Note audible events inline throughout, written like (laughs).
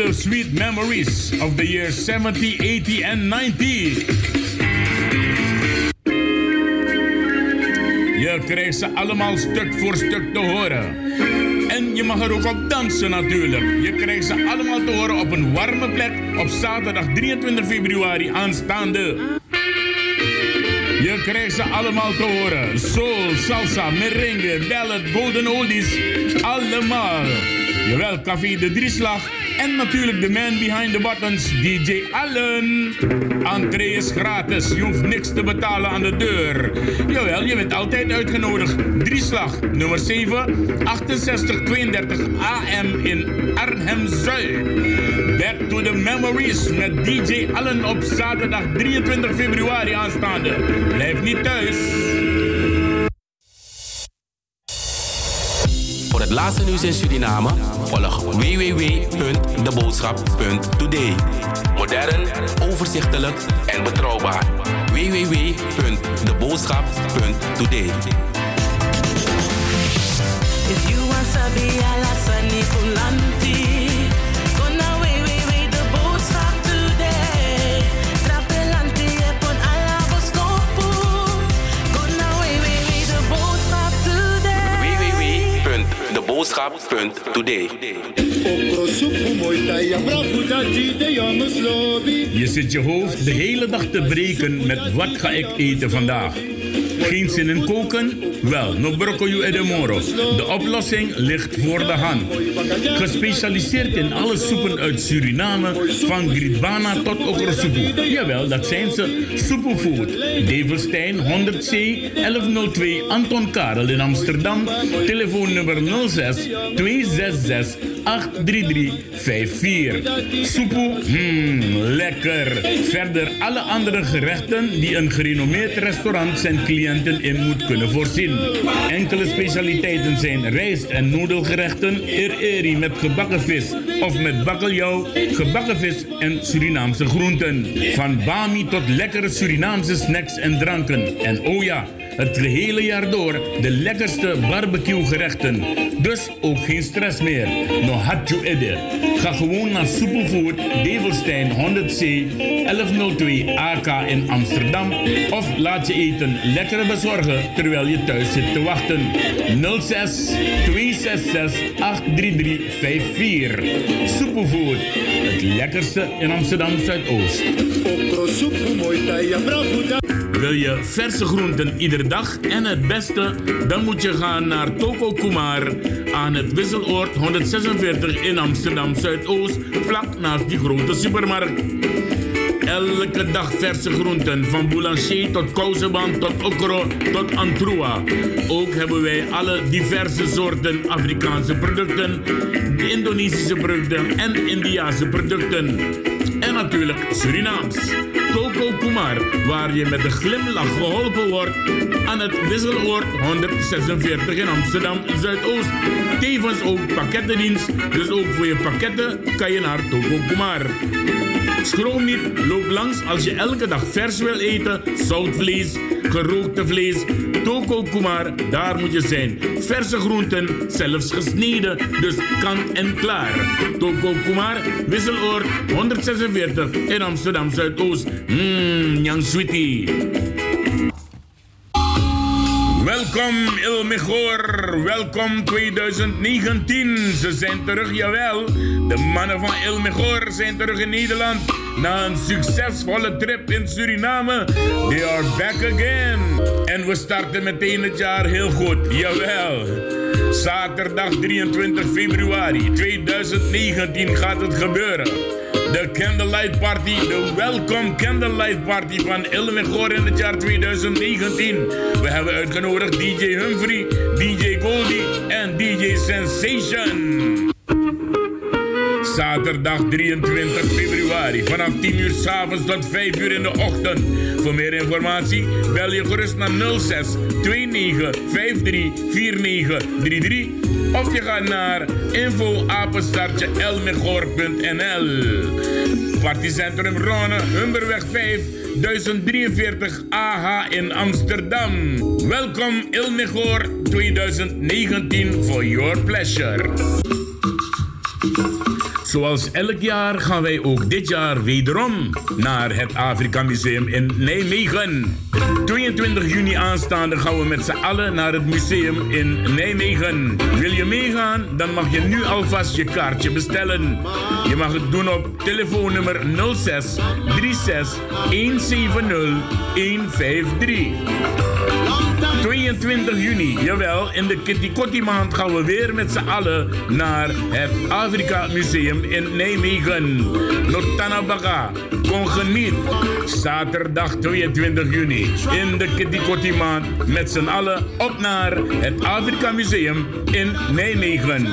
relive sweet memories of the years 70, 80 and 90. Je krijgt ze allemaal stuk voor stuk te horen. En je mag er ook op dansen natuurlijk. Je krijgt ze allemaal te horen op een warme plek op zaterdag 23 februari aanstaande. Je krijgt ze allemaal te horen. Soul, salsa, merengue, ballad, golden oldies. Allemaal. Jawel, Café de Drieslag. En natuurlijk de man behind the buttons, DJ Allen. Entree is gratis, je hoeft niks te betalen aan de deur. Jawel, je bent altijd uitgenodigd. Drieslag, nummer 7, 6832 AM in Arnhem-Zuid. Back to the memories met DJ Allen op zaterdag 23 februari aanstaande. Blijf niet thuis. Laatste nieuws in Suriname volg www.deboodschap.today. Modern, overzichtelijk en betrouwbaar. www.deboodschap.today. If you want ala sani www.deboodschap.today. Je zit je hoofd de hele dag te breken met wat ga ik eten vandaag. Geen zin in koken? Wel, no broccoli e de moro. De oplossing ligt voor de hand. Gespecialiseerd in alle soepen uit Suriname, van gritbana tot okrosoepoe. Jawel, dat zijn ze. Soepoefood. Develstein 100C 1102 Anton Karel in Amsterdam. Telefoonnummer 06 266 83354. Soepoe, mmm, lekker. Verder alle andere gerechten die een gerenommeerd restaurant zijn cliënten in moet kunnen voorzien. Enkele specialiteiten zijn rijst- en noedelgerechten, eri met gebakken vis of met bakkeljauw, gebakken vis en Surinaamse groenten. Van bami tot lekkere Surinaamse snacks en dranken. En oh ja, het gehele jaar door de lekkerste barbecue gerechten. Dus ook geen stress meer. No you edde. Ga gewoon naar Superfood Develstein 100C 1102 AK in Amsterdam. Of laat je eten lekker bezorgen terwijl je thuis zit te wachten. 06 266 83354. Superfood. Het lekkerste in Amsterdam Zuidoost. Wil je verse groenten iedere dag en het beste? Dan moet je gaan naar Toko Kumar aan het Wisseloord 146 in Amsterdam Zuidoost, vlak naast die grote supermarkt. Elke dag verse groenten, van boulanger tot kousenband tot okro tot antroa. Ook hebben wij alle diverse soorten Afrikaanse producten, Indonesische producten en Indiase producten. En natuurlijk Surinaams. Toko Kumar, waar je met een glimlach geholpen wordt aan het Wisseloord 146 in Amsterdam Zuidoost. Tevens ook pakkettendienst, dus ook voor je pakketten kan je naar Toko Kumar. Schroom niet, loop langs als je elke dag vers wil eten, zoutvlees, gerookte vlees, toko kumar, daar moet je zijn. Verse groenten, zelfs gesneden, dus kant en klaar. Toko kumar, wisseloord 146 in Amsterdam Zuidoost. Mmm, Jan Sweetie. Welkom Il Mejor, welkom 2019. Ze zijn terug, jawel. De mannen van Il Mejor zijn terug in Nederland. Na een succesvolle trip in Suriname. They are back again. En we starten meteen het jaar heel goed, jawel. Zaterdag 23 februari 2019 gaat het gebeuren. De Candlelight Party, de Welcome Candlelight Party van Ilmegor in het jaar 2019. We hebben uitgenodigd DJ Humphrey, DJ Goldie en DJ Sensation. Zaterdag 23 februari vanaf 10 uur s'avonds tot 5 uur in de ochtend. Voor meer informatie bel je gerust naar 06 29 53 49 33 of je gaat naar info apenstaartje elmegor.nl. Partycentrum Ronne, Humberweg 5, 1043 AH in Amsterdam. Welkom Ilmegor 2019 for your pleasure. Zoals elk jaar gaan wij ook dit jaar wederom naar het Afrika Museum in Nijmegen. 22 juni aanstaande gaan we met z'n allen naar het museum in Nijmegen. Wil je meegaan? Dan mag je nu alvast je kaartje bestellen. Je mag het doen op telefoonnummer 06 36 170 153. 22 juni, jawel, in de Kitty Kotti maand gaan we weer met z'n allen naar het Afrika Museum in Nijmegen. Notanabaka, kom geniet. Zaterdag 22 juni in de Kitty Kotti maand met z'n allen op naar het Afrika Museum in Nijmegen.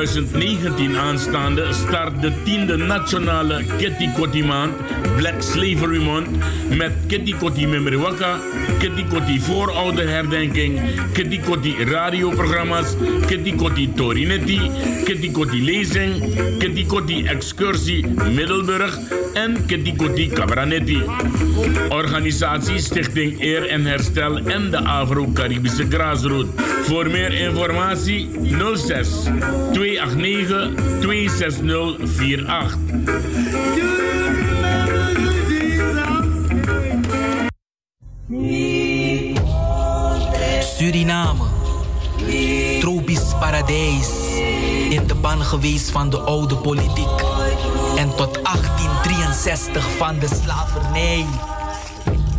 2019 aanstaande start de tiende nationale Kitty maand Black Slavery Month met Kitty Kotti Memoriwaka, Kitty Kotti voorouderherdenking, Kitty Kotti radioprogramma's, Kitty Kotti Torinetti, Kitty Kotti lezing, Kitty Kotti excursie Middelburg en Kitty Kotti Cabranetti. Organisatie Stichting Eer en Herstel en de Afro-Caribische Graasroute. Voor meer informatie 06 289 26048. Suriname, tropisch paradijs. In de ban geweest van de oude politiek. En tot 1863 van de slavernij.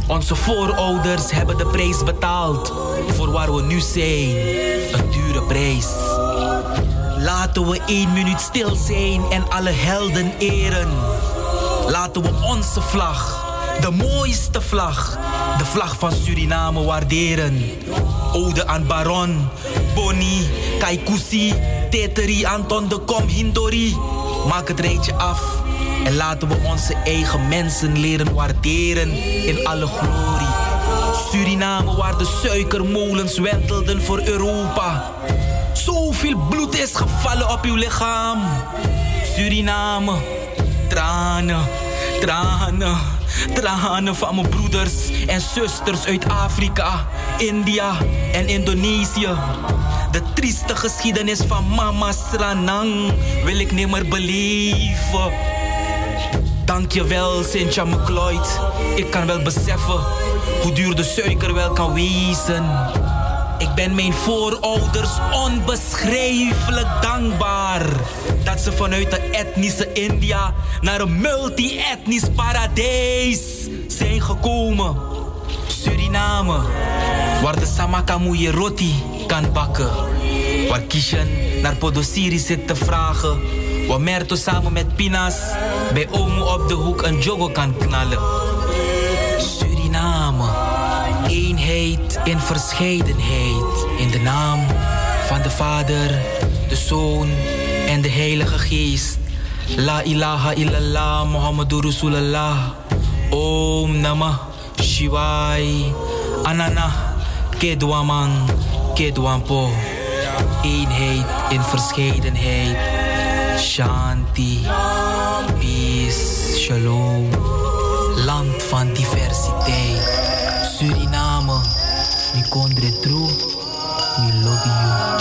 Onze voorouders hebben de prijs betaald voor waar we nu zijn. Een dure prijs. Laten we één minuut stil zijn en alle helden eren. Laten we onze vlag, de mooiste vlag, de vlag van Suriname waarderen. Ode aan Baron, Bonnie, Kaikousi, Teteri, Anton de Kom, Hindori. Maak het rijtje af en laten we onze eigen mensen leren waarderen in alle glorie. Suriname waar de suikermolens wentelden voor Europa. Zoveel bloed is gevallen op uw lichaam. Suriname, tranen, tranen, tranen van mijn broeders en zusters uit Afrika, India en Indonesië. De trieste geschiedenis van Mama Sranang wil ik nimmer beleven. Dankjewel, Cynthia McLeod. Ik kan wel beseffen hoe duur de suiker wel kan wezen. Ben mijn voorouders onbeschrijfelijk dankbaar dat ze vanuit de etnische India naar een multi-etnisch paradijs zijn gekomen. Suriname, waar de samakamoeie roti kan bakken. Waar Kishan naar Podosiri zit te vragen. Waar Merto samen met Pinas bij Omo op de hoek een jogo kan knallen. Eenheid in verscheidenheid. In de naam van de Vader, de Zoon en de Heilige Geest. La ilaha illallah Muhammadur Rasulullah. Om Namah Shivai. Anana Kedwaman Kedwampo. Eenheid in verscheidenheid. Shanti. Peace. Shalom. Land van diversiteit. Suriname. Mi kondre true. Mi lobby you.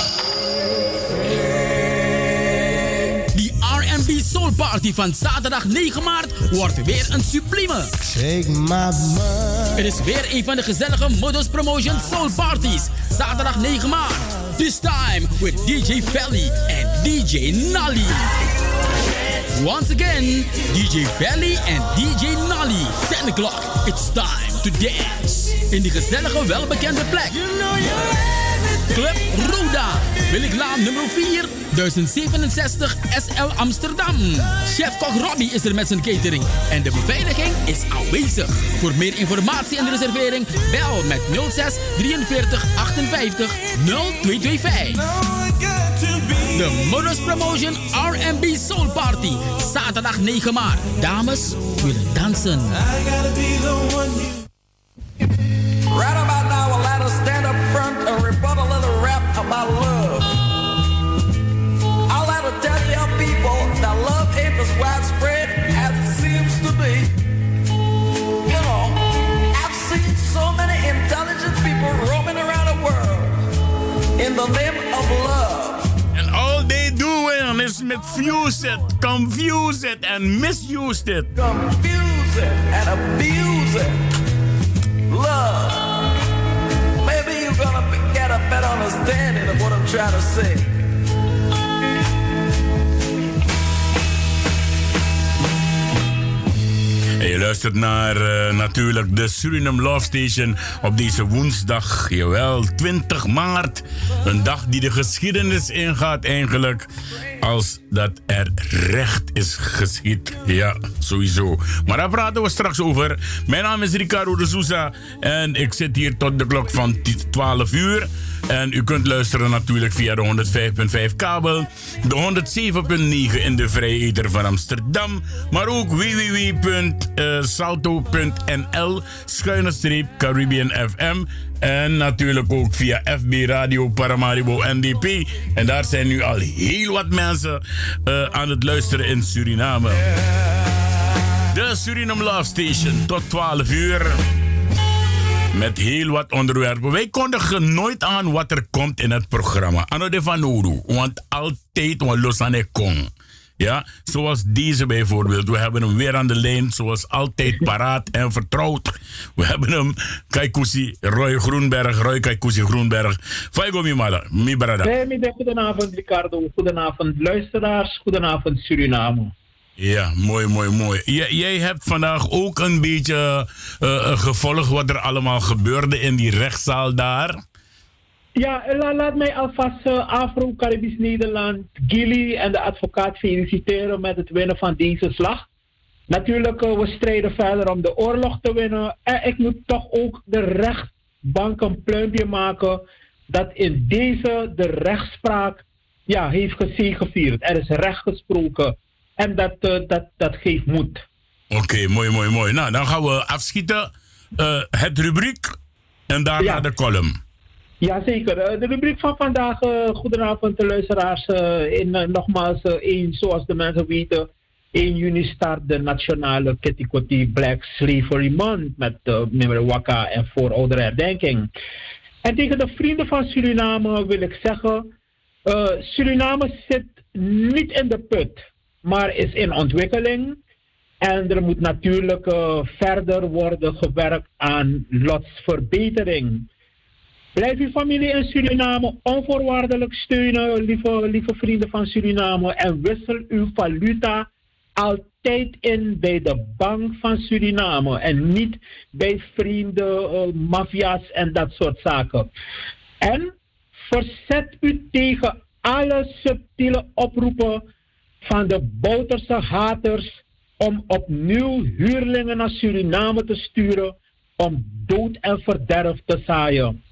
Die R&B Soul Party van zaterdag 9 maart wordt weer een sublieme. Het is weer een van de gezellige Modus Promotion Soul Parties. Zaterdag 9 maart. This time with DJ Felly en DJ Nally. Once again, DJ Valley en DJ Nally. 10 o'clock, it's time to dance. In die gezellige, welbekende plek. Club Roda, Williglaan nummer 4, 1067 SL Amsterdam. Chef-kok Robbie is er met zijn catering en de beveiliging is aanwezig. Voor meer informatie en reservering bel met 06 43 58 0225. De Modus Promotion R&B Soul Party. Zaterdag 9 maart. Dames willen dansen. Right about now, I'll let her stand up front and rebuttal a little rap about love. I'll let her tell your people that love ain't as widespread as it seems to be. You know, I've seen so many intelligent people roaming around the world in the name of love. And all they doing is misuse it, confuse it, and misuse it. Confuse it and abuse it. Love. Maybe you're gonna get a better understanding of what I'm trying to say. En je luistert naar eh, natuurlijk de Suriname Love Station op deze woensdag, jawel, 20 maart. Een dag die de geschiedenis ingaat eigenlijk. Als dat er recht is geschied. Ja, sowieso. Maar daar praten we straks over. Mijn naam is Ricardo de Souza en ik zit hier tot de klok van 12 uur. En u kunt luisteren natuurlijk via de 105.5 kabel, de 107.9 in de vrije ether van Amsterdam, maar ook www.salto.nl schuine streep Caribbean FM en natuurlijk ook via FB Radio Paramaribo NDP. En daar zijn nu al heel wat mensen eh, aan het luisteren in Suriname. De Suriname Love Station tot 12 uur. Met heel wat onderwerpen. Wij kondigen nooit aan wat er komt in het programma. Ano de van Oru. Want altijd wat los aan de kong. Ja, zoals deze bijvoorbeeld. We hebben hem weer aan de lijn, zoals altijd paraat en vertrouwd. We hebben hem, Kaikusi Roy Groenberg, Roy Kaikusi Groenberg. Faigo mi mi brada. Hey, goedenavond Ricardo, goedenavond luisteraars, goedenavond Suriname. Ja, mooi, mooi, mooi. Jij hebt vandaag ook een beetje uh, gevolgd wat er allemaal gebeurde in die rechtszaal daar. Ja, la, laat mij alvast uh, Afro-Caribisch Nederland, Gilly en de advocaat feliciteren met het winnen van deze slag. Natuurlijk, we strijden verder om de oorlog te winnen. En ik moet toch ook de rechtbank een pluimpje maken dat in deze de rechtspraak ja, heeft gezegevierd. Er is recht gesproken. En dat, uh, dat, dat geeft moed. Oké, okay, mooi, mooi, mooi. Nou, dan gaan we afschieten. Uh, het rubriek en daarna ja. de column. Jazeker. De rubriek van vandaag, uh, goedenavond de luisteraars. in, nogmaals, één, zoals de mensen weten, 1 juni start de nationale Ketikoti Black Slavery Month met uh, Memory Waka en voorouderherdenking. En tegen de vrienden van Suriname wil ik zeggen, Suriname zit niet in de put maar is in ontwikkeling. En er moet natuurlijk uh, verder worden gewerkt aan lotsverbetering. Blijf uw familie in Suriname onvoorwaardelijk steunen, lieve, lieve vrienden van Suriname. En wissel uw valuta altijd in bij de bank van Suriname. En niet bij vrienden, uh, mafia's en dat soort zaken. En verzet u tegen alle subtiele oproepen van de Bouterse haters om opnieuw huurlingen naar Suriname te sturen om dood en verderf te zaaien.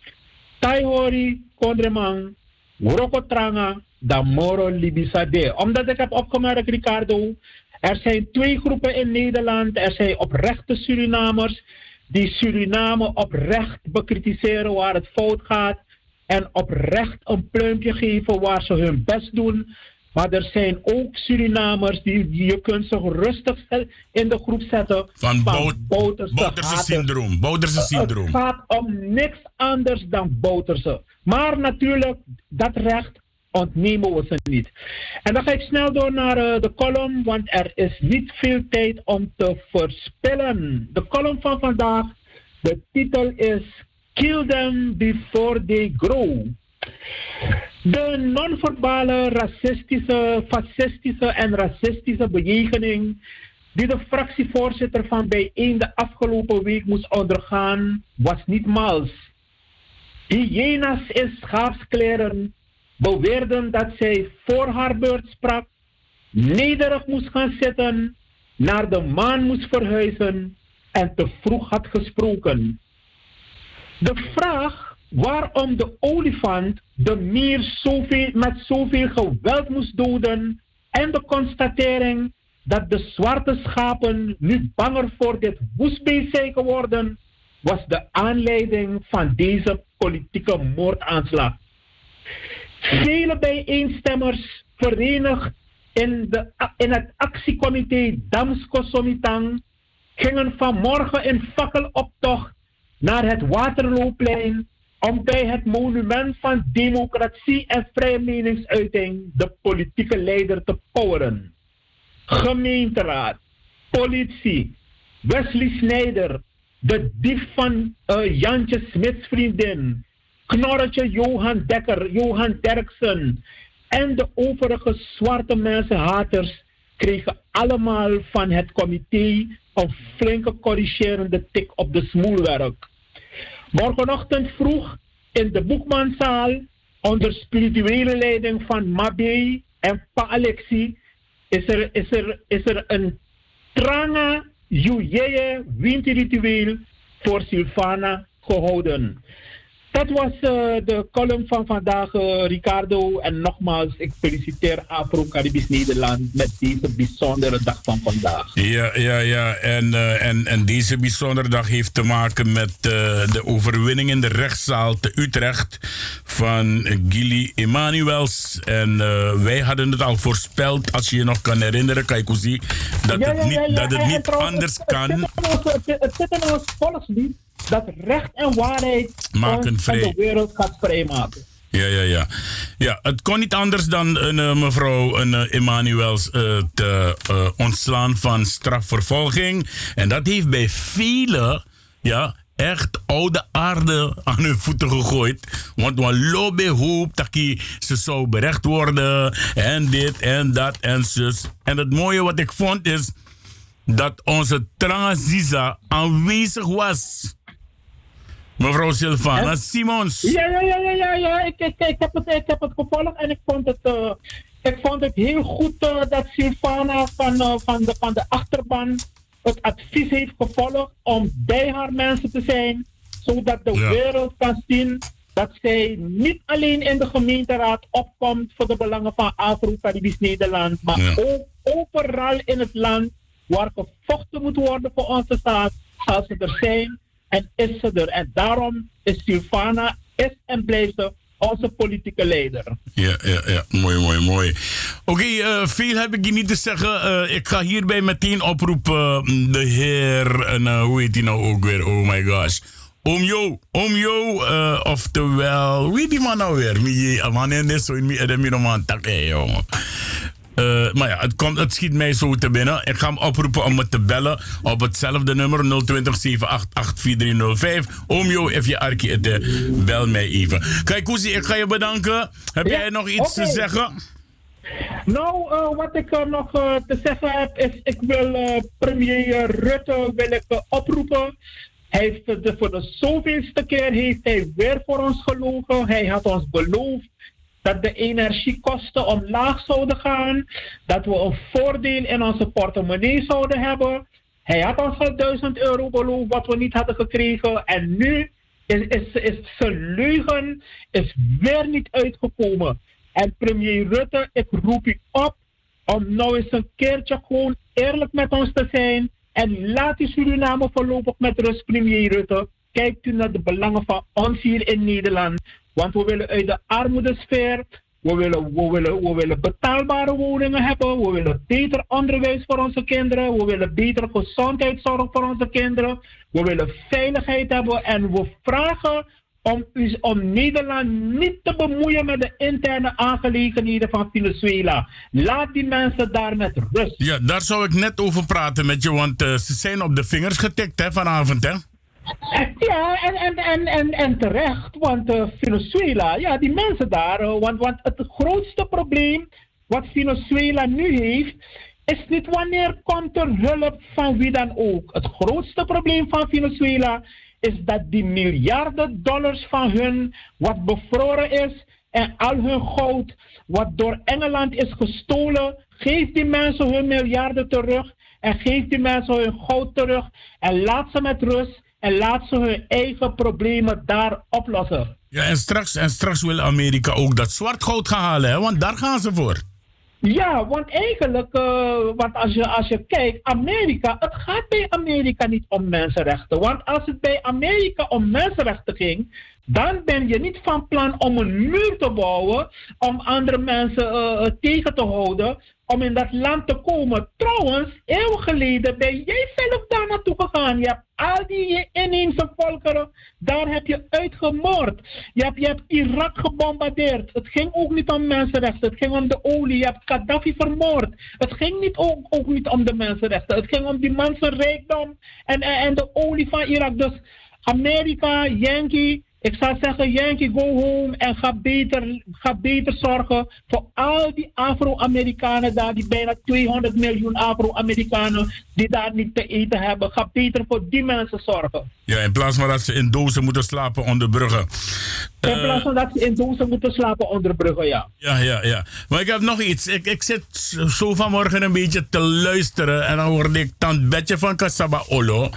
Taihori, Kondreman, Rokotranga, Damoro, Libisade. Omdat ik heb opgemerkt, Ricardo, er zijn twee groepen in Nederland. Er zijn oprechte Surinamers die Suriname oprecht bekritiseren waar het fout gaat. En oprecht een pluimpje geven waar ze hun best doen. Maar er zijn ook Surinamers die, die je kunt ze rustig in de groep zetten. Van, van Bouterse, Bouterse syndroom. Bouterse syndroom. Het gaat om niks anders dan Bouterse. Maar natuurlijk, dat recht ontnemen we ze niet. En dan ga ik snel door naar uh, de column, want er is niet veel tijd om te verspillen. De column van vandaag, de titel is Kill them before they grow. De non-verbale racistische, fascistische en racistische bejegening die de fractievoorzitter van bijeen de afgelopen week moest ondergaan, was niet mals. Hyena's in schaapskleren beweerden dat zij voor haar beurt sprak, nederig moest gaan zitten, naar de maan moest verhuizen en te vroeg had gesproken. De vraag waarom de olifant de mier zoveel, met zoveel geweld moest doden en de constatering dat de zwarte schapen nu banger voor dit woestbeest zijn geworden, was de aanleiding van deze politieke moordaanslag. Vele bijeenstemmers verenigd in, de, in het actiecomité Damsko Somitang gingen vanmorgen in fakkeloptocht naar het Waterlooplein om bij het monument van democratie en vrije meningsuiting de politieke leider te poweren. Gemeenteraad, politie, Wesley Snijder, de dief van uh, Jantje Smits vriendin, Knorretje Johan Dekker, Johan Derksen en de overige zwarte mensenhaters kregen allemaal van het comité een flinke corrigerende tik op de smoelwerk. Morgenochtend vroeg in de Boekmanzaal onder spirituele leiding van Mabé en Pa Alexi is er, is er, is er een tranga Jujeye winterritueel voor Silvana gehouden. Dat was uh, de column van vandaag, uh, Ricardo. En nogmaals, ik feliciteer Afro-Caribisch Nederland met deze bijzondere dag van vandaag. Ja, ja, ja. En, uh, en, en deze bijzondere dag heeft te maken met de overwinning in de rechtszaal te Utrecht van Gilly Emanuels. En wij hadden het al voorspeld, als je je nog kan herinneren, Kaikuzi, dat, Ja, ja, het niet, dat het niet trouwens, anders het- kan. het zit in ons volkslied dat recht en waarheid Maken vrij. de wereld gaat vrijmaken. Ja, ja, ja. Ja, het kon niet anders dan een eh, mevrouw een, eh, Emanuels eh, te ontslaan van strafvervolging. En dat heeft bij velen, ja, echt oude aarde aan hun voeten gegooid. Want we lopen hoop dat ze zou berecht worden. En dit en dat en zus. En het mooie wat ik vond is dat onze Transiza aanwezig was. Mevrouw Silvana Simons. Ja, ja, ja, ja, ja, ja. Ik, ik, ik, heb het, ik heb het gevolgd en ik vond het, eh, ik vond het heel goed eh, dat Silvana van, eh, van, de, van de achterban het advies heeft gevolgd om bij haar mensen te zijn, zodat de Ja. wereld kan zien dat zij niet alleen in de gemeenteraad opkomt voor de belangen van Afro-Caribisch Nederland, maar Ja. ook overal in het land waar gevochten moet worden voor onze staat, zal ze er zijn en is ze er. En daarom is Silvana, is en blijft ze onze politieke leider. Ja, ja, ja. Mooi, mooi, mooi. Oké, eh, veel heb ik hier niet te zeggen. Eh, ik ga hierbij meteen oproepen eh, de heer, en, hoe heet hij nou ook weer? Oh my gosh. Oom Jo, oom Jo, eh, oftewel, wie die man nou weer? Wie, man, zo in mi- de middelman, tak, jongen. Eh, maar ja, het, komt, het schiet mij zo te binnen. Ik ga hem oproepen om me te bellen op hetzelfde nummer 020 788 4305. Oom Jo, if je arkie het, eh, bel mij even. Kijk, Koesie, ik ga je bedanken. Heb Ja, jij nog iets te zeggen? Nou, eh, wat ik nog te zeggen heb, is ik wil premier Rutte wil ik, oproepen. Hij heeft de, voor de zoveelste keer heeft hij weer voor ons gelogen. Hij had ons beloofd dat de energiekosten omlaag zouden gaan. Dat we een voordeel in onze portemonnee zouden hebben. Hij had ons al 1000 euro beloofd wat we niet hadden gekregen. En nu is, is, is zijn leugen is weer niet uitgekomen. En premier Rutte, ik roep u op om nou eens een keertje gewoon eerlijk met ons te zijn. En laat u Suriname voorlopig met rust, premier Rutte. Kijkt u naar de belangen van ons hier in Nederland. Want we willen uit de armoedesfeer. We willen, we, willen, we willen betaalbare woningen hebben. We willen beter onderwijs voor onze kinderen. We willen betere gezondheidszorg voor onze kinderen. We willen veiligheid hebben. En we vragen om, om Nederland niet te bemoeien met de interne aangelegenheden van Venezuela. Laat die mensen daar met rust. Ja, daar zou ik net over praten met je, want eh, ze zijn op de vingers getikt hè, vanavond, hè? Ja, en, en, en, en, en terecht, want eh, Venezuela, ja, die mensen daar, eh, want, want het grootste probleem wat Venezuela nu heeft, is niet wanneer komt er hulp van wie dan ook. Het grootste probleem van Venezuela is dat die miljarden dollars van hun, wat bevroren is, en al hun goud, wat door Engeland is gestolen, geef die mensen hun miljarden terug en geef die mensen hun goud terug en laat ze met rust en laat ze hun eigen problemen daar oplossen. Ja, en straks, en straks wil Amerika ook dat zwart goud gaan halen, hè? Want daar gaan ze voor. Ja, want eigenlijk, eh, want als je, als je kijkt, Amerika, het gaat bij Amerika niet om mensenrechten. Want als het bij Amerika om mensenrechten ging, dan ben je niet van plan om een muur te bouwen om andere mensen eh, eh, tegen te houden om in dat land te komen. Trouwens, eeuwen geleden ben jij zelf daar naartoe gegaan. Je hebt al die inheemse volkeren, daar heb je uitgemoord. Je hebt, je hebt Irak gebombardeerd. Het ging ook niet om mensenrechten. Het ging om de olie. Je hebt Gaddafi vermoord. Het ging niet ook, ook niet om de mensenrechten. Het ging om die mensen rijkdom en, en, en de olie van Irak. Dus Amerika, Yankee, ik zou zeggen, Yankee, go home en ga beter, ga beter zorgen voor al die Afro-Amerikanen daar, die bijna 200 miljoen Afro-Amerikanen die daar niet te eten hebben. Ga beter voor die mensen zorgen. Ja, in plaats van dat ze in dozen moeten slapen onder bruggen. In Eh, plaats van dat ze in dozen moeten slapen onder bruggen, ja. Ja, ja, ja. Maar ik heb nog iets. Ik, ik zit zo vanmorgen een beetje te luisteren en dan hoorde ik dan Betje van Kasaba Olo.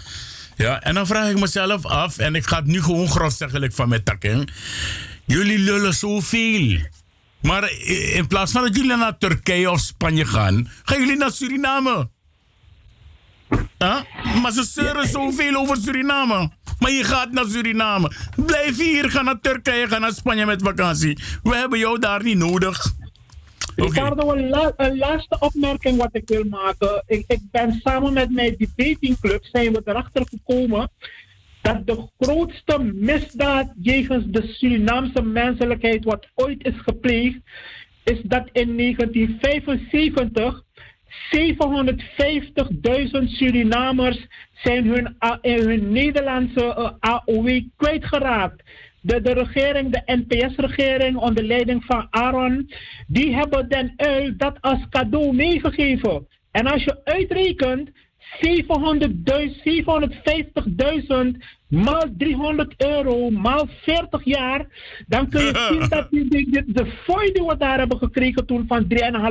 Ja, en dan vraag ik mezelf af, en ik ga het nu gewoon grofzeggelijk van mijn takken. Jullie lullen zoveel. Maar in plaats van dat jullie naar Turkije of Spanje gaan, gaan jullie naar Suriname. Huh? Maar ze zeuren zoveel over Suriname. Maar je gaat naar Suriname. Blijf hier, ga naar Turkije, ga naar Spanje met vakantie. We hebben jou daar niet nodig. Oké. Ricardo, een, la- een laatste opmerking wat ik wil maken. Ik, ik ben samen met mijn debatingclub zijn we erachter gekomen dat de grootste misdaad jegens de Surinaamse menselijkheid wat ooit is gepleegd, is dat in 1975 750.000 Surinamers zijn hun, hun Nederlandse eh, AOW kwijtgeraakt. De, de regering, de NPS-regering onder leiding van Aaron, die hebben Den Uil dat als cadeau meegegeven. En als je uitrekent, 700.000, 750.000 maal 300 euro, maal 40 jaar, dan kun je (laughs) zien dat die, die, die- de fooi die we daar hebben gekregen toen van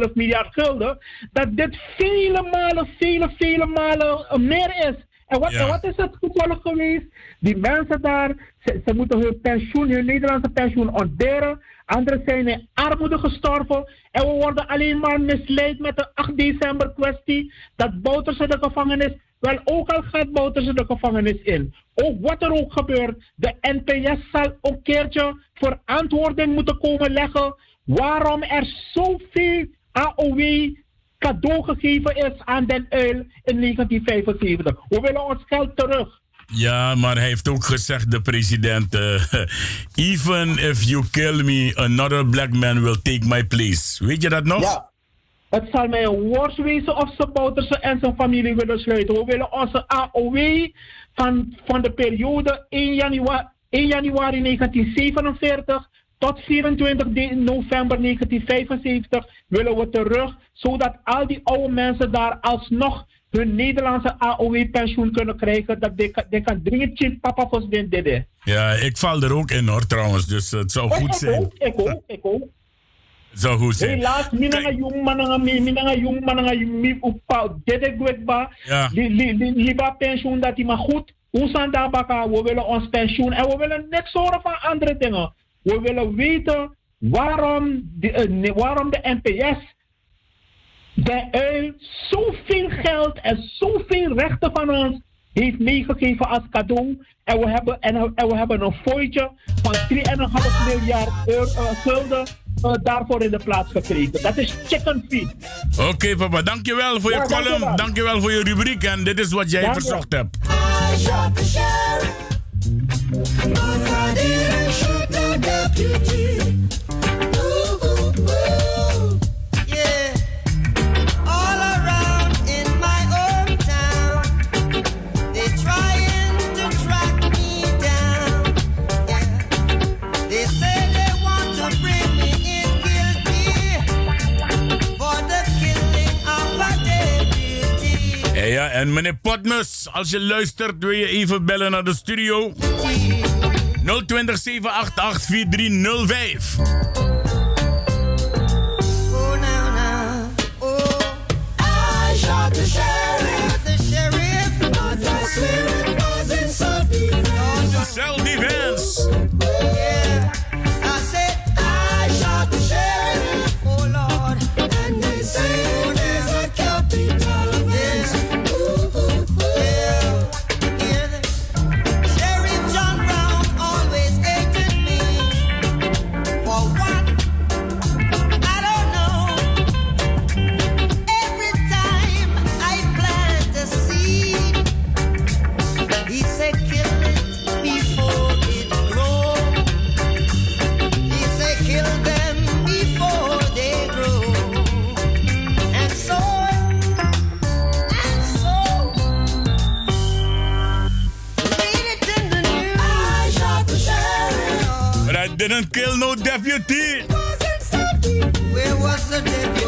3,5 miljard gulden, dat dit vele malen, vele, vele malen meer is. En wat, Ja. en wat is het gevolg geweest? Die mensen daar, ze, ze moeten hun pensioen, hun Nederlandse pensioen ontberen. Anderen zijn in armoede gestorven. En we worden alleen maar misleid met de 8 december kwestie. Dat Bouterse de gevangenis. Wel, ook al gaat Bouterse de gevangenis in. Ook wat er ook gebeurt. De NPS zal een keertje verantwoording moeten komen leggen. Waarom er zoveel AOW cadeau gegeven is aan Den Uil in 1975. We willen ons geld terug. Ja, maar hij heeft ook gezegd, de president... eh, (laughs) Even if you kill me, another black man will take my place. Weet je dat nog? Ja. Het zal mij een worst wezen of en zijn familie willen sluiten. We willen onze AOW van, van de periode 1 januari, 1 januari 1947 tot 24 de- november 1975 willen we terug, zodat al die oude mensen daar alsnog hun Nederlandse AOW-pensioen kunnen krijgen. Dat de kan- kan dringend papa voor zijn dede. Ja, ik val er ook in hoor trouwens, dus het zou goed Ik zijn. ook, ik ook, ik ook. Het zou goed zijn. Helaas, minanga jong mananga mi minanga jong mananga mi upa dede gwekba. Liba pensioen dat hij maar goed. Hoe zijn daar? We willen ons pensioen en we willen niks horen van andere dingen. We willen weten waarom de, eh, waarom de NPS de uil zoveel geld en zoveel rechten van ons heeft meegegeven als cadeau. En we hebben, en, en we hebben een fooitje van 3,5 miljard euro, eh, gulden eh, daarvoor in de plaats gekregen. Dat is chicken feed. Oké papa, dankjewel voor je column, dankjewel. dankjewel voor je rubriek en dit is wat jij Dank verzocht hebt. Als je luistert, wil je even bellen naar de studio. 020 788 4305. Oh, now, now, oh. I shot the sheriff. Didn't kill no deputy. Where was the deputy?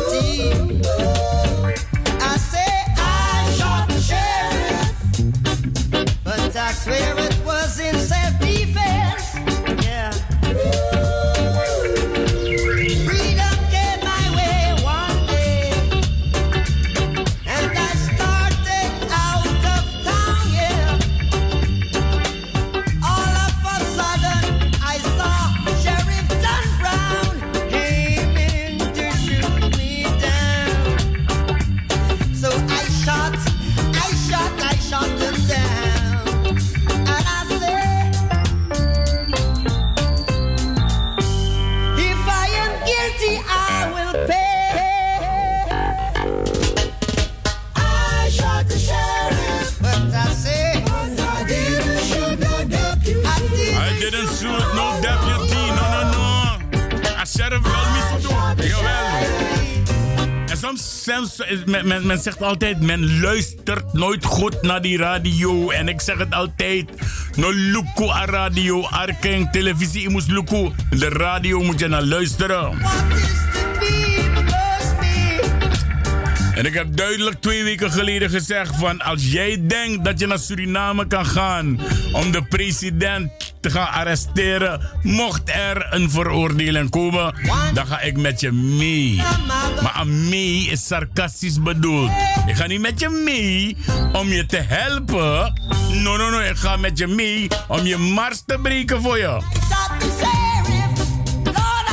Men, men, men zegt altijd, men luistert nooit goed naar die radio. En ik zeg het altijd, no luku a radio, arkeng, televisie, je moet luku. De radio moet je naar luisteren. En ik heb duidelijk twee weken geleden gezegd van als jij denkt dat je naar Suriname kan gaan om de president te gaan arresteren, mocht er een veroordeling komen, dan ga ik met je mee. Maar mee is sarcastisch bedoeld. Ik ga niet met je mee om je te helpen. No, no, no, ik ga met je mee om je mars te breken voor je.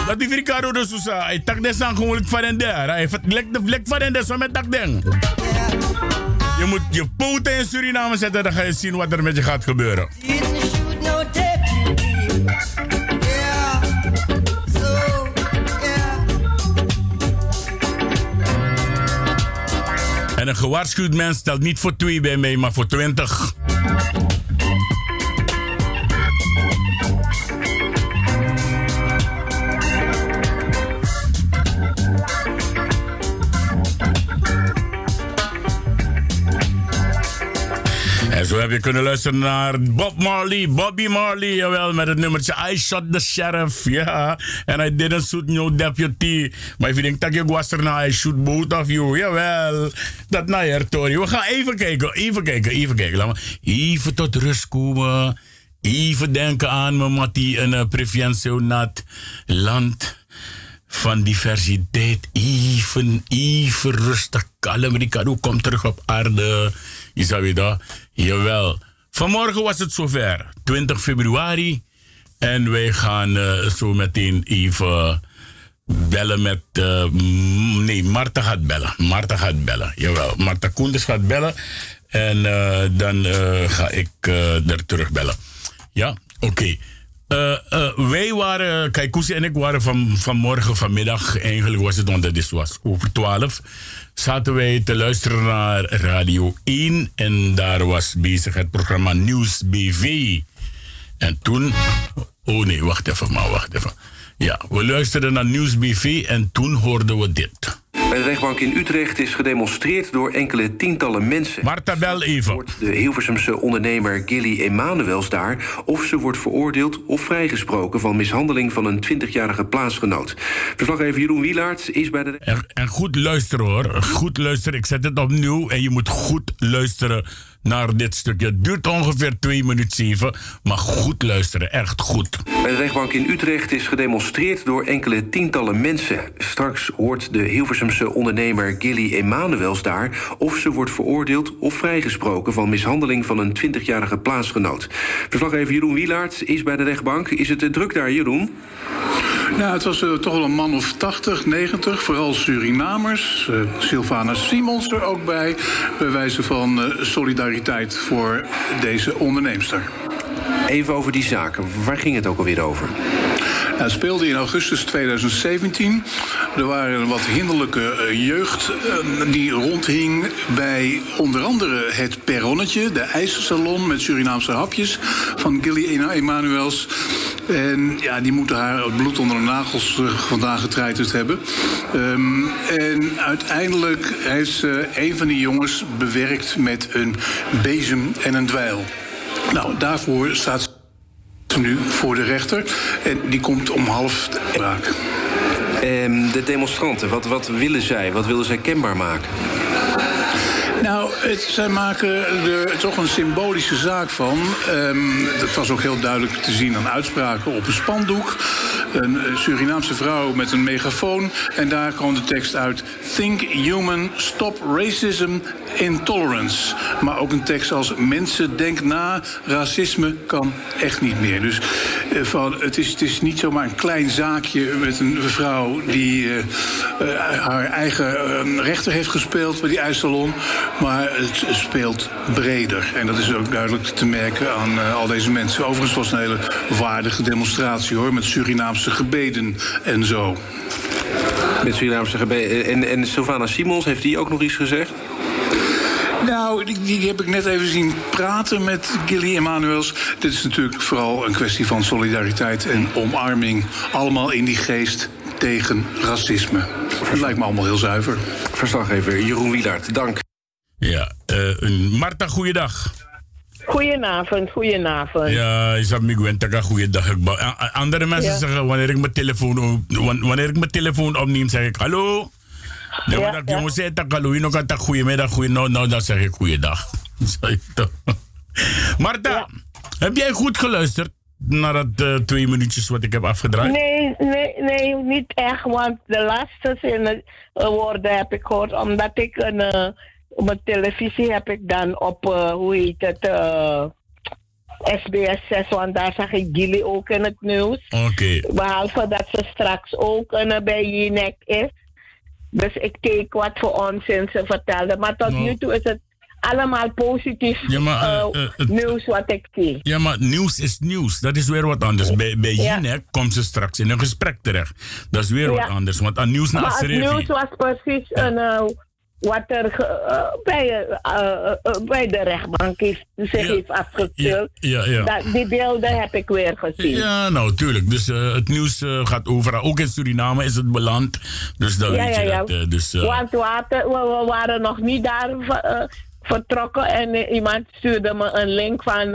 Dat die Ricardo de Sousa, hij tak des aan gewoon van en der. Hij de vlek van zo met dat ding. Je moet je poten in Suriname zetten, dan ga je zien wat er met je gaat gebeuren. Een gewaarschuwd mens stelt niet voor twee bij mij, maar voor twintig. Zo heb je kunnen luisteren naar Bob Marley, Bobby Marley, jawel, met het nummertje I Shot the Sheriff, ja. En I didn't shoot no deputy. Maar if je denkt dat je was er nou, I shoot both of you, jawel. Dat nou ja, Tori. We gaan even kijken, even kijken, even kijken. Laat even tot rust komen. Even denken aan me, Mattie, een uh, preventionat land van diversiteit. Even, even rustig, kalm. Ricardo komt terug op aarde. Isabida, jawel. Vanmorgen was het zover, 20 februari. En wij gaan uh, zo meteen even bellen met. Uh, nee, Marta gaat bellen. Marta gaat bellen, jawel. Marta Koenders gaat bellen. En uh, dan ga ik er terug bellen. Ja, oké. Uh, uh, wij waren, Kaikousi en ik waren van, vanmorgen, vanmiddag, eigenlijk was het omdat dit was over 12, zaten wij te luisteren naar Radio 1 en daar was bezig het programma Nieuws BV. En toen, oh nee, wacht even, maar wacht even. Ja, we luisterden naar Nieuws BV en toen hoorden we dit. Bij de rechtbank in Utrecht is gedemonstreerd door enkele tientallen mensen. Marta, bel even. Wordt de Hilversumse ondernemer Gilly Emanuels daar... of ze wordt veroordeeld of vrijgesproken... van mishandeling van een 20-jarige plaatsgenoot. Verslaggever Jeroen Wielaert is bij de... En, en goed luisteren hoor. Goed luisteren. Ik zet het opnieuw en je moet goed luisteren naar dit stukje. Het duurt ongeveer 2 minuten 7, maar goed luisteren, echt goed. Bij de rechtbank in Utrecht is gedemonstreerd door enkele tientallen mensen. Straks hoort de Hilversumse ondernemer Gilly Emanuels daar... of ze wordt veroordeeld of vrijgesproken van mishandeling van een 20-jarige plaatsgenoot. Verslaggever Jeroen Wielaert is bij de rechtbank. Is het druk daar, Jeroen? Ja, het was uh, toch wel een man of 80, 90, vooral Surinamers. Uh, Sylvana Simons er ook bij, bij wijze van uh, solidariteit voor deze onderneemster. Even over die zaken. Waar ging het ook alweer over? Het speelde in augustus 2017. Er waren wat hinderlijke uh, jeugd uh, die rondhing bij onder andere het Perronnetje, de ijssalon met Surinaamse hapjes van Gilly Emanuels. En ja, die moeten haar het bloed onder de nagels uh, vandaan getreiterd hebben. Um, en uiteindelijk heeft ze een van die jongens bewerkt met een bezem en een dweil. Nou, daarvoor staat nu voor de rechter. En die komt om half raak. Ehm, de demonstranten, wat, wat willen zij? Wat willen zij kenbaar maken? Nou, het, zij maken er toch een symbolische zaak van. Ehm, dat was ook heel duidelijk te zien aan uitspraken op een spandoek. Een Surinaamse vrouw met een megafoon. En daar kwam de tekst uit: Think human, stop racism, intolerance. Maar ook een tekst als: Mensen, denk na, racisme kan echt niet meer. Dus eh, van, het, is, het is niet zomaar een klein zaakje met een vrouw die eh, eh, haar eigen eh, rechter heeft gespeeld bij die ijssalon. Maar het speelt breder. En dat is ook duidelijk te merken aan eh, al deze mensen. Overigens was het een hele waardige demonstratie hoor. Met Surinaamse gebeden en zo. Met Surinaamse gebeden. En, en Sylvana Simons, heeft die ook nog iets gezegd? Nou, die, die heb ik net even zien praten met Gilly Emanuels. Dit is natuurlijk vooral een kwestie van solidariteit en omarming. Allemaal in die geest tegen racisme. Dat lijkt me allemaal heel zuiver. Verslaggever Jeroen Wielaert, dank. Ja, eh, Marta, goeiedag. Goedenavond, goedenavond. Ja. Ik ba- a- a- Andere mensen Ja. zeggen, wanneer ik mijn telefoon, op- wanneer ik mijn telefoon opneem, zeg ik hallo. Ja, Ja, jongen zei tak hallo, je nog een goedemiddag, goeie, nou, nou, dan zeg ik goeiedag. (laughs) Ik. Marta, heb jij goed geluisterd naar dat eh, twee minuutjes wat ik heb afgedraaid? Nee, nee, nee, niet echt, want de laatste zinnen eh, woorden heb ik gehoord, omdat ik een, op mijn televisie heb ik dan op, eh, hoe heet het, eh, SBS 6, want daar zag ik Gilly ook in het nieuws. Oké. Behalve dat ze straks ook eh, bij Jinek is. Dus ik keek wat voor onzin ze vertelde. Maar tot Nou. nu toe is het allemaal positief Ja, maar, eh, eh, eh, nieuws wat ik zie. Ja, maar nieuws is nieuws. Dat is weer wat anders. Bij, bij Ja. Jinek komt ze straks in een gesprek terecht. Dat is weer Ja. wat anders. Want aan nieuws naar Maar het nieuws was precies een, eh, wat er eh, bij, eh, bij de rechtbank is, zich Ja. heeft afgespeeld. Ja, ja. Dat, die beelden heb ik weer gezien. Ja, nou, tuurlijk. Dus het nieuws gaat overal. Ook in Suriname is het beland. Dus dan Ja, weet ja, je ja. dat. dus, Want water, we, we waren nog niet daar vertrokken en iemand stuurde me een link van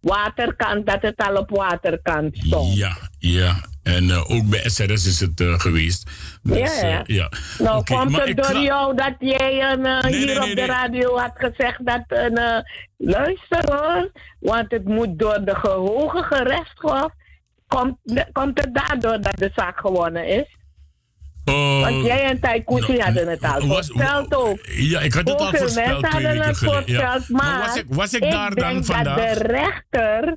waterkant, dat het al op waterkant stond. ja, ja. En eh, ook bij SRS is het eh, geweest. Dus, Ja, ja. eh, ja. Nou, Oké, komt het door jou dat jij een, Nee, hier nee, op de radio had gezegd dat een. luister hoor, want het moet door de ge- hoge gerechtshof. Komt, komt het daardoor dat de zaak gewonnen is? Oh, Want jij en Taikuti nou, hadden het al was- voorspeld ook. Ja, ik had het al Hoeveel voorspeld mensen hadden het geleden. Ja. voorspeld, maar, was ik, was ik, daar dan denk vandaag? dat de rechter...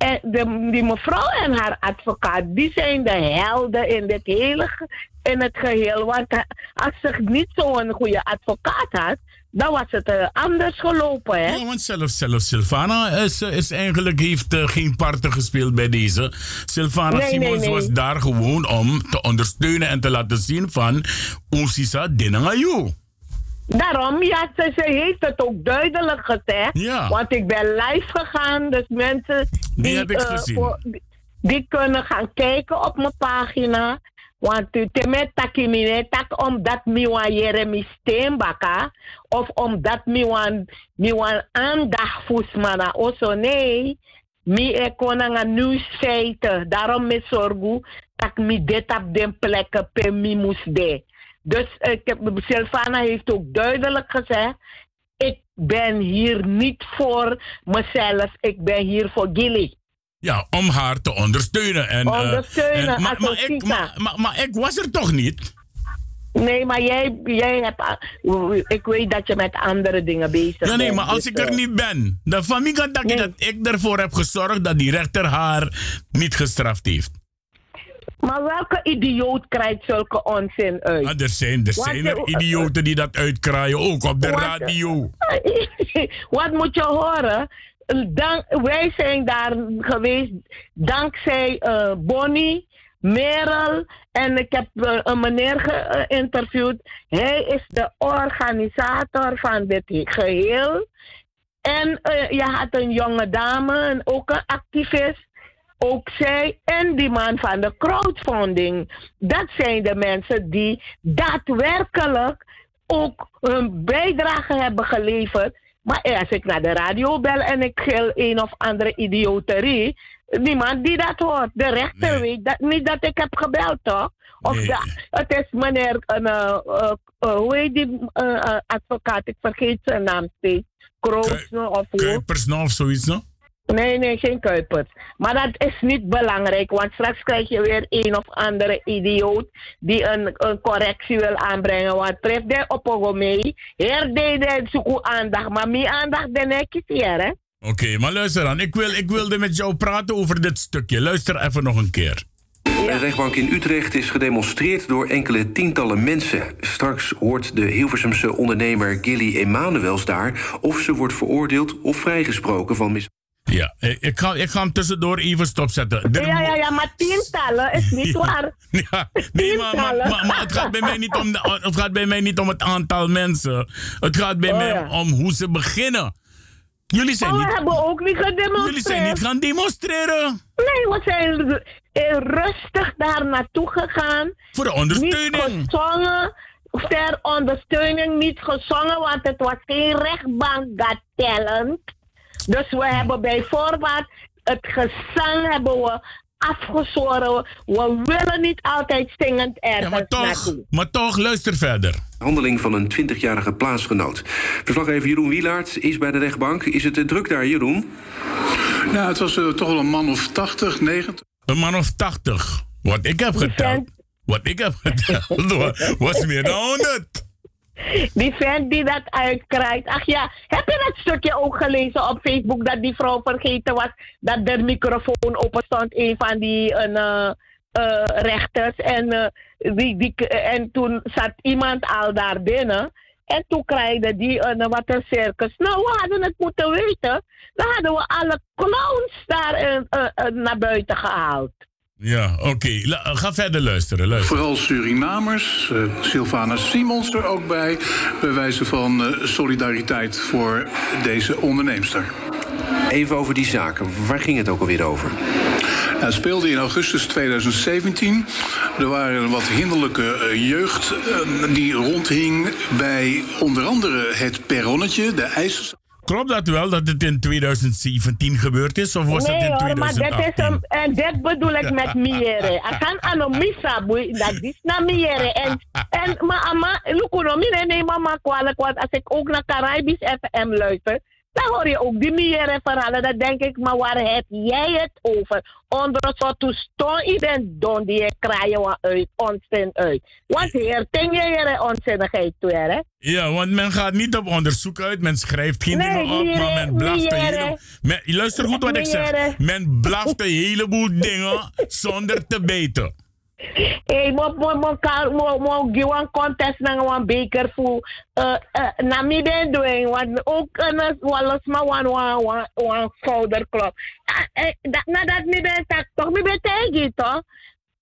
En de, die mevrouw en haar advocaat, die zijn de helden in, dit hele, in het geheel. Want eh, als ze niet zo'n goede advocaat had, dan was het eh, anders gelopen. Hè? Ja, want zelfs, zelfs Sylvana is, is eigenlijk, heeft eh, geen parten gespeeld bij deze. Nee, nee, Simons nee. was daar gewoon om te ondersteunen en te laten zien van... Oensisa Dinangayu. Daarom, ja, ze, ze heeft het ook duidelijk gezegd. Ja. Want ik ben live gegaan, dus mensen Die heb ik eh, gezien. voor- die, die kunnen gaan kijken op mijn pagina. Want temet takimine tak omdat mi wan Jeremy Steenbaka of omdat mi wan mi wan aandacht fusmana oso nee. Mi e konanga nieuwsfeiten. Daarom me zorgu dat mi dit op den plekken pe mi moest de. Dus ik heb, Sylvana heeft ook duidelijk gezegd, ik ben hier niet voor mezelf, ik ben hier voor Gilly. Ja, om haar te ondersteunen. En, eh, Ondersteunen, en- maar, maar, ik, maar, maar, maar ik was er toch niet? Nee, maar jij, jij hebt, ik weet dat je met andere dingen bezig bent. Ja, nee, maar als dus, ik er eh, niet ben, dan van kan dat Nee. dat ik ervoor heb gezorgd dat die rechter haar niet gestraft heeft? Maar welke idioot krijgt zulke onzin uit? Ah, er zijn, er zijn er idioten die dat uitkraaien, ook op de Wat- radio. (laughs) Wat moet je horen? Dank, wij zijn daar geweest dankzij eh, Bonnie, Merel en ik heb eh, een meneer geïnterviewd. Hij is de organisator van dit geheel. En eh, je had een jonge dame, ook een activist. Ook zij en die man van de crowdfunding. Dat zijn de mensen die daadwerkelijk ook hun bijdrage hebben geleverd. Maar als ik naar de radio bel en ik gil een of andere idioterie, niemand die dat hoort. De rechter weet dat, niet dat ik heb gebeld, toch? Of Nee. dat, het is meneer, een, eh, eh, eh, hoe heet die advocaat? Ik vergeet zijn naam steeds. Kroos of hoe? Kuipers of zoiets, no? Nee, nee, geen Kuipers. Maar dat is niet belangrijk, want straks krijg je weer een of andere idioot die een, een correctie wil aanbrengen. Want tref de op mee, her de zoeken aandacht, maar meer aandacht dan ik is hier, hè? Oké, maar luister dan. Ik, wil, ik wilde met jou praten over dit stukje. Luister even nog een keer. Bij de rechtbank in Utrecht is gedemonstreerd door enkele tientallen mensen. Straks hoort de Hilversumse ondernemer Gilly Emanuels daar... of ze wordt veroordeeld of vrijgesproken van mis... Ja, ik, ga, ik ga hem tussendoor even stopzetten. Dit Ja, ja, ja, maar tientallen is niet (laughs) waar. Ja, nee, maar, maar, maar, maar het, gaat bij mij niet om de, het gaat bij mij niet om het aantal mensen. Het gaat bij Oh, mij ja. om hoe ze beginnen. Jullie zijn, we niet, hebben ook niet gedemonstreerd. jullie zijn niet gaan demonstreren. Nee, we zijn eh, rustig daar naartoe gegaan. Voor de ondersteuning. Niet gezongen. Ter ondersteuning niet gezongen, want het was geen rechtbank dat talent. Dus we hebben bij voorbaat het gezang hebben we afgezworen. We willen niet altijd zingend ergens Ja, maar toch, naartoe. maar toch, luister verder. Handeling van een 20-jarige plaatsgenoot. Verslaggever Jeroen Wielaert is bij de rechtbank. Is het druk daar, Jeroen? Ja, het was eh, toch wel een man of 80, 90. Een man of 80. Wat ik heb geteld. Wat ik heb geteld wa- (laughs) was meer dan 100. Die vent die dat uitkrijgt. Ach ja, heb je dat stukje ook gelezen op Facebook dat die vrouw vergeten was dat de microfoon open stond, een van die eh, rechters. En, eh, die, die, en toen zat iemand al daar binnen. En toen krijgde die een, wat een circus. Nou, we hadden het moeten weten. Dan hadden we alle clowns daar naar buiten gehaald. Ja, oké. Ga verder luisteren. luisteren. Vooral Surinamers. eh Sylvana Simons er ook bij. Bij wijze van eh, solidariteit voor deze onderneemster. Even over die zaken. Waar ging het ook alweer over? Het speelde in augustus 2017. Er waren wat hinderlijke eh, jeugd die rondhing bij onder andere het perronnetje, de ijzers. Klopt dat wel dat het in 2017 gebeurd is? Of was nee het in hoor, maar dit is 2018? een, en dit bedoel ik met miere. Ik (laughs) kan aan een misa, dat is naar miere. En, en maar, ama, Lukuno, mire, nee, mama kwalijk, want als ik ook naar Caribisch FM luister, dan hoor je ook die miere verhalen. Dan denk ik, maar waar heb jij het over? Onder soort toestand, je bent don die je kraaien uit, onzin uit. Want hier, ten je je onzinnigheid toe, hè? Ja, want men gaat niet op onderzoek uit. Men schrijft geen Nee, dingen op, maar men blaft een heleboel... Men, luister goed wat ik zeg. Men blaft een heleboel dingen zonder te beten. Hey, mo mo mo ka mo mo one contest na one baker fu uh, uh, na mi den doing want ook uh, walos ma one one one one folder club. Uh, eh, dat na dat mi ben tak toch mi ben tegi to.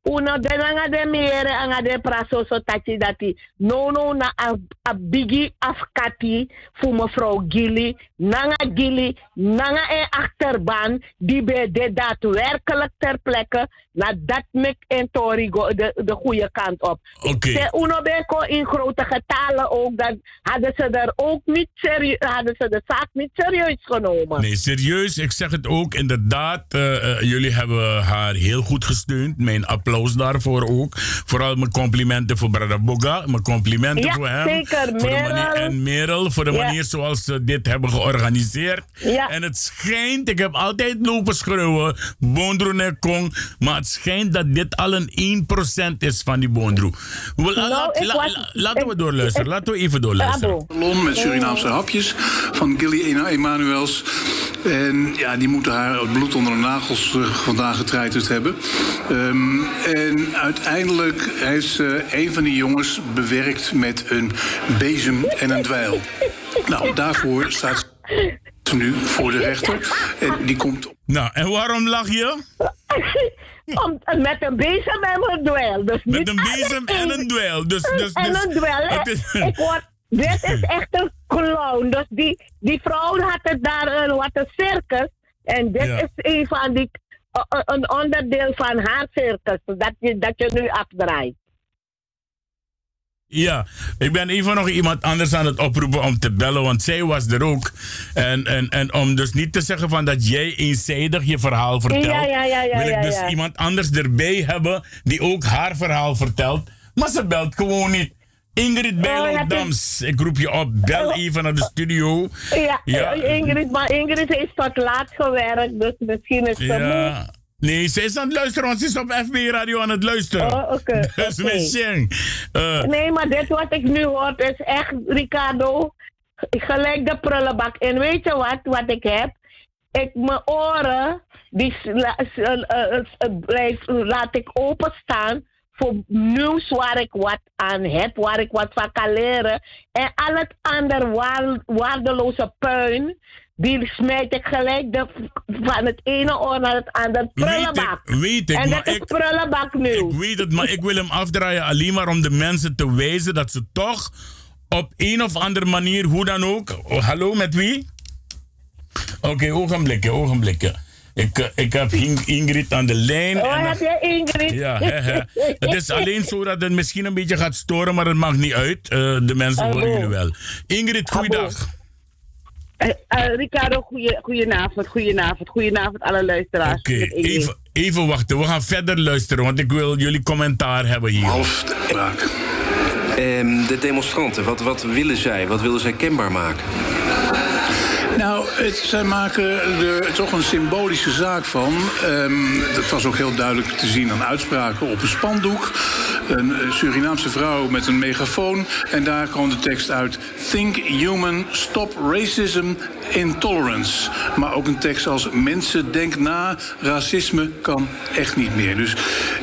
Uno de nga de miere anga de praso so tachi dati. No no na a, a bigi afkati fu mevrouw Gilly. Nanga Gilly, nanga een achterbaan die bij de daadwerkelijk ter plekke na dat mek en Torigo de, de goede kant op. Oké. De Uno Beko in grote getalen ook, dat hadden ze er ook niet serieus, hadden ze de zaak niet serieus genomen. Nee, serieus. Ik zeg het ook. Inderdaad, eh, eh, jullie hebben haar heel goed gesteund. Mijn applaus daarvoor ook. Vooral mijn complimenten voor Brada Boga. Mijn complimenten Ja, voor hem. zeker. Voor de manier, Merel. en Merel, voor de Ja. manier zoals ze dit hebben georganiseerd. Ja. En het schijnt, ik heb altijd lopen schreeuwen, Bondro Nekong. Maar het schijnt dat dit al een 1% is van die Bondro. Wel, Nou, laat- ik la- was- la- laten we doorluisteren. ik- Laten we even doorluisteren. Salon met Surinaamse hapjes van Gilly Emanuels. En ja, die moeten haar het bloed onder de nagels eh, vandaan getreiterd hebben. Ehm, en uiteindelijk heeft ze een van die jongens bewerkt met een bezem en een dweil. Nou, daarvoor staat ze nu voor de rechter. En die komt Nou, en waarom lach je? (laughs) Om, met een bezem en een duel. Dus Met niet een bezem en een duel. Dus, (laughs) dus, en dus, een duel. is- Ik word, dit is echt een clown. Dus die, die vrouw had het daar een, wat een circus. En dit Ja. is een van die, uh, uh, een onderdeel van haar circus. Dat je, dat je nu afdraait. Ja, ik ben even nog iemand anders aan het oproepen om te bellen, want zij was er ook. En, en, en om dus niet te zeggen van dat jij eenzijdig je verhaal vertelt, Ja, ja, ja, ja, wil ik dus iemand anders erbij hebben die ook haar verhaal vertelt. Maar ze belt gewoon niet. Ingrid Oh, Bijlo heb je- Dams, ik roep je op, bel even naar de studio. Ja, Ja. Ingrid, maar Ingrid heeft tot laat gewerkt, dus misschien is ze moe. Ja. Nee, ze is aan het luisteren, want ze is op FB Radio aan het luisteren. Oh, oké, (laughs) Dus met Sheng. Eh, Nee, maar dit wat ik nu hoor is echt, Ricardo, gelijk de prullenbak. En weet je wat, wat ik heb? Ik, mijn oren, die la- eh, eh, eh, blijf, laat ik openstaan voor nieuws waar ik wat aan heb, waar ik wat van kan leren. En al het andere waar- waardeloze puin, die smijt ik gelijk de, van het ene oor naar het andere prullenbak. weet ik, en maar dat is ik- prullenbak nu. Ik weet het, maar ik wil hem afdraaien alleen maar om de mensen te wijzen dat ze toch op een of andere manier, hoe dan ook. Oh, hallo, met wie? Oké, ogenblikken, ogenblikken. Ik, eh, ik heb Ing- Ingrid aan de lijn. Oh, en heb je Ingrid? Ja, het is alleen zo dat het misschien een beetje gaat storen, maar het mag niet uit. Eh, de mensen horen jullie wel. Ingrid, goeiedag. Eh, eh, Ricardo, goeie, goedenavond, goedenavond, goedenavond alle luisteraars. Oké, even, even wachten. We gaan verder luisteren, want ik wil jullie commentaar hebben hier. Ehm, de demonstranten, wat, wat willen zij? Wat willen zij kenbaar maken? Nou, het, zij maken er toch een symbolische zaak van. Ehm, dat was ook heel duidelijk te zien aan uitspraken op een spandoek. Een eh, Surinaamse vrouw met een megafoon. En daar kwam de tekst uit: Think human, stop racism, intolerance. Maar ook een tekst als: Mensen, denk na, racisme kan echt niet meer. Dus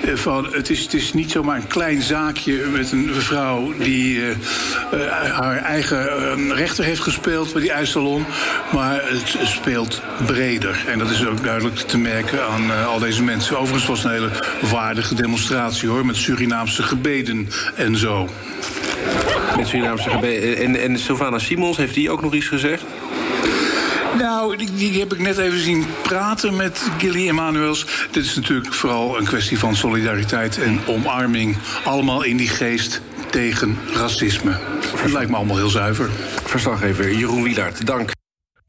eh, van, het, is, het is niet zomaar een klein zaakje met een vrouw die eh, haar eigen eh, rechter heeft gespeeld bij die ijssalon. Maar het speelt breder. En dat is ook duidelijk te merken aan eh, al deze mensen. Overigens was het een hele waardige demonstratie hoor. Met Surinaamse gebeden en zo. Met Surinaamse gebeden. En, en Sylvana Simons, heeft die ook nog iets gezegd? Nou, die, die heb ik net even zien praten met Gilly Emanuels. Dit is natuurlijk vooral een kwestie van solidariteit en omarming. Allemaal in die geest tegen racisme. Dat lijkt me allemaal heel zuiver. Verslaggever Jeroen Wielaert, dank.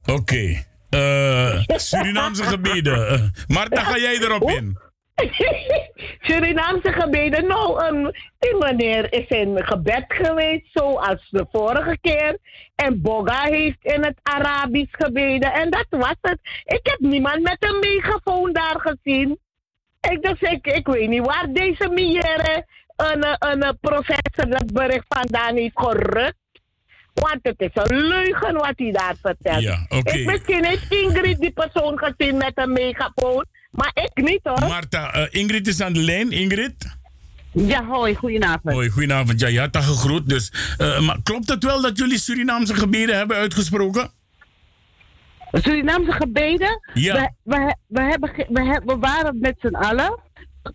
Oké. eh, Surinaamse gebieden. Eh, Marta, ga jij erop in? (laughs) Surinaamse gebeden. Nou, um, die meneer is in gebed geweest, zoals de vorige keer. En Boga heeft in het Arabisch gebeden. En dat was het. Ik heb niemand met een megafoon daar gezien. Ik, dus ik, ik weet niet waar deze meneer een, een professor dat bericht vandaan heeft gerukt. Want het is een leugen wat hij daar vertelt. Ja, oké. Ik misschien heeft Ingrid die persoon gezien met een megafoon. Maar ik niet hoor. Marta, eh, Ingrid is aan de lijn. Ingrid? Ja, hoi, goedenavond. Hoi, goedenavond. Ja, je had dat gegroet. Dus, eh, maar klopt het wel dat jullie Surinaamse gebeden hebben uitgesproken? Surinaamse gebeden? Ja. We, we, we, hebben, we, we waren met z'n allen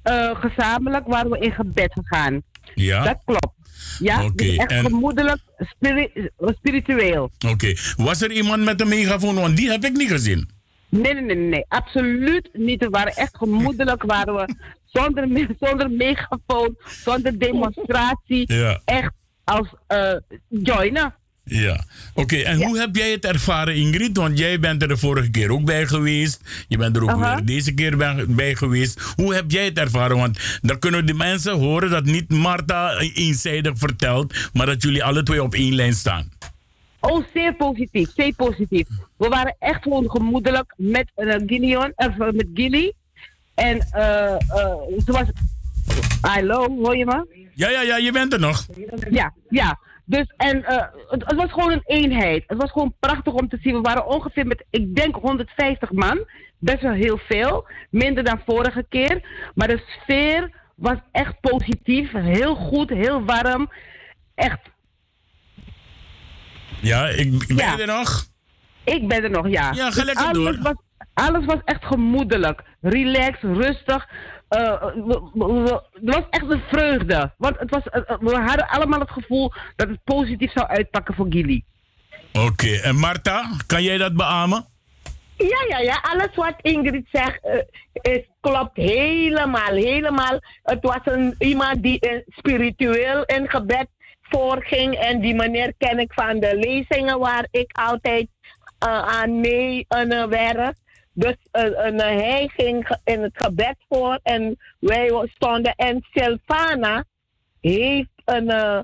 eh, gezamenlijk waren we in gebed gegaan. Ja. Dat klopt. Ja, dus echt en- gemoedelijk, spiri- spiritueel. Oké. Was er iemand met een megafoon? Want die heb ik niet gezien. Nee, nee, nee, nee, absoluut niet. We waren echt gemoedelijk, waren we zonder, me- zonder megafoon, zonder demonstratie. Ja. Echt als joinen. Ja. Oké, en hoe heb jij het ervaren, Ingrid? Want jij bent er de vorige keer ook bij geweest. Je bent er ook weer deze keer bij, bij geweest. Hoe heb jij het ervaren? Want dan kunnen de mensen horen dat niet Marta eenzijdig vertelt, maar dat jullie alle twee op één lijn staan. Oh, zeer positief, zeer positief. We waren echt gewoon gemoedelijk met uh, of, met Gilly. En eh eh ze was... Hallo, hoor je me? Ja, ja, ja, je bent er nog. Ja, ja. Dus, en eh, het, het was gewoon een eenheid. Het was gewoon prachtig om te zien. We waren ongeveer met, ik denk, 150 man. Best wel heel veel. Minder dan vorige keer. Maar de sfeer was echt positief. Heel goed, heel warm. Echt, Ja, ik ben Ja. er nog? ik ben er nog, ja. Ja, ga Dus lekker alles door. Was, alles was echt gemoedelijk. Relaxed, rustig. Eh, we- we- we- het was echt een vreugde. Want het was, eh, we hadden allemaal het gevoel dat het positief zou uitpakken voor Gilly. Oké, en Marta, kan jij dat beamen? Ja, ja, ja. Alles wat Ingrid zegt eh, is, klopt helemaal, helemaal. Het was een, iemand die eh, spiritueel in gebed voorging. En die meneer ken ik van de lezingen waar ik altijd eh, aan mee uh, werk. Dus uh, hij ging in het gebed voor en wij stonden. En Silvana heeft een, eh,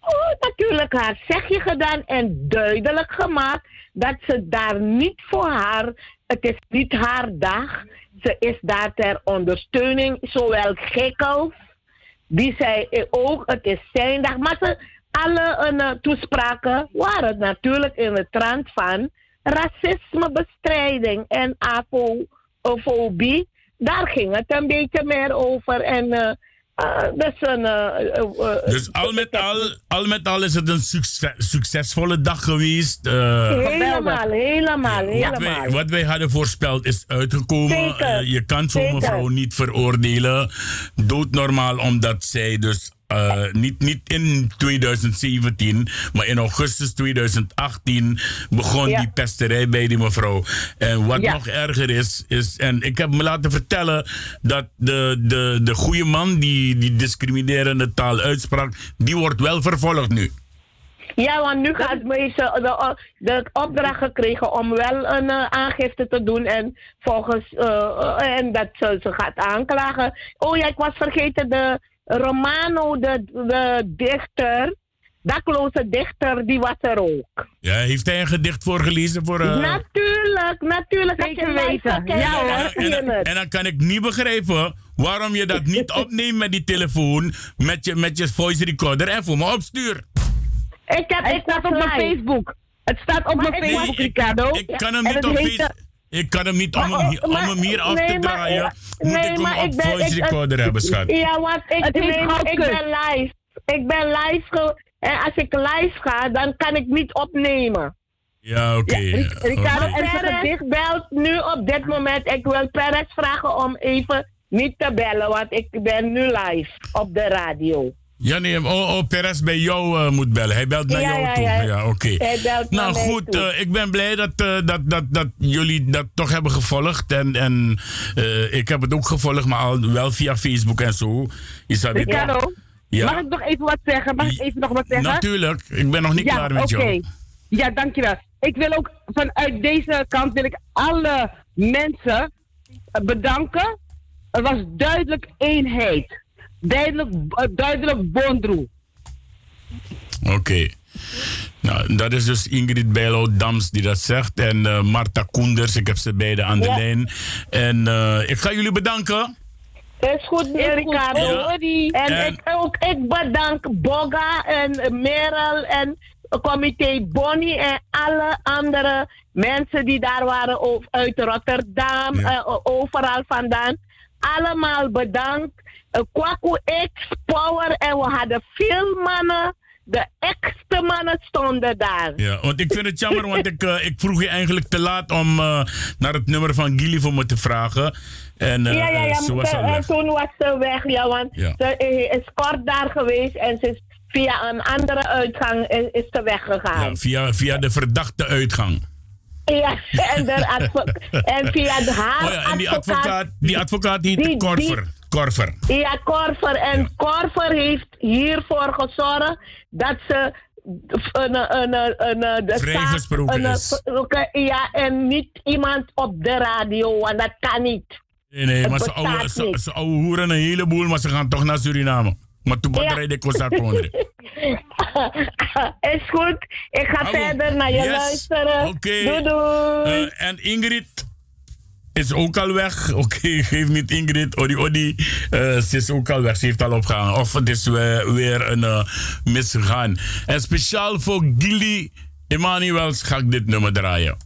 oh, natuurlijk haar zegje gedaan en duidelijk gemaakt dat ze daar niet voor haar, het is niet haar dag. Ze is daar ter ondersteuning, zowel Gekkels, die zei ook, het is zijn dag. Maar ze, alle eh, toespraken waren natuurlijk in de trant van racismebestrijding en afofobie. Daar ging het een beetje meer over. En eh, eh, dus een. eh, Dus al met al, al met al is het een succes- succesvolle dag geweest. eh, helemaal, helemaal, wat, helemaal. wij, wat wij hadden voorspeld is uitgekomen. Zeker. Je kan zo'n mevrouw niet veroordelen. Doodnormaal, omdat zij dus eh, niet, niet in 2017, maar in augustus 2018 begon Ja. die pesterij bij die mevrouw. En wat Ja. nog erger is, is, en ik heb me laten vertellen dat de, de, de goede man die die discriminerende taal uitsprak, die wordt wel vervolgd nu. Ja, want nu gaat Meisje de, de opdracht gekregen om wel een eh, aangifte te doen. En volgens. eh, en dat ze, ze gaat aanklagen. Oh ja, ik was vergeten de Romano, de, de dichter. Dakloze dichter, die was er ook. Ja, heeft hij een gedicht voorgelezen voor... eh, Natuurlijk, natuurlijk. Zeker Als je weten. Ja, het, hoor. En, en, dan kan ik niet begrijpen waarom je dat niet (laughs) opneemt met die telefoon, met je, met je voice recorder en voor me opstuur. Ik heb, Het ik staat op mijn. Facebook. Het staat op Maar mijn ik- Facebook, ik, Ricardo. ik kan hem niet op Facebook. Ik kan hem niet om, Maar, hem, oh, om hem hier af nee, te maar- draaien. Moet nee, ik maar hem op ik ben- voice ik- recorder hebben, schat. Ja, want ik, nee, ik ben live. Ik ben live. Ge- en als ik live ga, dan kan ik niet opnemen. Ja, oké. Ricardo, Oké. en zijn Perez gedicht belt nu op dit moment. Ik wil Perez vragen om even niet te bellen, want ik ben nu live op de radio. Ja, nee, oh, oh, Perez bij jou eh, moet bellen. Hij belt naar Ja, jou ja, toe. ja. Ja, oké. Hij belt naar Nou goed, eh, ik ben blij dat, eh, dat, dat, dat jullie dat toch hebben gevolgd. En, en ik heb het ook gevolgd, maar al wel via Facebook en zo. Is dat dit- Ja. mag ik nog even wat zeggen? Mag ik even nog wat zeggen? Natuurlijk, ik ben nog niet klaar met oké. jou. Ja, dankjewel. Ik wil ook vanuit deze kant wil ik alle mensen bedanken. Er was duidelijk eenheid. Duidelijk, eh, duidelijk bondroe. Oké. Nou, dat is dus Ingrid Bijlo-Dams die dat zegt. En eh Marta Koenders, ik heb ze beide aan de Ja. lijn. En eh, ik ga jullie bedanken. Is goed, Ricardo. Ja. En, En- ik, ook, ik bedank Boga en Merel en comité Bonnie en alle andere mensen die daar waren uit Rotterdam, Ja. eh, overal vandaan. Allemaal bedankt. Uh, Kwaku X Power en we hadden veel mannen. De echte mannen stonden daar. Ja, want ik vind het jammer, want ik, eh, ik vroeg je eigenlijk te laat om eh, naar het nummer van Gilly voor me te vragen. En eh, ja, ja, ja. ze was ze- al en weg. toen was ze weg, ja, want Ja. ze eh, is kort daar geweest en ze is via een andere uitgang is, is ze weggegaan. Ja, via, via de verdachte uitgang. Ja, (laughs) en, de advo- en via de haar Oh ja, en die advocaat, die advocaat heet Die- Korver. Korver. Ja, Korver. En Korver heeft hiervoor gezorgd dat ze een, een, een, een, de een- Ja, en niet iemand op de radio, want dat kan niet. Nee, nee, Het maar ze ouwe, ze, niet. ze ouwe hoeren een heleboel, maar ze gaan toch naar Suriname. Maar toen Ja. batterij de Kozak onder. (laughs) is goed. Ik ga Hallo. verder naar je Yes. luisteren. Oké. Doei doei. Eh, en Ingrid is ook al weg. (laughs) Oké, geef niet Ingrid. Odi Odi. Eh, ze is ook al weg. Ze heeft al opgehangen. Of het is weer, een eh, misgegaan. En speciaal voor Gilly Emanuels ga ik dit nummer draaien.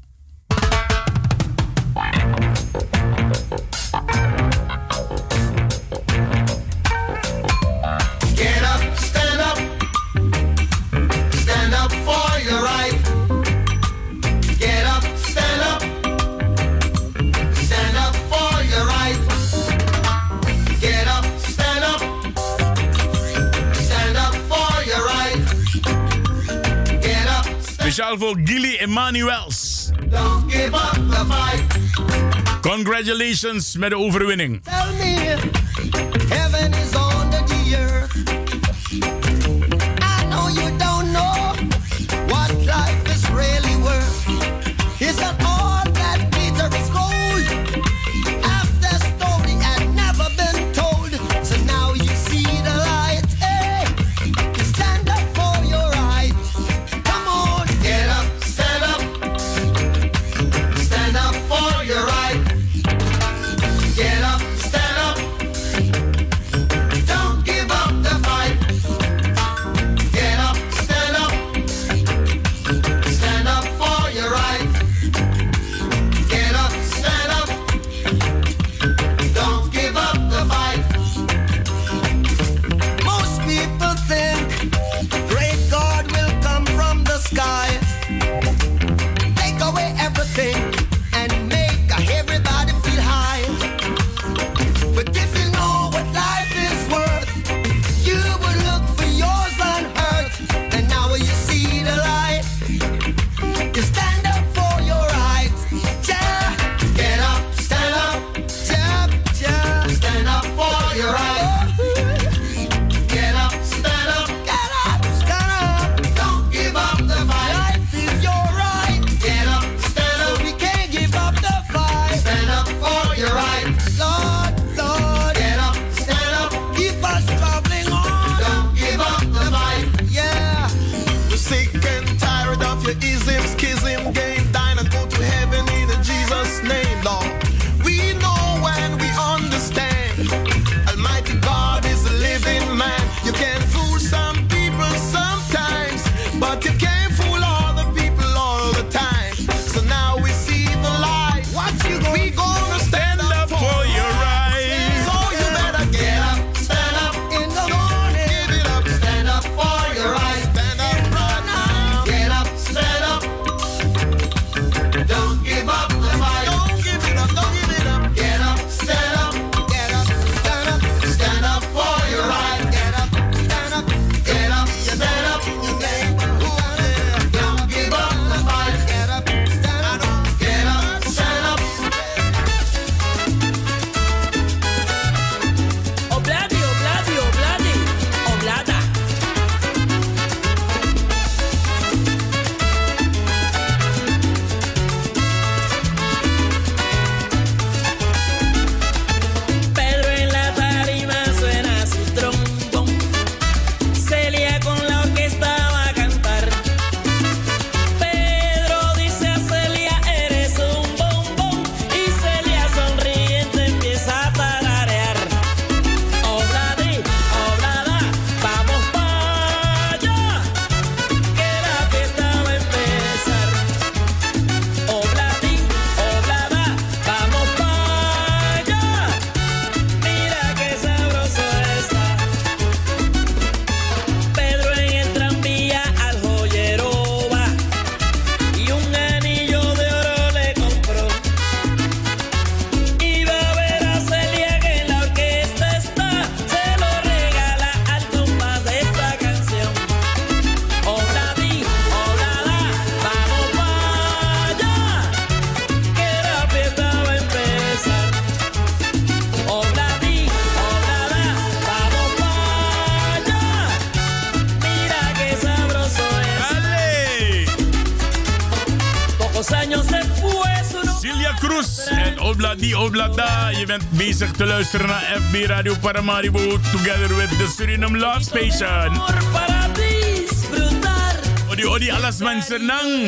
speciaal voor Gilly Emanuels. Don't give up the fight. Congratulations met de overwinning. Tell me, heaven is on the earth. I know you don't know what life is really worth. It's a bezig te luisteren naar FB Radio Paramaribo together with the Suriname Love Station. Odi odi alles mensen nang.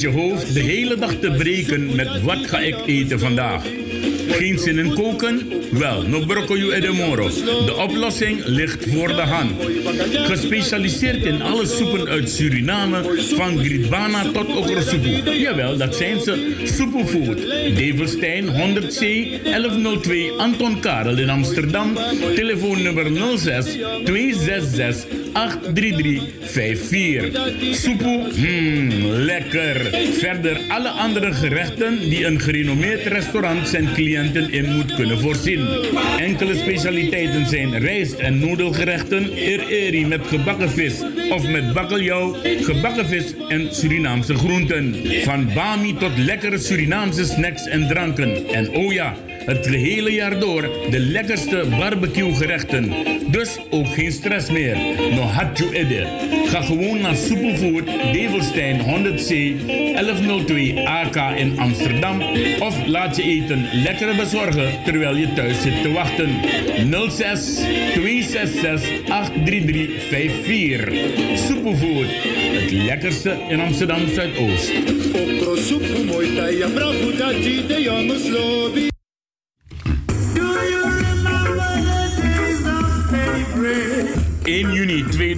Je hoofd de hele dag te breken met wat ga ik eten vandaag. Geen zin in koken? Wel, no broccoli e de moro. De oplossing ligt voor de hand. Gespecialiseerd in alle soepen uit Suriname, van Gridbana tot okrosoepoe. Jawel, dat zijn ze. Soepoefood. Develstein 100C 1102 Anton Karel in Amsterdam. Telefoonnummer 06 266 83354. Soepoe, hmm, lekker. Verder alle andere gerechten die een gerenommeerd restaurant zijn cliënten in moet kunnen voorzien. Enkele specialiteiten zijn rijst- en noedelgerechten, eri met gebakken vis of met bakkeljauw, gebakken vis en Surinaamse groenten. Van bami tot lekkere Surinaamse snacks en dranken. En oh ja, het gehele jaar door de lekkerste barbecue gerechten. Dus ook geen stress meer. No you edde. Ga gewoon naar Superfood Develstein 100C 1102 AK in Amsterdam. Of laat je eten lekker bezorgen terwijl je thuis zit te wachten. 06 266 83354. Superfood. Het lekkerste in Amsterdam Zuidoost. Okrosupu moita ya bravuta de jongens lobby.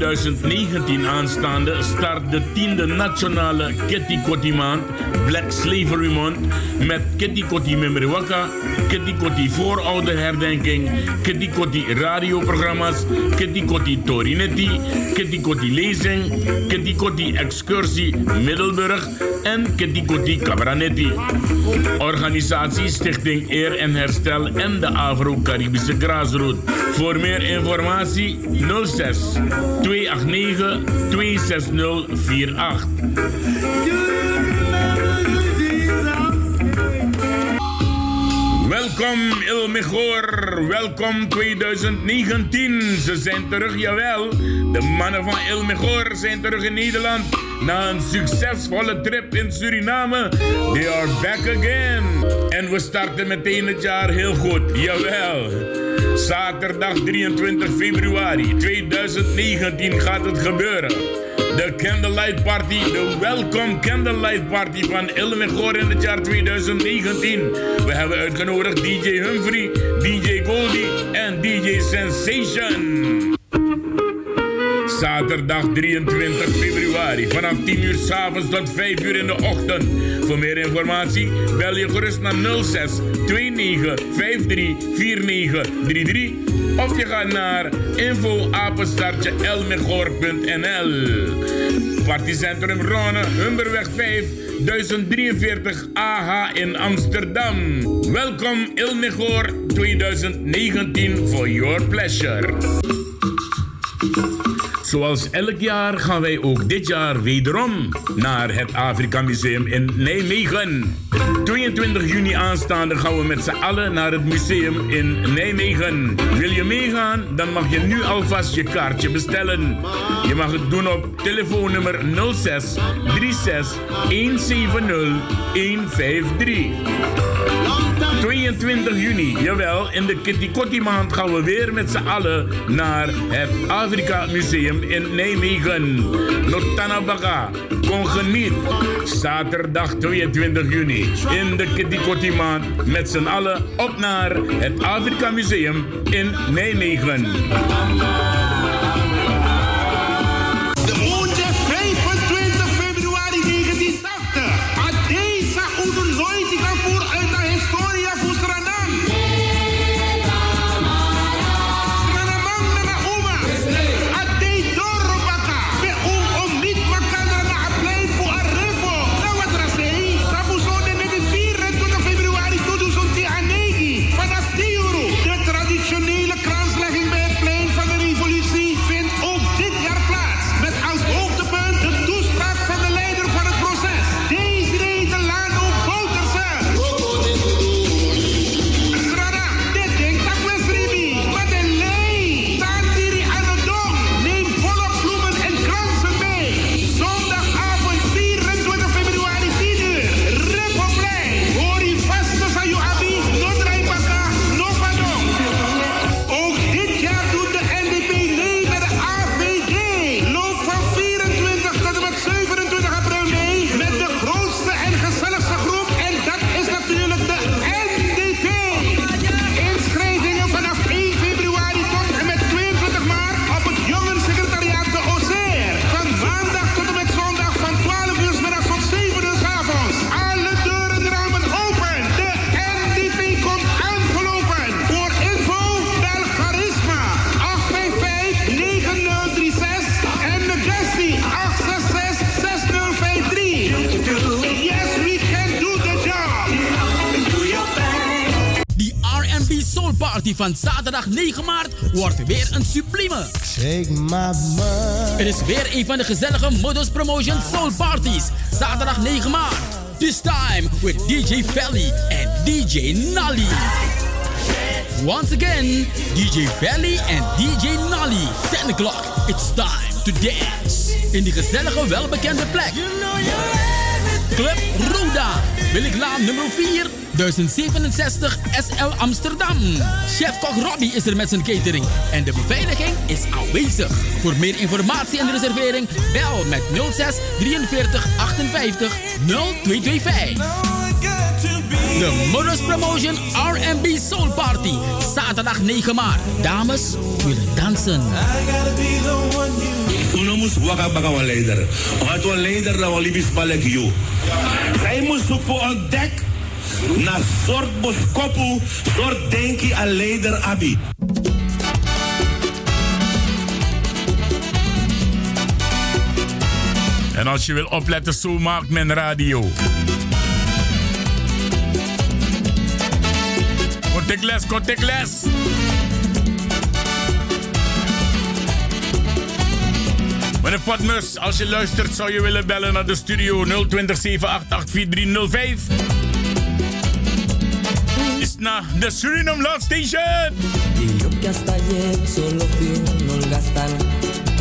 2019 aanstaande start de tiende nationale Kitty maand Black Slavery Month met Kitty Kotti Memriwaka, Kitty Kotti voorouderherdenking, Kitty Kotti radioprogramma's, Kitty Kotti Torinetti, Kitty Kotti lezing, Kitty Kotti excursie Middelburg en Kitty Kotti Cabranetti. Organisatie Stichting Eer en Herstel en de Afro-Caribische Grassroot. Voor meer informatie 06 289 26048. Welkom Il Mejor, welkom 2019. Ze zijn terug, jawel. De mannen van Il Mejor zijn terug in Nederland. Na een succesvolle trip in Suriname. They are back again. En we starten meteen het jaar heel goed, jawel. Zaterdag 23 februari 2019 gaat het gebeuren. De Candlelight Party, de Welcome Candlelight Party van Ilmegor in het jaar 2019. We hebben uitgenodigd DJ Humphrey, DJ Goldie en DJ Sensation. Zaterdag 23 februari vanaf 10 uur s avonds tot 5 uur in de ochtend. Voor meer informatie bel je gerust naar 06 29 53 49 33 of je gaat naar info-apenstaartje elmegor.nl. Partycentrum Ronne, Humberweg 5, 1043 AH in Amsterdam. Welkom Ilmegor 2019 for your pleasure. Zoals elk jaar gaan wij ook dit jaar wederom naar het Afrika Museum in Nijmegen. 22 juni aanstaande gaan we met z'n allen naar het museum in Nijmegen. Wil je meegaan? Dan mag je nu alvast je kaartje bestellen. Je mag het doen op telefoonnummer 06 36 170 153. 22 juni, jawel, in de Kitty maand gaan we weer met z'n allen naar het Afrika Museum in Nijmegen. Notanabaka, kon geniet. Zaterdag 22 juni in de Kitty maand met z'n allen op naar het Afrika Museum in Nijmegen. Van zaterdag 9 maart wordt weer een sublieme. Shake my Het is weer een van de gezellige Modus Promotion Soul Parties. Zaterdag 9 maart. This time with DJ Felly en DJ Nally. Once again, DJ Valley en DJ Nally. 10 o'clock, it's time to dance. In die gezellige, welbekende plek. Club Roda, Williglaan nummer 4, 1067 SL Amsterdam. Chef-kok Robbie is er met zijn catering. En de beveiliging is aanwezig. Voor meer informatie en reservering, bel met 06 43 58 0225. De Modus Promotion R&B Soul Party. Zaterdag 9 maart. Dames willen dansen. Uno moest waka baka leider. Want een leider dat we liefst palek. Zij moest zoeken voor een dek. Na soort boskopu, soort denki aan leider abi. En als je wil opletten, zo maakt men radio. Contact les, contact les. Meneer Potmus, als je luistert, zou je willen bellen naar de studio 020 788 4305. Is naar de Suriname Love Station. Y yo que hasta ayer solo fui un holgazán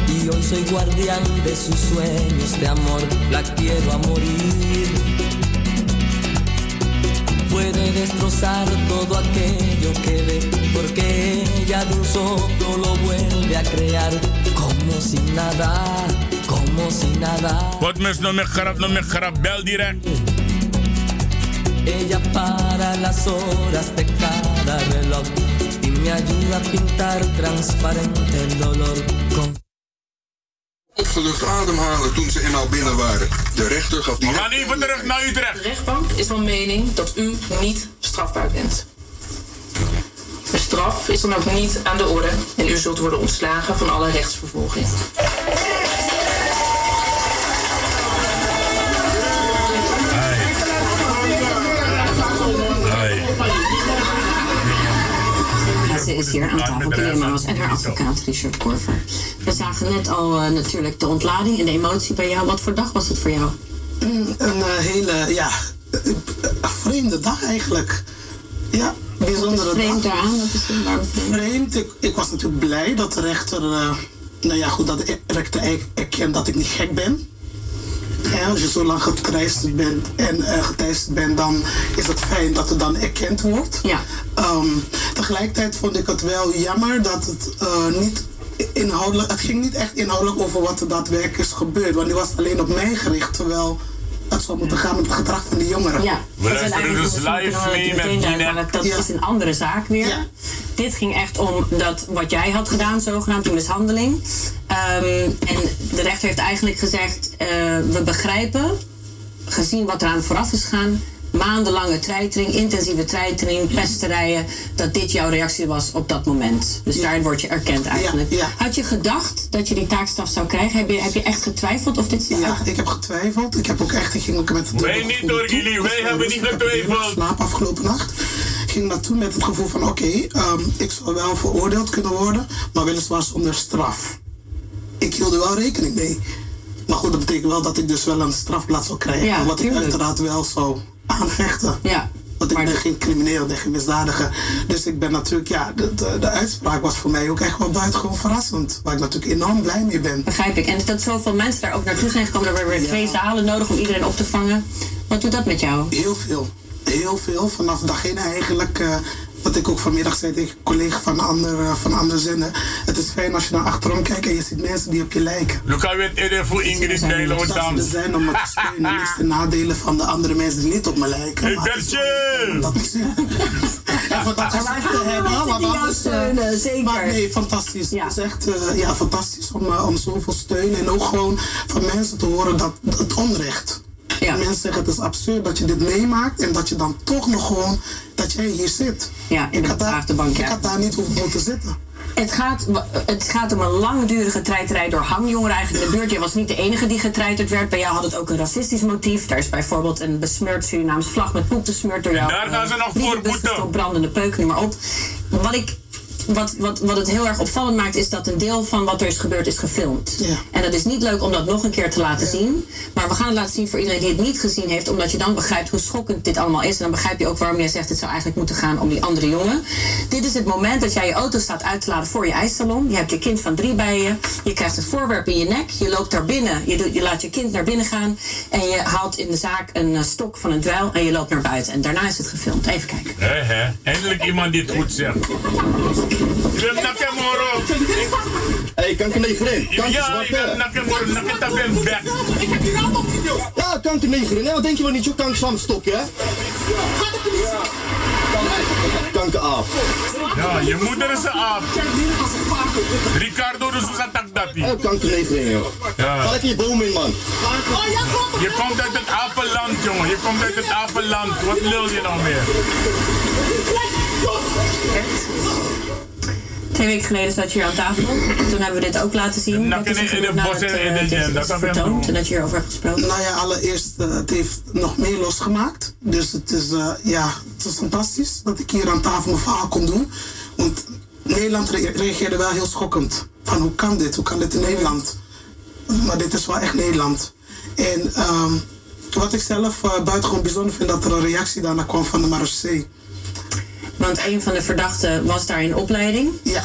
Y hoy soy guardián de sus sueños de amor La quiero a morir Puede destrozar todo aquello que ve Porque ella de un soplo lo vuelve a crear Como si nada, como si nada Potmus, no me grap, no me grap, bel direct. Ella para las horas de cada reloj y me ayuda a pintar transparente el dolor con Opgelucht ademhalen toen ze eenmaal binnen waren. De rechter gaf die... We gaan even terug naar Utrecht. De rechtbank is van mening dat u niet strafbaar bent. De straf is dan ook niet aan de orde en u zult worden ontslagen van alle rechtsvervolging. Ze is hier aan tafel, Kelly Maas en haar advocaat Richard Korver. We zagen net al eh, natuurlijk de ontlading en de emotie bij jou. Wat voor dag was het voor jou? Mm, Een eh, hele, ja, eh, vreemde dag eigenlijk. Ja, bijzondere vreemd dag. daaraan? Wat is vreemd? Ik, ik was natuurlijk blij dat de rechter, eh, nou ja goed, dat de rechter eigenlijk erkent dat ik niet gek ben. Ja, als je zo lang geteisterd bent en geteisterd bent, dan is het fijn dat het dan erkend wordt. Ja. Ehm, tegelijkertijd vond ik het wel jammer dat het eh, niet inhoudelijk, het ging niet echt inhoudelijk over wat er daadwerkelijk is gebeurd, want die was alleen op mij gericht, terwijl het zou moeten gaan met het gedrag van de jongeren. Ja, We luisteren dus live mee met maar dat is een andere zaak weer. Dit ging echt om dat wat jij had gedaan, zogenaamd die mishandeling. Ehm, en de rechter heeft eigenlijk gezegd: eh, we begrijpen, gezien wat eraan vooraf is gegaan, maandenlange treitering, intensieve treitering, pesterijen, dat dit jouw reactie was op dat moment. Dus daar word je erkend eigenlijk. Had je gedacht dat je die taakstraf zou krijgen? Heb je, heb je echt getwijfeld of dit Ja, ik heb getwijfeld. Ik heb ook echt, ik ging ook met het Wij niet hoor, Gilly. Wij hebben niet getwijfeld. slaap afgelopen nacht. Ik ging naartoe met het gevoel van oké, ehm, ik zou wel veroordeeld kunnen worden, maar weliswaar zonder straf. Ik hield er wel rekening mee. Maar goed, dat betekent wel dat ik dus wel een strafblad zou krijgen. Ja, wat ik uiteraard wel zou aanvechten. Ja. Want ik ben geen crimineel, ik ben geen misdadiger. Dus ik ben natuurlijk, ja, de, de, de uitspraak was voor mij ook echt wel buitengewoon verrassend. Waar ik natuurlijk enorm blij mee ben. Begrijp ik. En dat zoveel mensen daar ook naartoe zijn gekomen. Er werden weer twee zalen nodig om iedereen op te vangen. Wat doet dat met jou? Heel veel. Heel veel. Vanaf dag één eigenlijk. eh, wat ik ook vanmiddag zei tegen een collega van een ander, eh, van een ander zender. Het is fijn als je naar achterom kijkt en je ziet mensen die op je lijken. Luca weet eerder voor Ingrid Bijlo Dat ze zijn om me te steunen. Niks de nadelen van de andere mensen die niet op me lijken. Is (laughs) dat zien. En voor dat gezegd te hebben. mensen Want die jou anders, eh, steunen, zeker. Maar nee, fantastisch. Het is echt eh, ja, fantastisch om, eh, om zoveel steun. En ook gewoon van mensen te horen dat het onrecht. Mensen zeggen het is absurd dat je dit meemaakt en dat je dan toch nog gewoon dat jij hier zit. Ja, in ik de had daar, achterbank, Ik ja. had daar niet hoeven moeten zitten. Het gaat, het gaat om een langdurige treiterij door hangjongeren eigenlijk in de buurt. Jij was niet de enige die getreiterd werd. Bij jou had het ook een racistisch motief. Daar is bijvoorbeeld een besmeurd Surinaams vlag met poep besmeurd door jou. daar gaan ze nog voor boeten. brandende peuk, noem maar op. Wat ik... Wat, wat, wat het heel erg opvallend maakt, is dat een deel van wat er is gebeurd is gefilmd. En dat is niet leuk om dat nog een keer te laten zien. Maar we gaan het laten zien voor iedereen die het niet gezien heeft. Omdat je dan begrijpt hoe schokkend dit allemaal is. En dan begrijp je ook waarom jij zegt het zou eigenlijk moeten gaan om die andere jongen. Dit is het moment dat jij je auto staat uit te laden voor je ijssalon. Je hebt je kind van drie bij je. Je krijgt het voorwerp in je nek. Je loopt daar binnen. Je, doet, je laat je kind naar binnen gaan. En je haalt in de zaak een eh, stok van een dweil. En je loopt naar buiten. En daarna is het gefilmd. Even kijken. Hé, hé. Eindelijk iemand die het goed zegt. Wim Nakemoro. Hé, kankernegerin. Ja, ik ben Nakemoro. Naketa ben back. Ik heb die raam opgedeeld. Ja, kankernegerin. hè? Wat denk je wel niet zo kanker van stokje, hè? Kankeraap. Ja, je moeder is een aap. Ricardo de Sousa Takdati. Hé, kankernegerin, joh. Ja. Ga lekker je boom in, man. Je komt uit het apenland, jongen. Je komt uit het apenland. Wat lul je nou meer? Twee weken geleden zat je hier aan tafel. Toen hebben we dit ook laten zien. Wat is er gebeurd nadat, eh, dit is vertoond en dat je hierover hebt gesproken? Nou ja, allereerst, eh, het heeft nog meer losgemaakt. Dus het is, eh, ja, het is fantastisch dat ik hier aan tafel mijn verhaal kon doen. Want Nederland re- reageerde wel heel schokkend. Van hoe kan dit? Hoe kan dit in Nederland? Maar dit is wel echt Nederland. En ehm, wat ik zelf uh, buitengewoon bijzonder vind, dat er een reactie daarna kwam van de Marseille. Want een van de verdachten was daar in opleiding. Ja.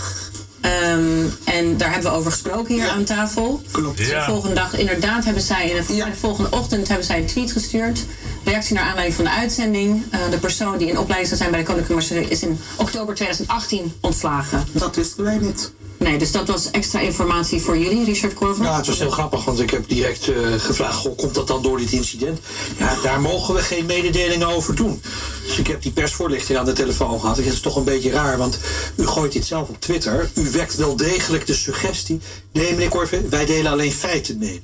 Ehm, en daar hebben we over gesproken hier aan tafel. Klopt. De Ja. volgende dag, inderdaad, hebben zij in de, de volgende ochtend hebben zij een tweet gestuurd. Reactie naar aanleiding van de uitzending. Eh, de persoon die in opleiding zou zijn bij de Koninklijke Marseille is in oktober 2018 ontslagen. Dat wisten wij niet. Nee, dus dat was extra informatie voor jullie, Richard Korver. Ja, het was heel grappig, want ik heb direct eh, gevraagd: goh, komt dat dan door dit incident? Ja, daar mogen we geen mededelingen over doen. Dus ik heb die persvoorlichting aan de telefoon gehad. Ik vind het toch een beetje raar, want u gooit dit zelf op Twitter. U wekt wel degelijk de suggestie. Nee, meneer Korver, wij delen alleen feiten mee.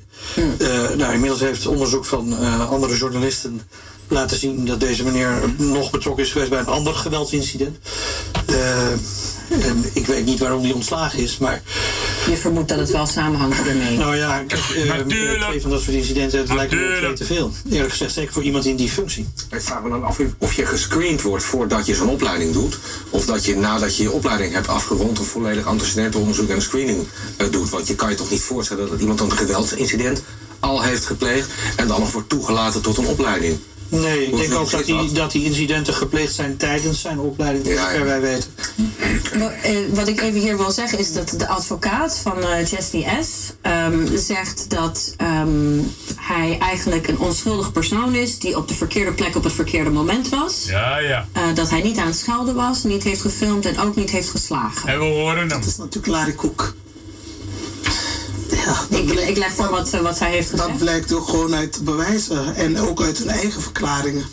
Eh, nou, inmiddels heeft onderzoek van eh, andere journalisten laten zien dat deze meneer nog betrokken is geweest bij een ander geweldsincident. Eh, en ik weet niet waarom hij ontslagen is, maar. Je vermoedt dat het wel samenhangt ermee. Nou ja, kijk, eh, twee van dat soort incidenten het lijkt me twee te veel. Eerlijk gezegd, zeker voor iemand in die functie. Ik vraag me dan af of je gescreend wordt voordat je zo'n opleiding doet. Of dat je nadat je je opleiding hebt afgerond een volledig antecedentenonderzoek en een screening eh, doet. Want je kan je toch niet voorstellen dat iemand een geweldsincident al heeft gepleegd en dan nog wordt toegelaten tot een opleiding. Nee, ik Hoe denk ook dat die, dat? die incidenten gepleegd zijn tijdens zijn opleiding, voor zover wij weten. Wat, eh, wat ik even hier wil zeggen is dat de advocaat van eh Chesney S. ehm, zegt dat ehm, hij eigenlijk een onschuldig persoon is die op de verkeerde plek op het verkeerde moment was. Ja, ja. Eh, dat hij niet aan het schelden was, niet heeft gefilmd en ook niet heeft geslagen. En we horen hem. Dat is natuurlijk Larry Koek. Ik, ik leg voor wat, wat zij heeft gezegd. Dat blijkt ook gewoon uit bewijzen en ook uit hun eigen verklaringen.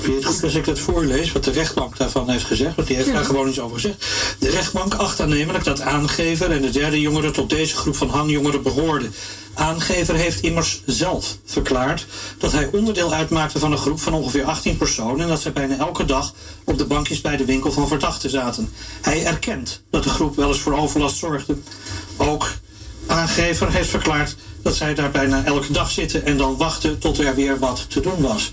Vind je het goed als ik dat voorlees, wat de rechtbank daarvan heeft gezegd? Want die heeft daar gewoon iets over gezegd. De rechtbank acht aannemelijk dat aangever en de derde jongere tot deze groep van hangjongeren behoorden. Aangever heeft immers zelf verklaard dat hij onderdeel uitmaakte van een groep van ongeveer 18 personen en dat zij bijna elke dag op de bankjes bij de winkel van verdachten zaten. Hij erkent dat de groep wel eens voor overlast zorgde. Ook aangever heeft verklaard dat zij daar bijna elke dag zitten en dan wachten tot er weer wat te doen was.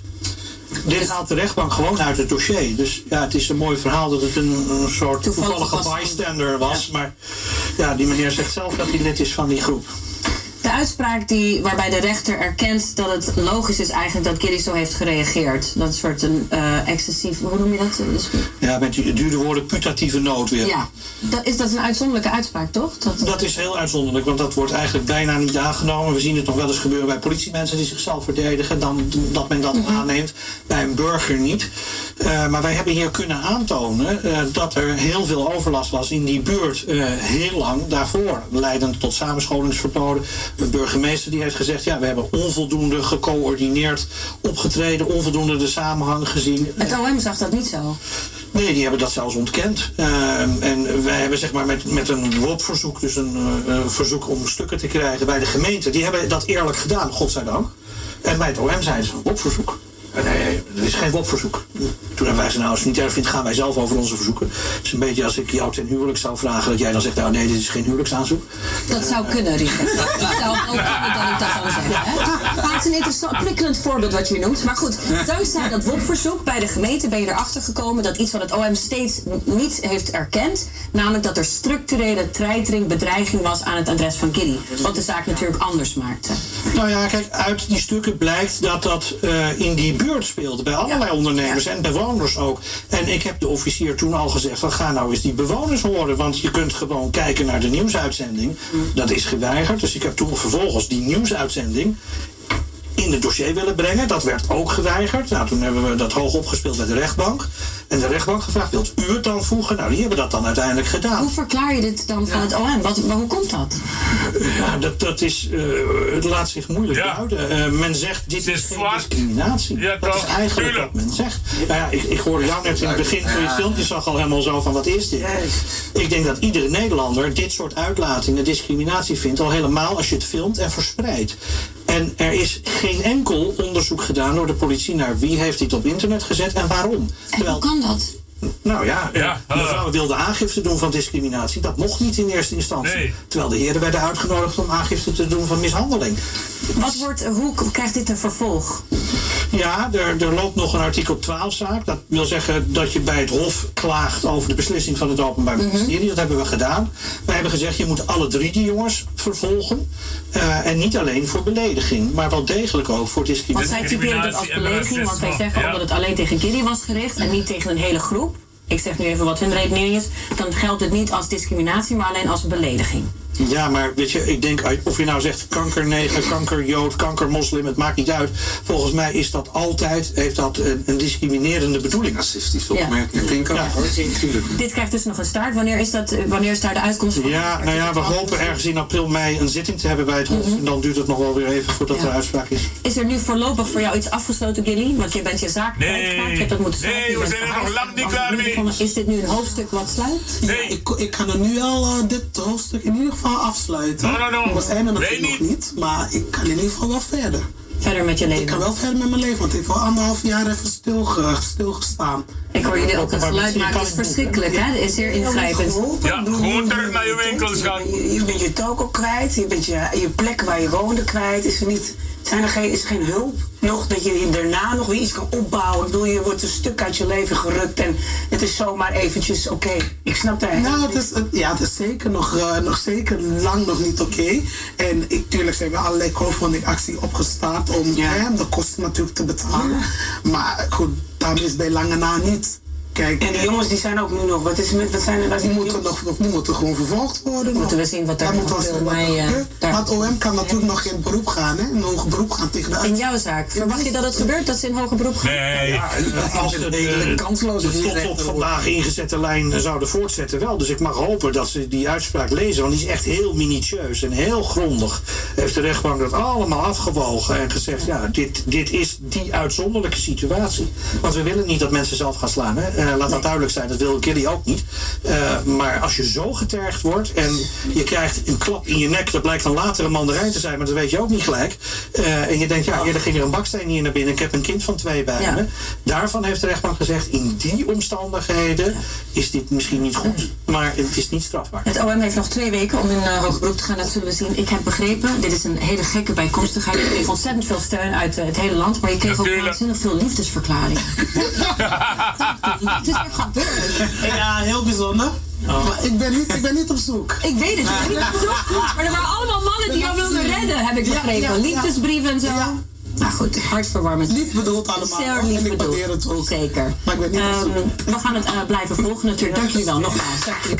Dit haalt de rechtbank gewoon uit het dossier. Dus ja, het is een mooi verhaal dat het een, een soort toevallige bystander was. Maar ja, die meneer zegt zelf dat hij lid is van die groep. De uitspraak die, waarbij de rechter erkent dat het logisch is eigenlijk dat Gilly zo heeft gereageerd. Dat soort een eh, excessief, hoe noem je dat? Ja, met die dure woorden putatieve noodweer. ja, dat is, dat is een uitzonderlijke uitspraak, toch? Dat, Dat is heel uitzonderlijk, want dat wordt eigenlijk bijna niet aangenomen. We zien het nog wel eens gebeuren bij politiemensen die zichzelf verdedigen, dan dat men dat aanneemt. Bij een burger niet. Eh, maar wij hebben hier kunnen aantonen eh, dat er heel veel overlast was in die buurt heel lang daarvoor. Leidend tot samenscholingsverboden. De burgemeester die heeft gezegd, ja, we hebben onvoldoende gecoördineerd opgetreden, onvoldoende de samenhang gezien. het OM zag dat niet zo. Nee, die hebben dat zelfs ontkend. Ehm, en wij hebben zeg maar met, met een WOP-verzoek, dus een eh, eh, verzoek om stukken te krijgen bij de gemeente, die hebben dat eerlijk gedaan, godzijdank. En bij het OM zeiden ze een WOP-verzoek. Nee, dat is geen WOP-verzoek. Toen hebben wij gezegd, nou, als je het niet erg vindt, gaan wij zelf over onze verzoeken. Het is een beetje als ik jou ten huwelijk zou vragen, dat jij dan zegt, nou nee, dit is geen huwelijksaanzoek. Dat zou kunnen, Richard. (laughs) Dat zou ook kunnen dat ik dat zou zeggen. Hè? Maar het is een interessant, prikkelend voorbeeld wat je noemt. Maar goed, (laughs) dankzij dat WOP-verzoek bij de gemeente ben je erachter gekomen dat iets wat het OM steeds niet heeft erkend. Namelijk dat er structurele treitering, bedreiging was aan het adres van Gilly. Wat de zaak natuurlijk anders maakte. Nou ja, kijk, uit die stukken blijkt dat dat eh, in die buurt speelde. Bij allerlei ondernemers en bewoners ook. En ik heb de officier toen al gezegd: van, ga nou eens die bewoners horen. Want je kunt gewoon kijken naar de nieuwsuitzending. Dat is geweigerd. Dus ik heb toen vervolgens die nieuwsuitzending in het dossier willen brengen. Dat werd ook geweigerd. Nou, toen hebben we dat hoog opgespeeld bij de rechtbank. En de rechtbank gevraagd: wilt u het dan voegen? Nou, die hebben dat dan uiteindelijk gedaan. Hoe verklaar je dit dan van het OM? Wat, hoe komt dat? Ja, dat, dat is, eh, het laat zich moeilijk duiden. Eh, men zegt, dit is geen discriminatie. dat is eigenlijk wat men zegt. Nou ja, ik, ik hoorde jou net in het begin van je filmpje zag al helemaal zo van, wat is dit? Ik denk dat iedere Nederlander dit soort uitlatingen discriminatie vindt. Al helemaal als je het filmt en verspreidt. En er is geen enkel onderzoek gedaan door de politie naar wie heeft dit op internet gezet en waarom. En hoe kan dat? Nou ja, Ja, eh, mevrouw wilde aangifte doen van discriminatie. Dat mocht niet in eerste instantie. Nee. Terwijl de heren werden uitgenodigd om aangifte te doen van mishandeling. Wat wordt, hoe krijgt dit een vervolg? Ja, er, er loopt nog een artikel 12 zaak. Dat wil zeggen dat je bij het Hof klaagt over de beslissing van het Openbaar Mhm. Ministerie. Dat hebben we gedaan. Wij hebben gezegd, je moet alle drie die jongens vervolgen. Eh, en niet alleen voor belediging, maar wel degelijk ook voor Want discriminatie. zij typeren het als belediging, want zij zeggen ook dat het alleen tegen Gilly was gericht en niet tegen een hele groep. Ik zeg nu even wat hun redenering is. Dan geldt het niet als discriminatie, maar alleen als belediging. Ja, maar weet je, ik denk, of je nou zegt kankerneger, kankerjood, kankermoslim, het maakt niet uit. Volgens mij is dat altijd, heeft dat een, een discriminerende bedoeling. Racistisch opmerking, vind ik ja. Dit krijgt dus nog een start. Wanneer is, dat, eh, wanneer is daar de uitkomst van? Ja, nou ja, we hopen ergens in april, mei een zitting te hebben bij het Hof. En dan duurt het nog wel weer even voordat Mhm. Ja. er uitspraak is. Is er nu voorlopig voor jou iets afgesloten, Gilly? Want je bent je zaak Nee. kwijtgeraakt. Je hebt dat moeten Nee, we zijn er nog lang niet klaar mee. Is dit nu een hoofdstuk wat sluit? Ja, ik, ik kan er nu al eh, dit hoofdstuk in ieder geval afsluiten. No, no, no. We zijn er Wij natuurlijk nog niet, maar ik kan in ieder geval wel verder. Verder met je leven? Ik kan wel verder met mijn leven, want ik heb al anderhalf jaar even stilge, stilgestaan. Ik hoor jullie ook een geluid maken. Het is verschrikkelijk, hè? Het is zeer ingrijpend. Ja, gewoon terug naar je winkels gaan. Je, je bent je toko kwijt, je bent je, je plek waar je woonde kwijt. Is er, niet, zijn er geen, is er geen hulp nog dat je daarna nog weer iets kan opbouwen? Ik bedoel, je wordt een stuk uit je leven gerukt en het is zomaar eventjes oké. Ik snap daar Nou, het is, ja, het is zeker nog, eh, nog zeker lang nog niet oké. En ik, tuurlijk zijn we allerlei crowdfunding-actie opgestart om hè, de kosten natuurlijk te betalen. Maar goed, daarmee is bij lange na niet. Kijk, En die jongens die zijn ook nu nog, wat, is met, wat zijn er? Wat die moeten, nog, die moeten gewoon vervolgd worden. Moeten nog. we zien wat er Daar nog eh, daar- Maar het OM kan natuurlijk nog in beroep gaan, hè? in hoger beroep gaan tegen de In jouw zaak, verwacht je dat het gebeurt dat ze in hoger beroep gaan? Nee. Ja, als het de, kansloze tot op vandaag ingezette lijn zouden voortzetten, wel. Dus ik mag hopen dat ze die uitspraak lezen, want die is echt heel minutieus en heel grondig. Heeft de rechtbank dat allemaal afgewogen en gezegd: ja, dit, dit is die uitzonderlijke situatie. Want we willen niet dat mensen zelf gaan slaan. Hè? Eh, laat dat duidelijk zijn, dat wil Kelly ook niet. Eh, maar als je zo getergd wordt en je krijgt een klap in je nek, dat blijkt dan later een mandarijn te zijn, maar dat weet je ook niet gelijk. Eh, en je denkt, ja, eerder ging er een baksteen hier naar binnen. Ik heb een kind van twee bij Ja. me. Daarvan heeft de rechtbank gezegd, in die omstandigheden is dit misschien niet goed, maar het is niet strafbaar. Het OM heeft nog twee weken om in uh, hoger beroep te gaan, dat zullen we zien. Ik heb begrepen, dit is een hele gekke bijkomstigheid. Je kreeg ontzettend veel steun uit het hele land, maar je kreeg ook waanzinnig veel liefdesverklaringen. (laughs) Het is echt gebeurd. (laughs) Ja, heel bijzonder. Maar ik ben, niet, ik ben niet op zoek. Ik weet het, je bent niet op zoek. Maar er waren allemaal mannen die jou wilden redden, heb ik begrepen. ja, ja. Liefdesbrieven en zo. Nou goed, hartverwarmend. Lief bedoeld allemaal. Zeer lief en ik bedoeld. waardeer het ook. Zeker. Maar ik ben niet op Ehm, zoek. we gaan het eh, blijven volgen natuurlijk. Dank jullie wel, nogmaals. Dank jullie.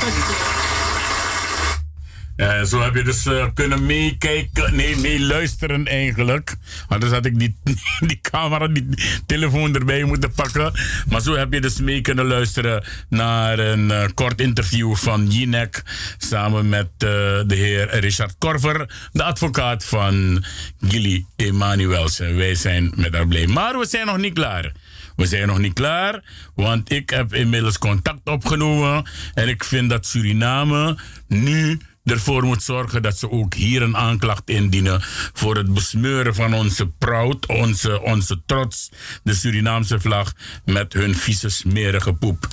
Eh, zo heb je dus eh, kunnen meekijken, nee, meeluisteren eigenlijk. Anders had ik die, (laughs) die camera, die telefoon erbij moeten pakken. Maar zo heb je dus mee kunnen luisteren naar een eh, kort interview van Jinek samen met de heer Richard Korver, de advocaat van Gilly Emanuelsen. Wij zijn met haar blij. Maar we zijn nog niet klaar. We zijn nog niet klaar, want ik heb inmiddels contact opgenomen. En ik vind dat Suriname nu ervoor moet zorgen dat ze ook hier een aanklacht indienen voor het besmeuren van onze proud, onze, onze trots, de Surinaamse vlag, met hun vieze smerige poep.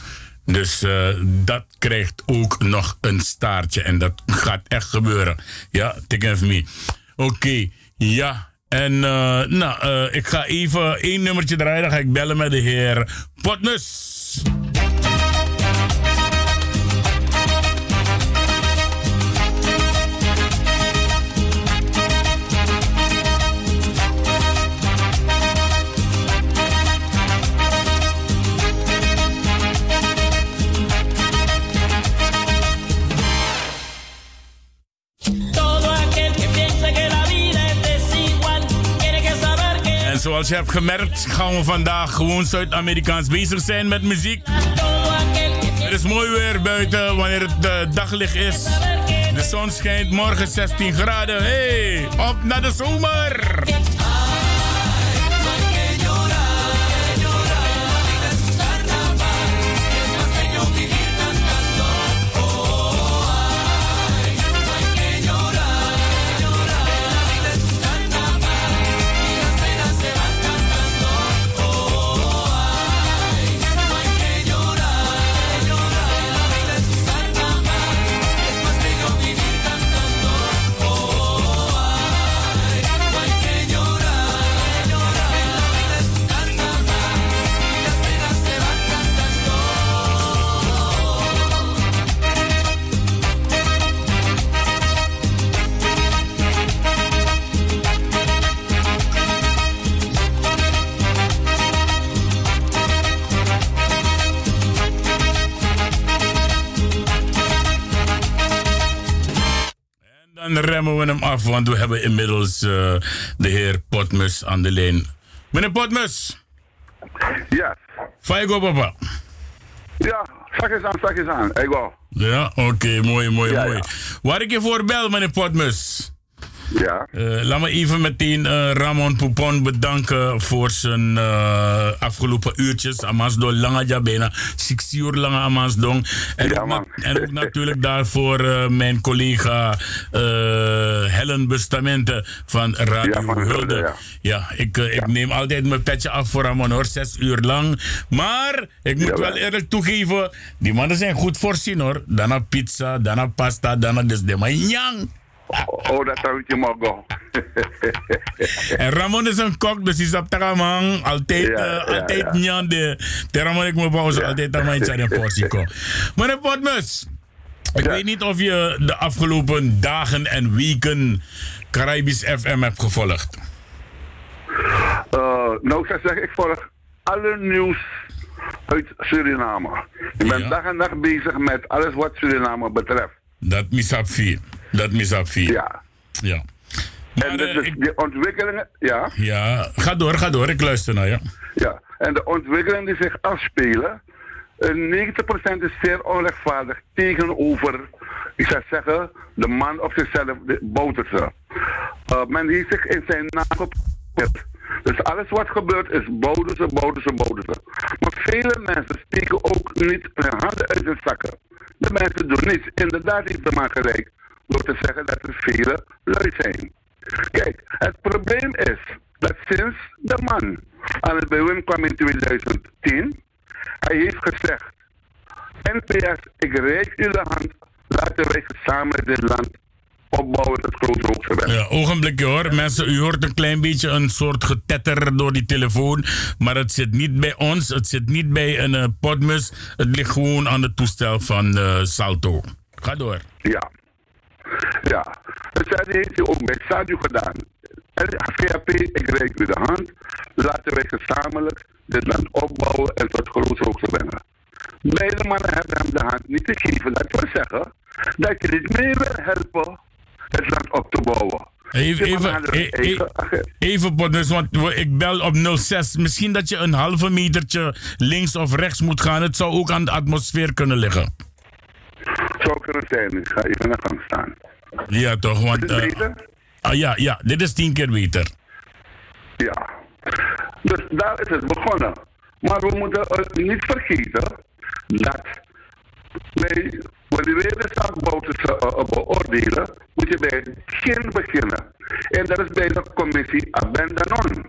Dus eh, dat krijgt ook nog een staartje en dat gaat echt gebeuren. Ja, take of me. Oké, ja. En eh, nou, eh, ik ga even één nummertje draaien. Dan ga ik bellen met de heer Potmus. Zoals je hebt gemerkt, gaan we vandaag gewoon Zuid-Amerikaans bezig zijn met muziek. Het is mooi weer buiten wanneer het eh, daglicht is. De zon schijnt morgen 16 graden. Hey, op naar de zomer! Dan remmen we hem af, want we hebben inmiddels eh, de heer Potmus aan de lijn. Meneer Potmus. Ja. Faigo papa. Ja, zak eens aan, zak eens aan. Ik. Ja, oké, mooi, mooi, Ja, mooi. Waar ik je voor bel, meneer Potmus. Ja. Eh, laat me even meteen eh, Ramon Poupon bedanken voor zijn eh, afgelopen uurtjes. Amasdo Langaja bijna 6 uur lang Amasdong. En, en ook (laughs) natuurlijk daarvoor mijn collega Helen Bustamante van Radio Hulde. Ja, ik, ik neem altijd mijn petje af voor Ramon hoor, 6 uur lang. Maar ik moet wel eerlijk toegeven, die mannen zijn goed voorzien hoor. Daarna pizza, daarna pasta, daarna dus de manjang. Oh, dat zou je mogen. (laughs) En Ramon is een kok, dus hij zat daar man. Altijd, Ja, ja, altijd ja. de. De Ramon ik me pauze, altijd aan mijn portie (laughs) kom. Meneer Potmus, ik weet niet of je de afgelopen dagen en weken Caribisch FM hebt gevolgd. Eh, nou, ik zou zeggen, ik volg alle nieuws uit Suriname. Ik ben dag en dag bezig met alles wat Suriname betreft. Dat misap vier. Dat misap vier. Ja. Ja. en dus, dus die ontwikkelingen, ja. Ja, ga door, ga door. Ik luister naar je. Ja, en de ontwikkelingen die zich afspelen, eh, 90% is zeer onrechtvaardig tegenover, ik zou zeggen, de man op zichzelf, de Bouterse. Eh, men heeft zich in zijn naam geprobeerd. Dus alles wat gebeurt is Bouterse, Bouterse, Bouterse. Maar vele mensen steken ook niet hun handen uit hun zakken. De mensen doen niets. Inderdaad heeft de man gelijk door te zeggen dat er vele lui zijn. Kijk, het probleem is dat sinds de man aan het bewind kwam in 2010, hij heeft gezegd, NPS, ik reik u de hand, laten wij gezamenlijk dit land opbouwen tot grote hoogte Ja, ogenblikje hoor. Mensen, u hoort een klein beetje een soort getetter door die telefoon. Maar het zit niet bij ons. Het zit niet bij een eh, potmus. Het ligt gewoon aan het toestel van eh, Salto. Ga door. Ja. Ja. Hetzelfde heeft hij ook bij Sadio gedaan. VAP, ik reik u de hand. Laten wij gezamenlijk dit land opbouwen en tot grote hoogte brengen. Beide mannen hebben hem de hand niet gegeven. Dat wil zeggen dat je niet mee wil helpen het land op te bouwen. Even, even, hadden e- hun eigen e- even potmus, want ik bel op 06. Misschien dat je een halve metertje links of rechts moet gaan. Het zou ook aan de atmosfeer kunnen liggen. Zou kunnen zijn. Ik ga even naar gang staan. Ja, toch? Want, Is het eh, beter? ah, ja, ja, dit is tien keer beter. Ja. Dus daar is het begonnen. Maar we moeten het niet vergeten dat wij, we wil je de zaak Bouterse uh, uh, beoordelen, moet je bij het begin beginnen. En dat is bij de commissie Abendanon.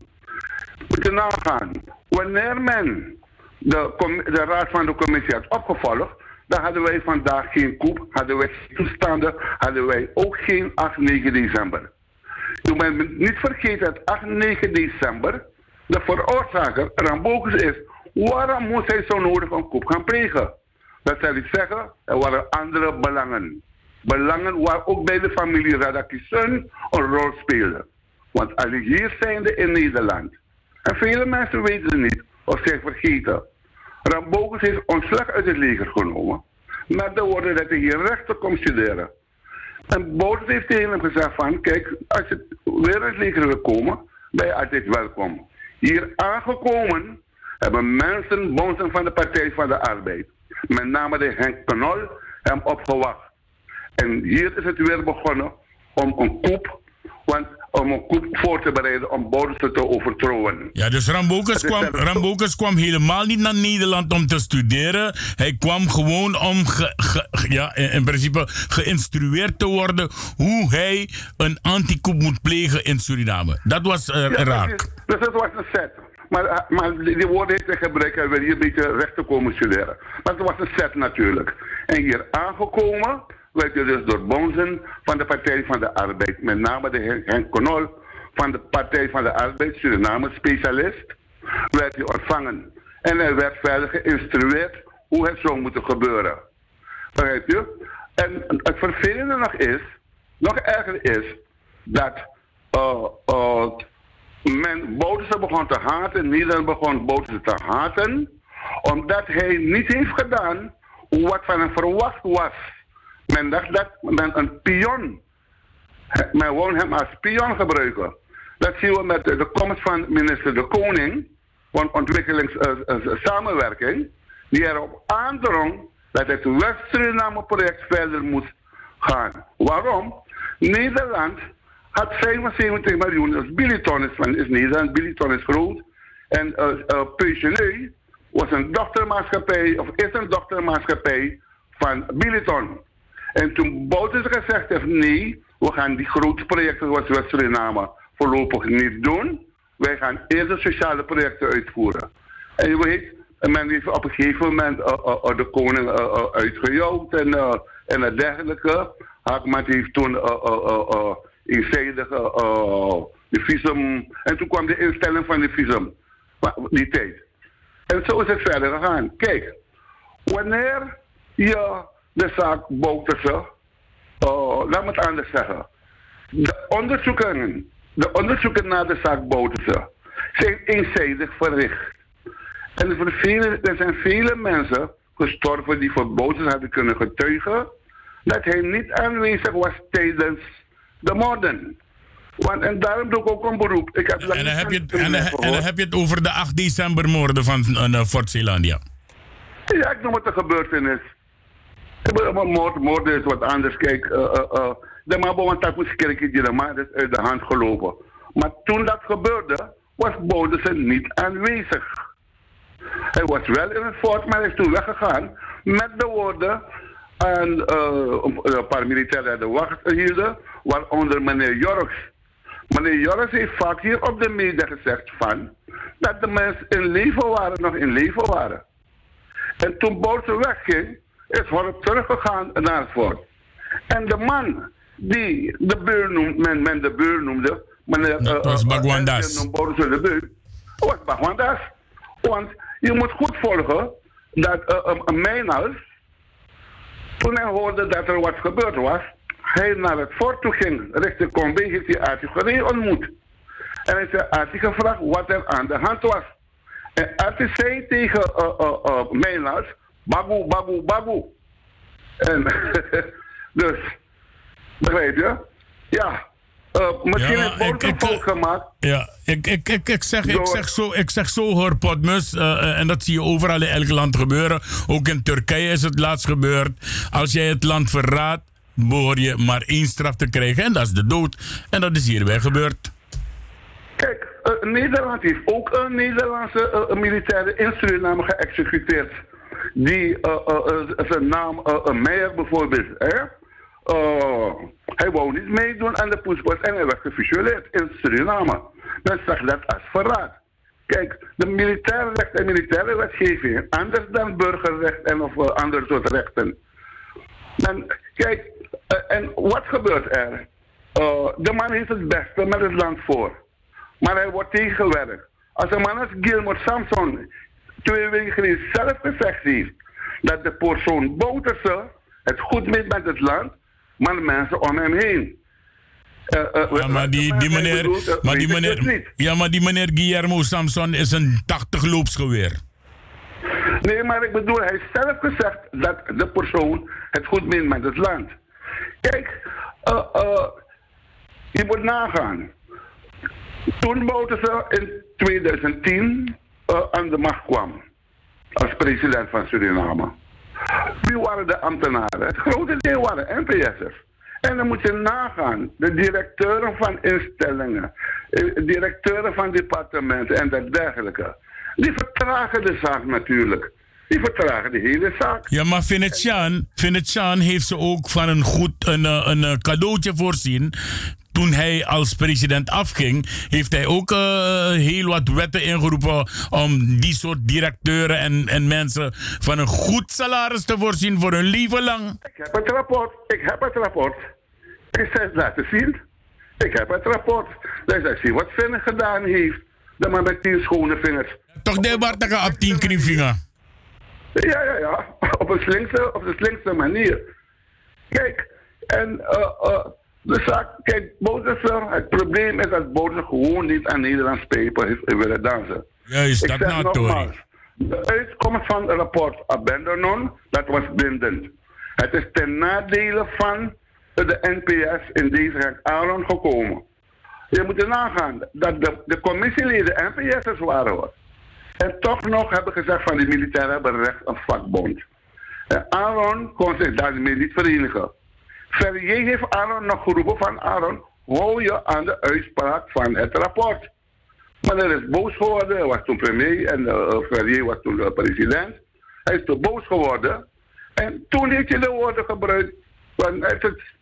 Moet je nagaan. Wanneer men de, de raad van de commissie had opgevolgd, dan hadden wij vandaag geen koep, hadden wij toestanden, hadden wij ook geen 8, 9 december. Je moet niet vergeten dat 8, 9 december de veroorzaker Rambokus is. Waarom moest hij zo nodig een koep gaan plegen? Dat zal ik zeggen, er waren andere belangen. Belangen waar ook bij de familie Radakison een rol speelden. Want alle hier zijnde in Nederland. En vele mensen weten het niet of zijn vergeten. Rambokus heeft ontslag uit het leger genomen. Met de woorden dat hij hier rechter komt studeren. En Bouters heeft tegen hem gezegd van, kijk, als je weer in het leger wil komen, ben je altijd welkom. Hier aangekomen hebben mensen, bonzen van de Partij van de Arbeid, met name de Henk Knol, hem opgewacht. En hier is het weer begonnen om een koep, want om een koep voor te bereiden om Bouters te overtrouwen. Ja, dus is kwam, kwam helemaal niet naar Nederland om te studeren. Hij kwam gewoon om ge- ge- ge- ja, in, in principe geïnstrueerd te worden hoe hij een anticoup moet plegen in Suriname. Dat was eh, Ja, raak. Dus dat was een set. Maar, eh, maar die die woorden heeft hij gebruikt, hij wil hier een beetje recht te komen studeren. Maar het was een set natuurlijk. En hier aangekomen werd hij dus door bonzen van de Partij van de Arbeid. Met name de heer Henk Konol van de Partij van de Arbeid, Suriname specialist, werd hij ontvangen. En hij werd verder geïnstrueerd hoe het zou moeten gebeuren. Begrijp je? En het vervelende nog is, nog erger is, dat eh, eh, men Bouterse begon te haten, Nederland begon Bouterse te haten, omdat hij niet heeft gedaan wat van hem verwacht was. Men dacht dat men een pion, men wou hem als pion gebruiken. Dat zien we met de komst van minister De Koning van ontwikkelingssamenwerking, die erop aandrong dat het West-Suriname-project verder moest gaan. Waarom? Nederland had 75 miljoen, dus Billiton is, van, is Nederland, Billiton is groot. En uh, uh, was een dochtermaatschappij, of is een dochtermaatschappij van Billiton. En toen Bouters gezegd heeft, nee, we gaan die grote projecten zoals West-Suriname voorlopig niet doen. Wij gaan eerst de sociale projecten uitvoeren. En je weet, men heeft op een gegeven moment uh, uh, uh, de koning uh, uitgejouwd en, en het dergelijke. Hakman heeft toen eenzijdig de visum... En toen kwam de instelling van de visum, die tijd. En zo is het verder gegaan. Kijk, wanneer je de zaak Bouterse, uh, laat me het anders zeggen. De onderzoeken, de onderzoeken naar de zaak Bouterse zijn eenzijdig verricht. En voor vele, er zijn vele mensen gestorven die voor Bouterse hadden kunnen getuigen dat hij niet aanwezig was tijdens de moorden. Want, en daarom doe ik ook een beroep. Ik heb En dan heb je het, en, dan- en dan heb je het over de 8 december moorden van uh, Fort Zeelandia. Ja, ik noem het een gebeurtenis. Moord, moord is wat anders. Kijk, eh, eh, eh, de Mabo die de man is uit de hand gelopen. Maar toen dat gebeurde, was Boudersen niet aanwezig. Hij was wel in het fort, maar hij is toen weggegaan met de woorden aan eh, een paar militairen de wacht hielden, waaronder meneer Jorks. Meneer Jorks heeft vaak hier op de media gezegd van dat de mensen in leven waren, nog in leven waren. En toen Boutsen wegging, is Horp teruggegaan naar het fort. En de man die de buur noemde, men, men de buur noemde, meneer... Dat was Bagwandas. Uh, Boutsen de was Bagwandas. Want je moet goed volgen dat uh, um, een mijnhuis, toen hij hoorde dat er wat gebeurd was, hij naar het fort toe ging, richting Combe, heeft hij Artie ontmoet. En hij zei Artie gevraagd wat er aan de hand was. En Artie zei tegen uh, uh, uh, babu, babu, babu. En (laughs) dus, begrijp je? Ja, uh, misschien Ja, een fout gemaakt. Ja, ik, ik, ik, ik, zeg, ik, zeg zo, ik zeg zo hoor, Potmus. eh, eh, en dat zie je overal in elk land gebeuren. Ook in Turkije is het laatst gebeurd. Als jij het land verraadt, behoor je maar één straf te krijgen. En dat is de dood. En dat is hier weer gebeurd. Kijk, eh, Nederland heeft ook een Nederlandse eh, militaire in Suriname geëxecuteerd. Die eh, eh, eh, zijn naam Meijer bijvoorbeeld, hè? Hij wou niet meedoen aan de poespas en hij werd gefusilleerd in Suriname. Men zag dat als verraad. Kijk, de militaire recht en militaire wetgeving, anders dan burgerrecht en of andere soort rechten. En kijk, en wat gebeurt er? De man heeft het beste met het land voor. Maar hij wordt tegengewerkt. Als een man als Gilmore Samson twee weken geleden zelf gezegd heeft dat de persoon Bouterse het goed meet met het land, maar de mensen om hem heen. Eh, eh, Ja, maar die, die meneer, bedoelt, maar die meneer, ja, maar die meneer Guillermo Samson is een 80 loopsgeweer. Nee, maar ik bedoel, hij heeft zelf gezegd dat de persoon het goed meent met het land. Kijk, eh, je moet nagaan. Toen Bouterse in 2010 eh, aan de macht kwam als president van Suriname. Wie waren de ambtenaren? Het grote deel waren NPS'ers. En dan moet je nagaan, de directeuren van instellingen, eh, directeuren van departementen en dergelijke. Die vertragen de zaak natuurlijk. Die vertragen de hele zaak. Ja, maar Venetiaan heeft ze ook van een goed een, eh, een, cadeautje voorzien. Toen hij als president afging, heeft hij ook eh, heel wat wetten ingeroepen om die soort directeuren en, en mensen van een goed salaris te voorzien voor hun leven lang. Ik heb het rapport. Ik heb het rapport. Ik het laten zien. Ik heb het rapport. Dus als je wat Vinnig gedaan heeft, de man met tien schone vingers. Toch de Bartaka op tien knievingen. Ja, ja, ja. Op een slinkse, op de slinkste manier. Kijk, en eh eh de zaak, kijk, het probleem is dat Bouterse gewoon niet aan Nederlands peper heeft willen dansen. Juist, Ik dat zeg nou, nogmaals. De uitkomst van het rapport Abandonon, dat was bindend. Het is ten nadele van de NPS in deze Aaron gekomen. Je moet er nagaan dat de, de commissieleden NPS'ers waren hoor. En toch nog hebben gezegd van die militairen hebben recht op vakbond. En Aaron kon zich daarmee niet verenigen. Ferrier heeft Aaron nog geroepen van Aaron, hou je aan de uitspraak van het rapport. Maar hij is boos geworden, was toen premier en uh, Ferrier was toen president. Hij is toen boos geworden. En toen heeft hij de woorden gebruikt van het,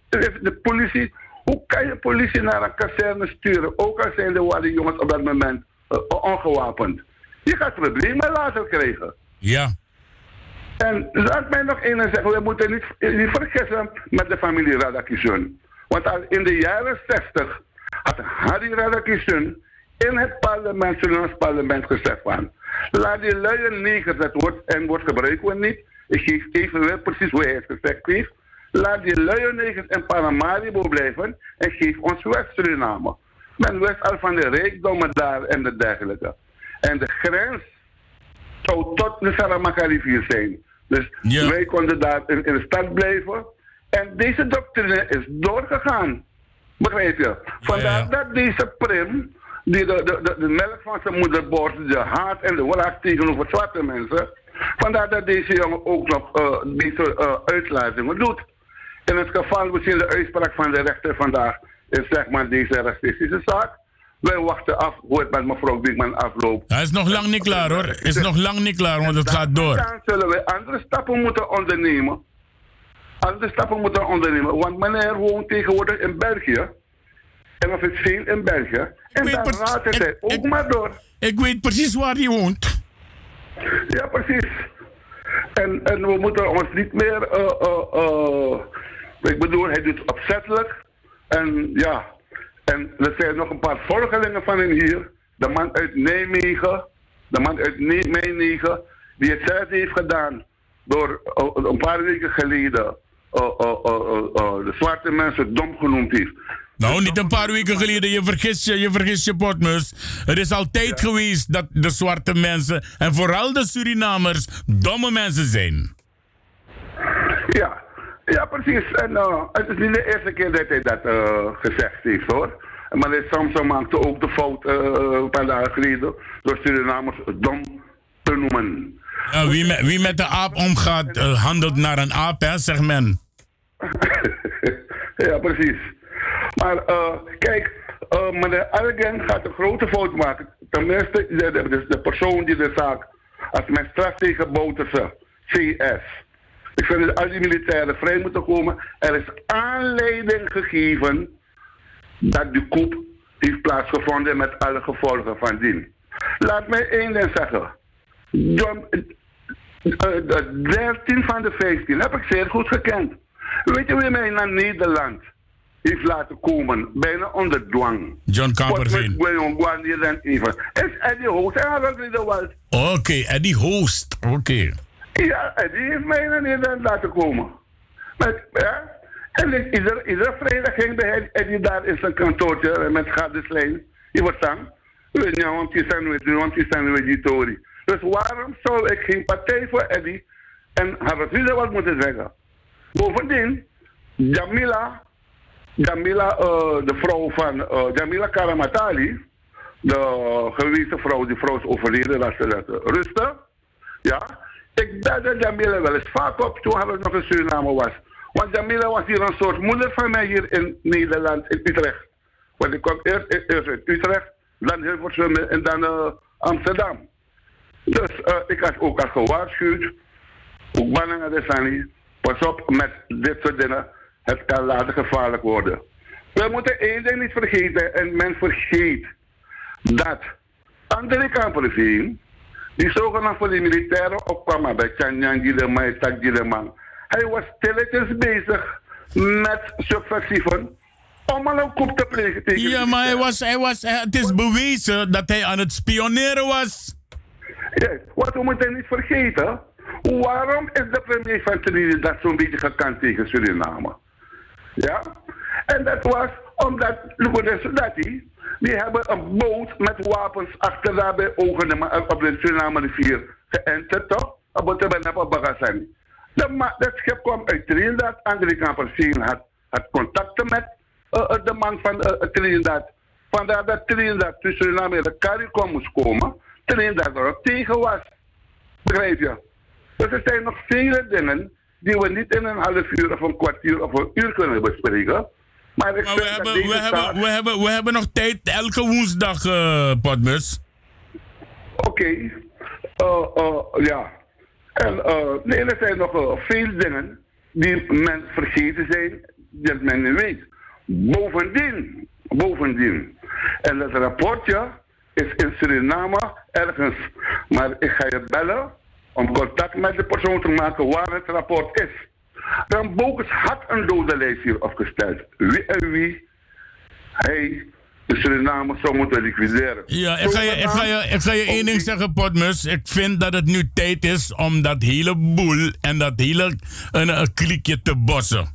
het, de politie. Hoe kan je politie naar een kazerne sturen? Ook al zijn de waren jongens op dat moment uh, ongewapend. Je gaat problemen later krijgen. Ja. En laat mij nog één zeggen, we moeten niet, niet vergissen met de familie Radakishun. Want al in de jaren 60 had Harry Radakishun in het parlement, Surinaams parlement gezegd van, laat die luie negers, dat woord en woord gebruiken we niet, ik geef even precies hoe hij het gezegd heeft, laat die luie negers in Paramaribo blijven en geef ons West-Suriname. Men wist al van de rijkdommen daar en de dergelijke. En de grens zou tot de Saramaka-rivier zijn. Dus wij konden daar in, in de stad blijven. En deze doctrine is doorgegaan. Begrijp je? Vandaar dat deze prim, die de, de, de, de melk van zijn moeder boort, de haat en de wraak tegenover zwarte mensen, vandaar dat deze jongen ook nog eh, deze eh, uitlatingen doet. In het geval, we zien de uitspraak van de rechter vandaag, is zeg maar deze racistische zaak. Wij wachten af hoe het met mevrouw Biekman afloopt. Hij is nog lang niet klaar hoor. Is nog lang niet klaar, want het gaat door. Dan zullen we andere stappen moeten ondernemen. Andere stappen moeten ondernemen. Want meneer woont tegenwoordig in België. En of het veel in België. En daar raadt hij ook maar door. Ik weet precies waar hij woont. Ja, precies. En, en we moeten ons niet meer... eh, eh, eh, ik bedoel, hij doet opzettelijk. En ja... En er zijn nog een paar volgelingen van hem hier. De man uit Nijmegen. De man uit Nijmegen. Die hetzelfde heeft gedaan. Door eh, een paar weken geleden... eh, eh, de zwarte mensen dom genoemd heeft. Nou, niet een paar weken geleden. Je vergist je, je vergist je potmus. Het is altijd geweest dat de zwarte mensen, en vooral de Surinamers, domme mensen zijn. Ja, ja precies. En eh, het is niet de eerste keer dat hij dat eh, gezegd heeft hoor. Maar Samson maakte ook de fout eh, een paar dagen geleden door Surinamers dom te noemen. Ja, wie, met, wie met de aap omgaat, handelt naar een aap, hè, zegt men. (laughs) Ja, precies. Maar kijk, meneer Elgen gaat een grote fout maken. Tenminste, de, de, de, de persoon die de zaak, als men straf tegen Bouterse CS. Ik vind dat al die militairen vrij moeten komen. Er is aanleiding gegeven dat de coup heeft plaatsgevonden met alle gevolgen van dien. Laat mij één ding zeggen. John, eh, de 13 van de 15 heb ik zeer goed gekend. Weet je wie mij naar Nederland heeft laten komen? Bijna onder dwang. John Kamperveen. Is Eddie Hoos en Harold Liederwald. Oké, Eddie Host. Oké. Ja, Eddie heeft mij naar laten komen. Met, ja? En ik, ieder, iedere vrijdag ging bij Eddie daar in zijn kantoortje met Gadeslijn. Je wordt dan. Weet want die zijn we, want die zijn we die. Dus waarom zou ik geen partij voor Eddie en Harold Liederwald moeten zeggen? Bovendien, Jamila, Jamila eh, de vrouw van eh, Jamila Karamatali, de gewezen vrouw, die vrouw is overleden, dat ze dat eh, rustte. Ja, ik belde Jamila wel eens vaak op toen hij nog in Suriname was. Want Jamila was hier een soort moeder van mij hier in Nederland, in Utrecht. Want ik kwam eerst, eerst uit Utrecht, dan Hilversum en dan eh, Amsterdam. Dus eh, ik had ook al gewaarschuwd, ook bangen de Sani, pas op met dit soort dingen, het kan later gevaarlijk worden. We moeten één ding niet vergeten, en men vergeet dat André Kamperveen, die zogenaamd voor de militairen opkwam bij Chanyan Gileman en Tak Gileman, hij was stilletjes bezig met subversieven om al een coup te plegen tegen Ja, maar hij was, hij was, het is bewezen dat hij aan het spioneren was. Ja, wat we moeten niet vergeten, waarom is de premier van Trinidad zo'n beetje gekant tegen Suriname? Ja? En dat was omdat Lugodes Sudati, die hebben een boot met wapens achter daar bij ogen op de Suriname rivier geënterd, toch? Op het terrein op Bagasani. Dat schip kwam uit Trinidad, André Kamperseen had, had contacten met eh, eh, de man van eh, Trinidad. Vandaar dat Trinidad tussen Suriname en de CARICOM moest komen. Trinidad er tegen was. Begrijp je? Dus er zijn nog vele dingen die we niet in een half uur of een kwartier of een uur kunnen bespreken. Maar we hebben, we, hebben, we, hebben, we hebben nog tijd elke woensdag, Potmus. Oké. Eh, eh, ja. En eh, nee, er zijn nog veel dingen die men vergeten zijn, dat men niet weet. Bovendien, bovendien. En dat rapportje is in Suriname ergens. Maar ik ga je bellen om contact met de persoon te maken waar het rapport is. Dan Bokus had een dodenlijst hier opgesteld. Wie en wie hij de Suriname zou moeten liquideren. Ja, ik ga, je, ik, ga je, ik ga je één ding zeggen, Potmus. Ik vind dat het nu tijd is om dat hele boel en dat hele een, een kliekje te bossen.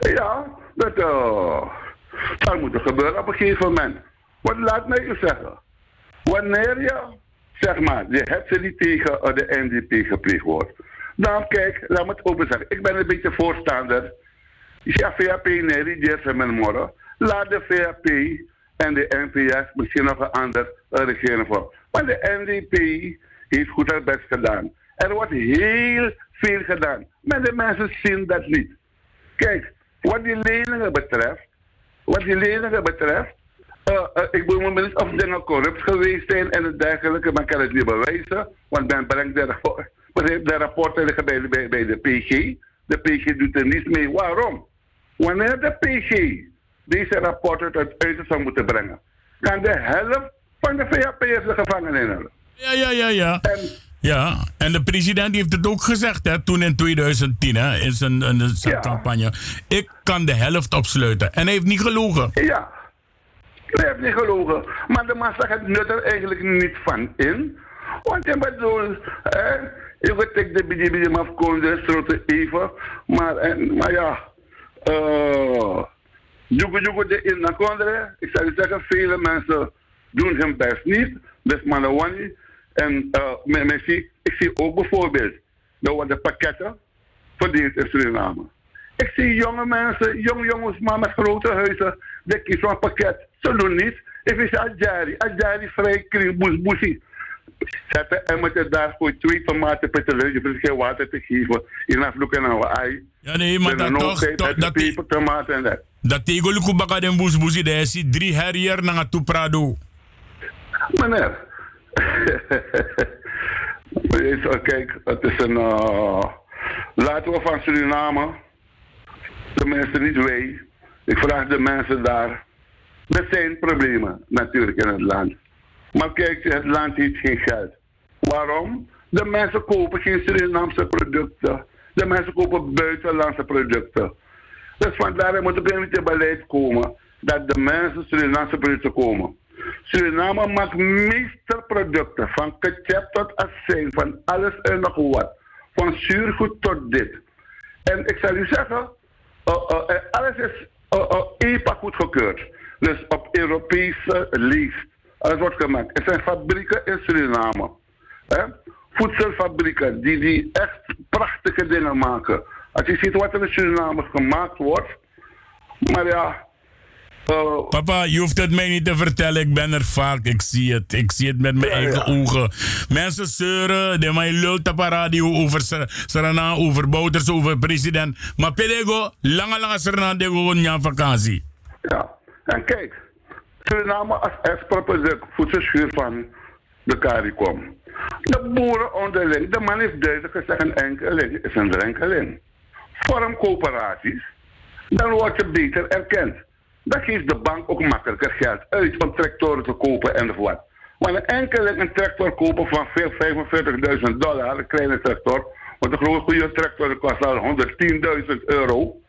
Ja, dat uh, zou moeten gebeuren op een gegeven moment. Want laat mij u zeggen, wanneer je, zeg maar, je hebt niet tegen uh, de NDP gepleegd wordt, dan kijk, laat me het open zeggen, ik ben een beetje voorstander. Ja, VAP nee, die van mijn morgen. Laat de VAP en de NPS misschien nog een ander regeren voor. Maar de NDP heeft goed haar best gedaan. Er wordt heel veel gedaan. Maar de mensen zien dat niet. Kijk, wat die leningen betreft, wat die leningen betreft, eh, eh, ik bedoel me niet of dingen corrupt geweest zijn en het dergelijke, maar ik kan het niet bewijzen, want men brengt de, rappo- de rapporten liggen bij, de- bij, bij de PG. De PG doet er niets mee. Waarom? Wanneer de PG deze rapporten tot uiting zou moeten brengen, kan de helft van de VAP'ers de gevangenis in. Ja, ja, ja, ja. Ja, en de president heeft het ook gezegd, hè, toen in 2010, hè, in zijn, in zijn campagne. Ik kan de helft opsluiten. En hij heeft niet gelogen. Ja, hij heeft niet gelogen. Maar de massa gaat nut er eigenlijk niet van in. Want ik bedoel, je weet ik de BDB af kon stroten even. Maar, en, maar ja, eh, Jugo Jugo de in na kondre. Ik zou zeggen, vele mensen doen hun best niet. Dus Manawani. En uh, me, zie, ik zie ook bijvoorbeeld, er worden pakketten verdeeld in Suriname. Ik zie jonge mensen, jong jongens, maar met grote huizen, die kiezen een pakket. Ze doen niets. Ik vind Adjari, Adjari vrij boes, boesie. Zetten daar voor twee tomaten per je hoeft geen water te geven. Je naar vloeken en een ei. Ja, nee, maar dat toch, dat die tomaten en dat. Dat luku baka den bus busi de si drie herrier na tu prado. Meneer, (laughs) eh, kijk, het is een. eh, laten we van Suriname, tenminste niet wij, ik vraag de mensen daar. Er zijn problemen natuurlijk in het land. Maar kijk, het land heeft geen geld. Waarom? De mensen kopen geen Surinaamse producten. De mensen kopen buitenlandse producten. Dus vandaar er moet op een beleid komen dat de mensen Surinaamse producten komen. Suriname maakt meeste producten, van ketchup tot azijn, van alles en nog wat. Van zuurgoed tot dit. En ik zal u zeggen, uh, uh, uh, alles is uh, EPA goedgekeurd. Dus op Europese leest. Alles wordt gemaakt. Er zijn fabrieken in Suriname. Hè? Voedselfabrieken die, die echt prachtige dingen maken. Als je ziet wat er in Suriname gemaakt wordt. Maar ja, uh, Papa, je hoeft het mij niet te vertellen. Ik ben er vaak. Ik zie het. Ik zie het met mijn eigen ogen. Mensen zeuren. De mij lult op radio over Sur- Suriname, over Bouters, over president. Maar pedego, lange lange Suriname, de gewoon vakantie. Ja, en kijk, Suriname als ex-propositie voedselschuur van de CARICOM. De boeren onderling, de man heeft duidelijk gezegd een enkeling is een drenkeling. Vorm coöperaties, dan word je beter erkend. Dan geeft de bank ook makkelijker geld uit om tractoren te kopen enzovoort. Maar een enkeling een tractor kopen van veel 45.000 dollar, een kleine tractor, want een grote goede tractor kost al 110.000 euro.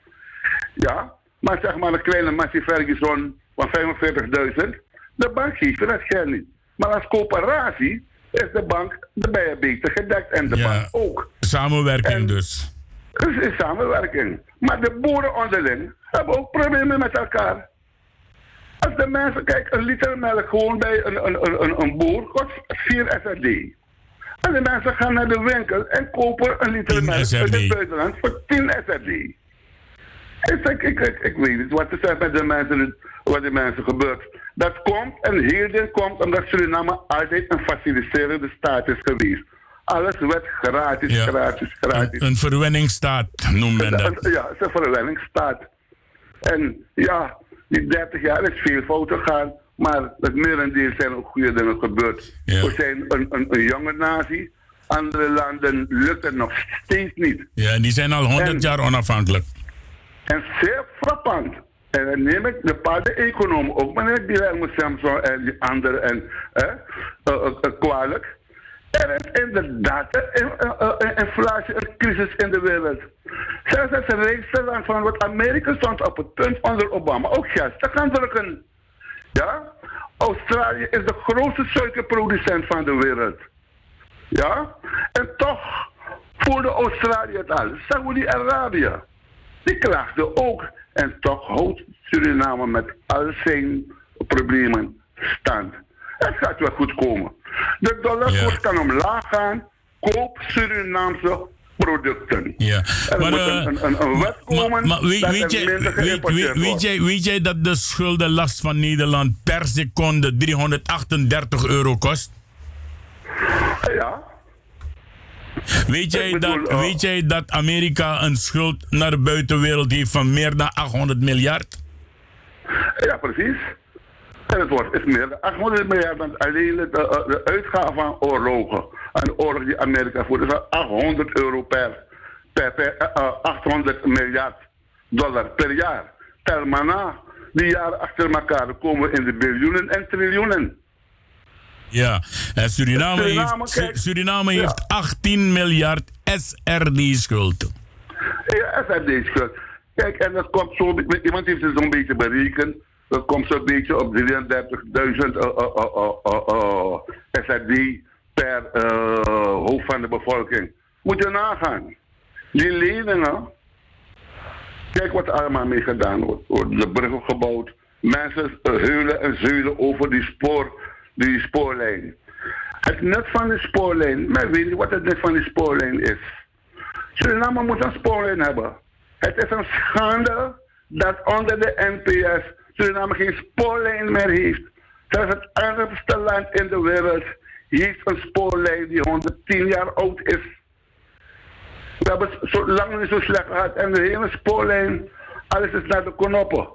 Ja, maar zeg maar een kleine Massey Ferguson van 45.000, de bank geeft niet. Maar als coöperatie is de bank de beter gedekt en de bank ook. Samenwerking dus. Dus is samenwerking. Maar de boeren onderling hebben ook problemen met elkaar. Als de mensen, kijk, een liter melk gewoon bij een, een, een, een, een boer kost 4 SRD. En de mensen gaan naar de winkel en kopen een liter melk uit het buitenland voor 10 SRD. Ik, ik, ik, ik, ik weet niet wat er zijn met de mensen, wat de mensen gebeurt. Dat komt en hierin komt omdat Suriname altijd een faciliterende staat is geweest. Alles werd gratis, Ja. gratis, gratis. Een verwenningsstaat noemt men dat. Ja, het is een verwenningsstaat. En ja, die 30 jaar is veel fout gegaan, maar het merendeel zijn ook goede dingen gebeurd. We zijn een, een, een jonge natie. Andere landen lukt het nog steeds niet. Ja, en die zijn al 100 En- jaar onafhankelijk. En zeer frappant. En dan neem ik de paardeneconomen, ook meneer Guillermo Samson en die anderen en, eh, eh, eh, kwalijk. Er is inderdaad een inflatie, een crisis in de wereld. Zelfs het rijkste land van wat Amerika stond op het punt onder Obama ook geld te gaan drukken. Ja? Australië is de grootste suikerproducent van de wereld. Ja? En toch voerde Australië het al. Saoedi-Arabië. Die klaagde ook. En toch houdt Suriname met al zijn problemen stand. Het gaat wel goed komen. De dollarkoers kan omlaag gaan. Koop Surinaamse producten. Ja. Er Maar, moet eh, een, een, een, een wet komen Maar, maar weet, dat weet, je, minder weet, weet, geïmporteerd weet, wordt. jij, weet jij dat de schuldenlast van Nederland per seconde 338 euro kost? Ja. Weet jij, dat, weet jij dat Amerika een schuld naar de buitenwereld heeft van meer dan 800 miljard? Ja, precies. En het wordt is meer dan 800 miljard dan alleen de, de, uitgaven aan oorlogen. Aan de oorlog die Amerika voert. is al 800 euro per, per, per eh, eh, 800 miljard dollar per jaar. Tel maar na. Die jaren achter elkaar komen we in de biljoenen en triljoenen. Ja, en Suriname, Suriname, heeft, kijk. Suriname Ja. heeft 18 miljard SRD-schuld. Ja, SRD schuld. Kijk, en dat komt zo, iemand heeft het zo'n beetje berekend. Dat komt zo'n beetje op 33.000 uh, SRD per eh, hoofd van de bevolking. Moet je nagaan. Die leningen, kijk wat er allemaal mee gedaan wordt. Worden de bruggen gebouwd. Mensen eh, heulen en zeulen over die, spoor, die spoorlijn. Het nut van die spoorlijn, men weet niet wat het nut van die spoorlijn is. Suriname moet een spoorlijn hebben. Het is een schande dat onder de NPS Suriname geen spoorlijn meer heeft. Zelfs het armste land in de wereld heeft een spoorlijn die 110 jaar oud is. We hebben het zo lang niet zo slecht gehad. En de hele spoorlijn, alles is naar de knoppen.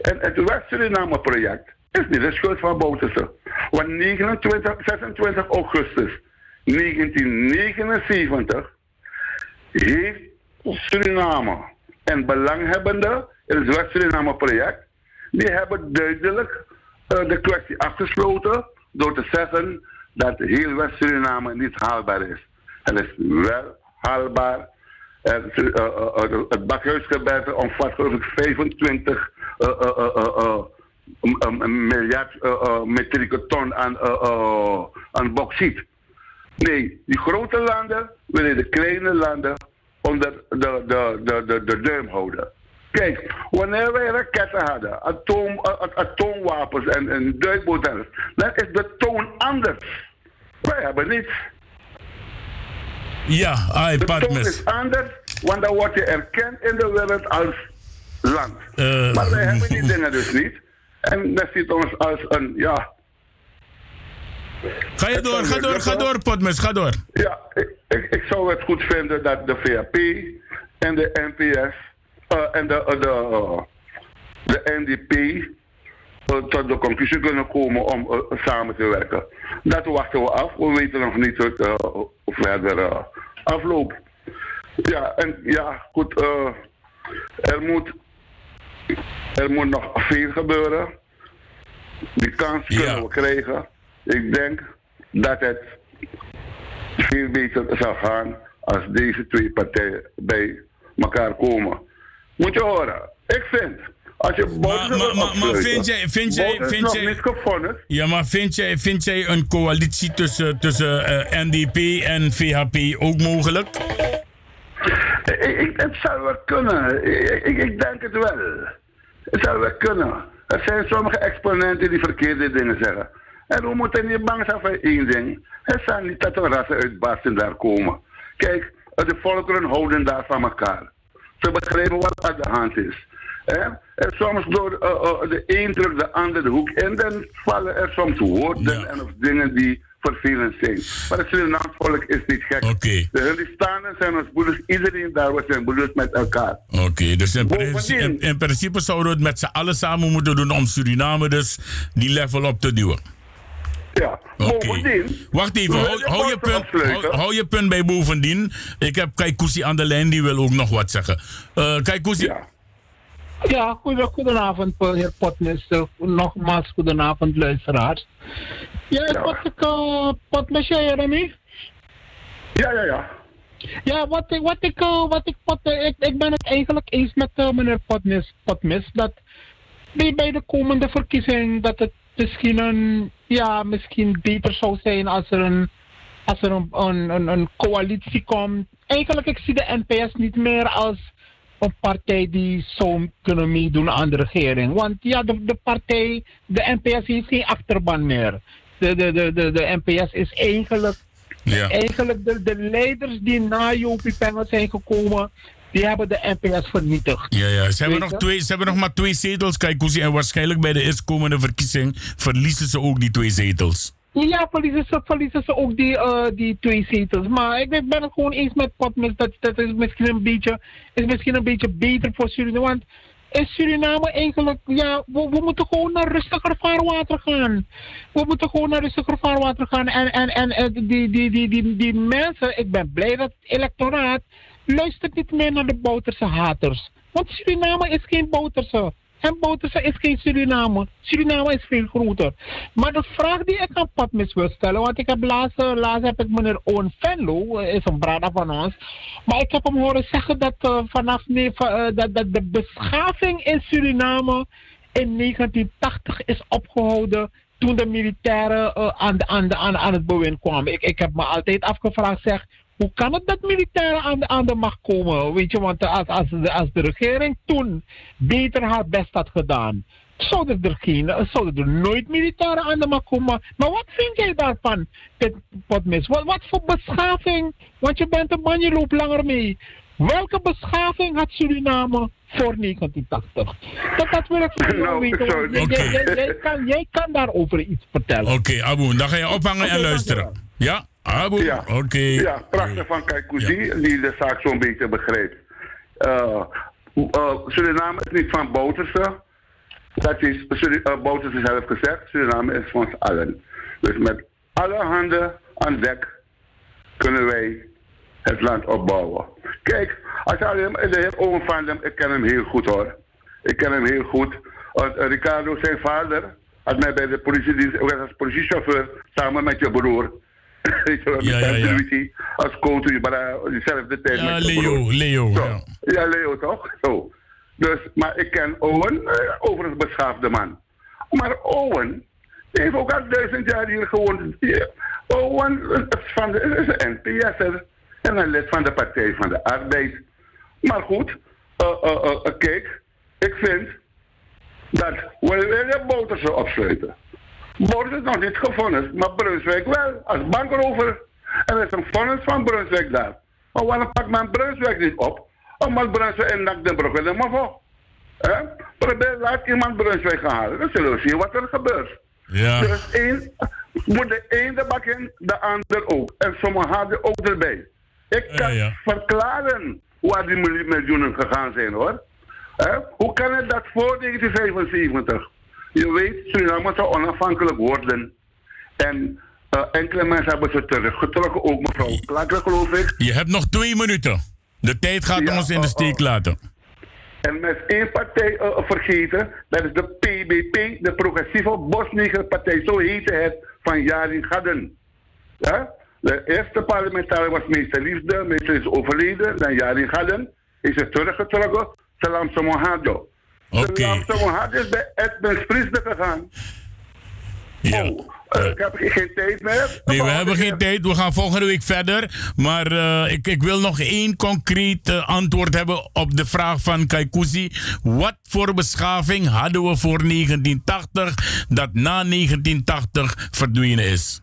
En het West-Suriname-project is niet de schuld van Bouterse. Want 29, 26 augustus 1979 heeft Suriname en belanghebbenden in het West-Suriname project, die hebben duidelijk eh, de kwestie afgesloten door te zeggen dat heel West-Suriname niet haalbaar is. Het is wel haalbaar. Het, eh, eh, het bakhuisgebergte omvat geloof ik 25 eh, m- miljard eh, eh, metrieke ton aan, eh, aan bauxiet. Nee, die grote landen willen de kleine landen onder de, de, de, de, de duim houden. Kijk, wanneer wij raketten hadden, atoom, atoomwapens en, en duikboten, dan is de toon anders. Wij hebben niets. Ja, ai, De toon is anders, want dan word je erkend in de wereld als land. Maar wij hebben die dingen dus niet. En dat ziet ons als een, ja... Ga je door, ga door, ga door, Potmes, ga door. Ja, ik, ik, ik zou het goed vinden dat de VAP en de NPS eh, en de, eh, de, de NDP eh, tot de conclusie kunnen komen om samen te werken. Dat wachten we af. We weten nog niet hoe het verder afloopt. Ja, en ja, goed. er, moet, er moet nog veel gebeuren. Die kans kunnen we krijgen. Ik denk dat het veel beter zou gaan als deze twee partijen bij elkaar komen. Moet je horen. Ik vind, als je Maar, maar, maar, maar vind jij, vind jij, vind jij, ja, maar vind jij, vind jij een coalitie tussen, tussen eh, NDP en VHP ook mogelijk? Het zou wel kunnen. Ik, ik, ik denk het wel. Het zou wel kunnen. Er zijn sommige exponenten die verkeerde dingen zeggen. En we moeten niet bang zijn voor één ding. Het zijn niet dat er rassenuitbarsting daar komen. Kijk, de volkeren houden daar van elkaar. Ze begrijpen wat aan de hand is. Hè? En soms door eh, eh, de een drukt de ander de hoek in, dan vallen er soms woorden en of dingen die vervelend zijn. Maar het Surinaams volk is niet gek. De Hindustanen zijn ons broeders, iedereen daar, we zijn broeders met elkaar. Oké, dus in, principe- in, in principe zouden we het met z'n allen samen moeten doen om Suriname dus die level op te duwen. Ja, Oké. Wacht even, hou, hou je punt, hou, hou je punt bij bovendien. Ik heb Kaikousi aan de lijn, die wil ook nog wat zeggen. Eh Kaikousi. Ja, goede, goedenavond, eh, heer Potnes. Eh, Nogmaals, goedenavond, luisteraars. Ja, wat ik, uh, jij niet? Ja, ja, ja. Ja, wat ik, wat ik, eh, wat ik, Pot, eh, ik, ik ben het eigenlijk eens met eh, meneer Potmes, dat bij, bij de komende verkiezing, dat het misschien een, ja, misschien beter zou zijn als er een, als er een, een, een, een coalitie komt. Eigenlijk, ik zie de NPS niet meer als een partij die zou kunnen meedoen aan de regering. Want ja, de, de partij, de NPS heeft geen achterban meer. De, de, de, de, NPS is eigenlijk, eigenlijk de, de leiders die na Jopie Pengel zijn gekomen, die hebben de NPS vernietigd. Ja, ja. Ze, hebben nog je? twee, ze hebben nog maar twee zetels, Kaikousi. En waarschijnlijk bij de eerstkomende verkiezing verliezen ze ook die twee zetels. Ja, verliezen ze, verliezen ze ook die, eh, die twee zetels. Maar ik ben ben het gewoon eens met Potmis. Dat, dat is, misschien een beetje, is misschien een beetje beter voor Suriname. Want in Suriname eigenlijk, ja, we, moeten gewoon naar rustiger vaarwater gaan. We moeten gewoon naar rustiger vaarwater gaan. En, en, en eh, die, die, die, die, die mensen, ik ben blij dat het electoraat luistert niet meer naar de Bouterse haters. Want Suriname is geen Bouterse. En Bouterse is geen Suriname. Suriname is veel groter. Maar de vraag die ik aan Patmis wil stellen, want ik heb laatst, eh, laatst heb ik meneer Owen Venlo, eh, is een brada van ons, maar ik heb hem horen zeggen dat eh, vanaf nee, eh, dat, dat de beschaving in Suriname in 1980 is opgehouden toen de militairen aan, de, aan, de, aan, aan het bewind kwamen. Ik, ik heb me altijd afgevraagd, zeg, hoe kan het dat militairen aan de, aan de macht komen? Weet je, want als, als, de, als de regering toen beter haar best had gedaan, zouden er, geen, zouden er nooit militairen aan de macht komen. Maar wat vind jij daarvan, Pit Potmis? Wat, wat voor beschaving? Want je bent een man, je loopt langer mee. Welke beschaving had Suriname voor 1980? Dat, dat wil ik van jou weten. want jij- jij- jij- jij kan- Jij kan daarover iets vertellen. Oké, Abu, dan ga je ophangen en luisteren. Ja, Abu? Ja. Oké. Ja, prachtig van Kaikousi, die de zaak zo'n beetje begreep. Eh, eh, Suriname is niet van Bouterse. Dat is Bouterse zelf gezegd. Suriname is van ons allen. Dus met alle handen aan dek kunnen wij het land opbouwen. Kijk, als alleen de heer Owen van dem, ik ken hem heel goed hoor. Ik ken hem heel goed. Want, Ricardo, zijn vader, had mij bij de politiedienst, ik was als politiechauffeur, samen met je broer. Weet je wel, Ja, ja, ja. als coach, maar eh, diezelfde tijd Ja, Leo. Leo. Zo. Ja. Ja, Leo toch? Zo. Dus, maar ik ken Owen, eh, overigens beschaafde man. Maar Owen heeft ook al duizend jaar hier gewoond. Owen is, van de, is een NPS'er en een lid van de Partij van de Arbeid. Maar goed, eh, eh, kijk, ik vind dat we willen Bouterse opsluiten. Bouterse is nog niet gevonden, maar Brunswijk wel, als bankrover. En er is een vonnis van Brunswijk daar. Maar waarom pakt men Brunswijk niet op? Omdat Brunswijk en Nakdenbroek willen maar voor. Hè? Probeer, laat iemand Brunswijk gaan halen. Dan zullen we zien wat er gebeurt. Ja. Dus één, moet de een de bak in, de ander ook. En sommigen hadden ook erbij. Ik kan verklaren waar die miljoen- miljoenen gegaan zijn hoor. Hoe kan het dat voor 1975? Je weet, Suriname zou onafhankelijk worden. En eh, enkele mensen hebben ze teruggetrokken, ook mevrouw Klakker geloof ik. Je hebt nog twee minuten. De tijd gaat Ja, ons in de oh, steek laten. En met één partij eh, vergeten, dat is de PBP, de Progressieve Bosniger-partij, zo heette het, van Jarin Gadden. Ja? De eerste parlementariër was meester Liefde, meester is overleden, dan Jarin Gadden, is er teruggetrokken, Salam Somohado. Salam Somohado is bij Edmund Friesde gegaan. Ja. Oh, eh, ik heb geen tijd meer. Nee, we hebben geen tijd. We gaan volgende week verder. Maar eh, ik, ik wil nog één concreet eh, antwoord hebben op de vraag van Kaikousi. Wat voor beschaving hadden we voor 1980 dat na 1980 verdwenen is?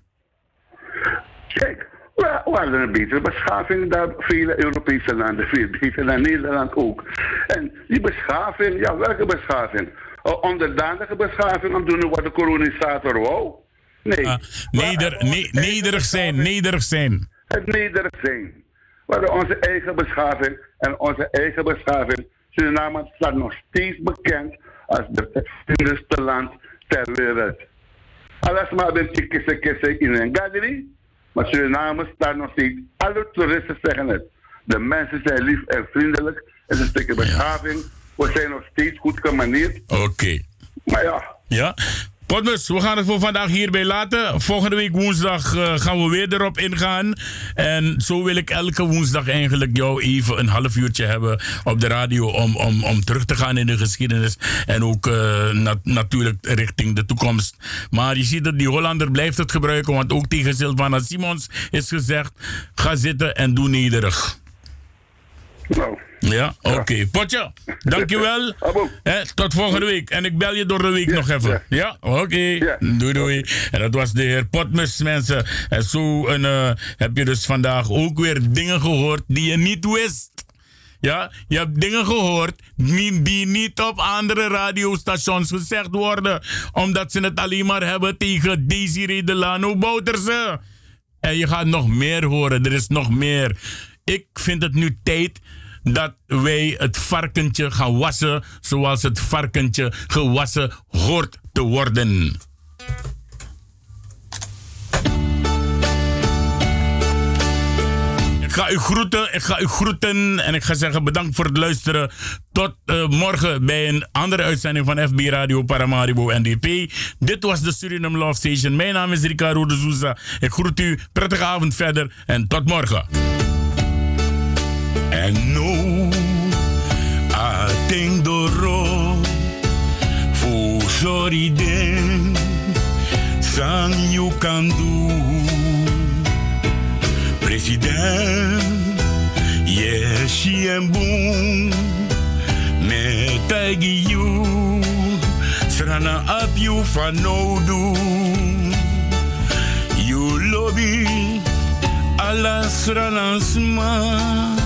Kijk, we we hadden een betere beschaving dan vele Europese landen, (laughs) veel beter dan Nederland ook. En die beschaving, ja, welke beschaving? Een onderdanige beschaving om te doen wat de kolonisator wou? Nee. Ah, neder, ne- nederig zijn, nederig zijn. Het nederig zijn. We hadden onze eigen beschaving en onze eigen beschaving. Suriname staat nog steeds bekend als het vriendelijkste land ter wereld. Alles maar een kisse kisse in een gathering. Maar Suriname staat nog steeds. Alle toeristen zeggen het. De mensen zijn lief en vriendelijk. Het is een stukje beschaving. We zijn nog steeds goed gemaneerd. Oké. Maar ja, Ja. Potmus, we gaan het voor vandaag hierbij laten. Volgende week woensdag eh, gaan we weer erop ingaan. En zo wil ik elke woensdag eigenlijk jou even een half uurtje hebben op de radio om, om, om terug te gaan in de geschiedenis. En ook eh, na- natuurlijk richting de toekomst. Maar je ziet dat die Hollander blijft het gebruiken, want ook tegen Sylvana Simons is gezegd: ga zitten en doe nederig. Nou. Ja, oké. Potje, dankjewel. (laughs) Hè, tot volgende week. En ik bel je door de week nog even. Ja, oké. Doei, doei. En dat was de heer Potmus, mensen. En zo een, eh, heb je dus vandaag ook weer dingen gehoord die je niet wist. Ja, je hebt dingen gehoord die, die niet op andere radiostations gezegd worden. Omdat ze het alleen maar hebben tegen Desiree Delano Bouterse. En je gaat nog meer horen. Er is nog meer. Ik vind het nu tijd dat wij het varkentje gaan wassen zoals het varkentje gewassen hoort te worden. Ik ga u groeten, ik ga u groeten en ik ga zeggen bedankt voor het luisteren. Tot eh, morgen bij een andere uitzending van FB Radio Paramaribo NDP. Dit was de Suriname Love Station. Mijn naam is Ricardo de Souza. Ik groet u, prettige avond verder en tot morgen. En no, I think doro for sorry den sang you can do. President, yes, she and boom, me tagi you, srana up you for no do. You lobby, ala srana sma,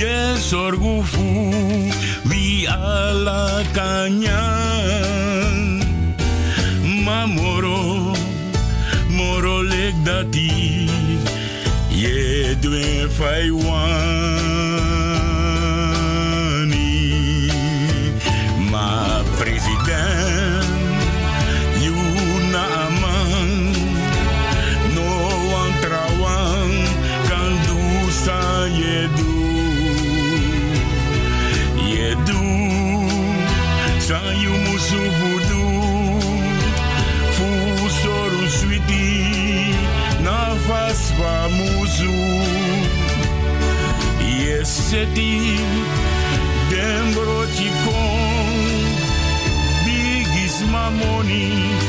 yes, orgufu, we ala kanyan, mamoro, moro lek dati. Ye dwe fai wani pamuzu um. yesedi e dembro kon bigis mamoni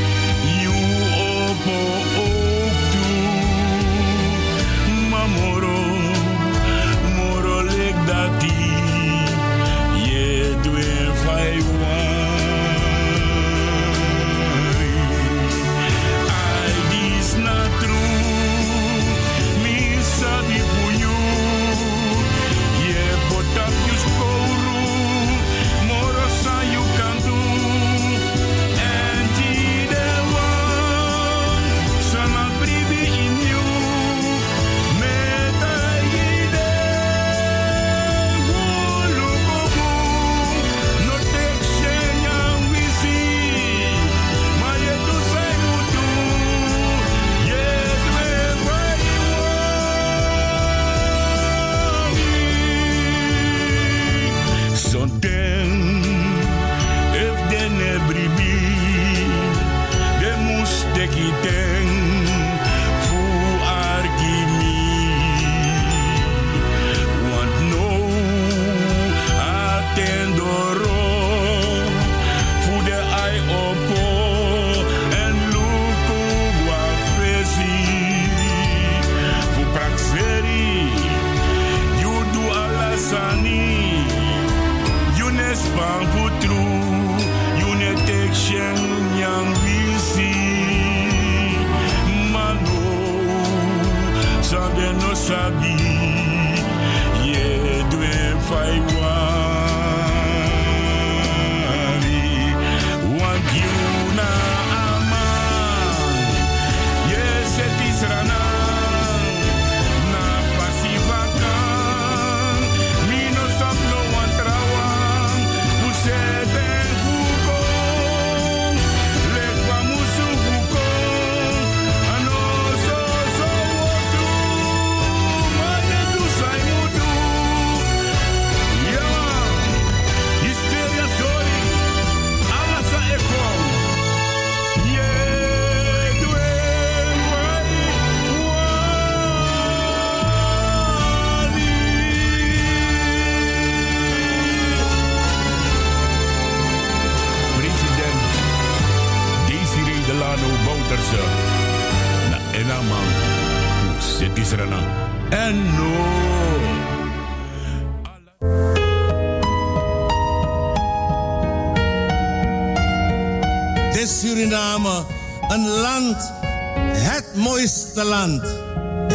land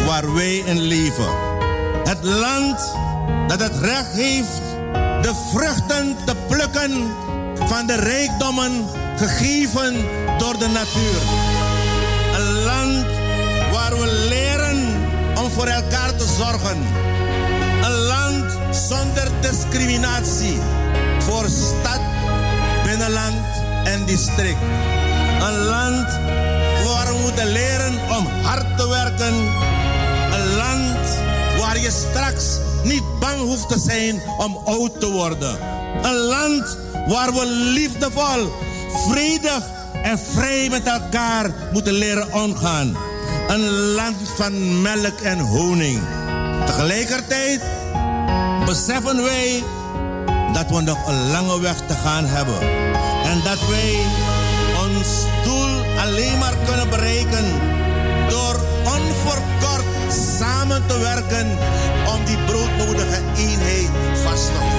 waar wij in leven. Het land dat het recht heeft de vruchten te plukken van de rijkdommen gegeven door de natuur. Een land waar we leren om voor elkaar te zorgen. Een land zonder discriminatie voor stad, binnenland en district. Een land waar we moeten leren om hard te Een land waar je straks niet bang hoeft te zijn om oud te worden. Een land waar we liefdevol, vredig en vrij met elkaar moeten leren omgaan. Een land van melk en honing. Tegelijkertijd beseffen wij dat we nog een lange weg te gaan hebben. En dat wij ons doel alleen maar kunnen bereiken door samen te werken om die broodnodige eenheid vast te houden.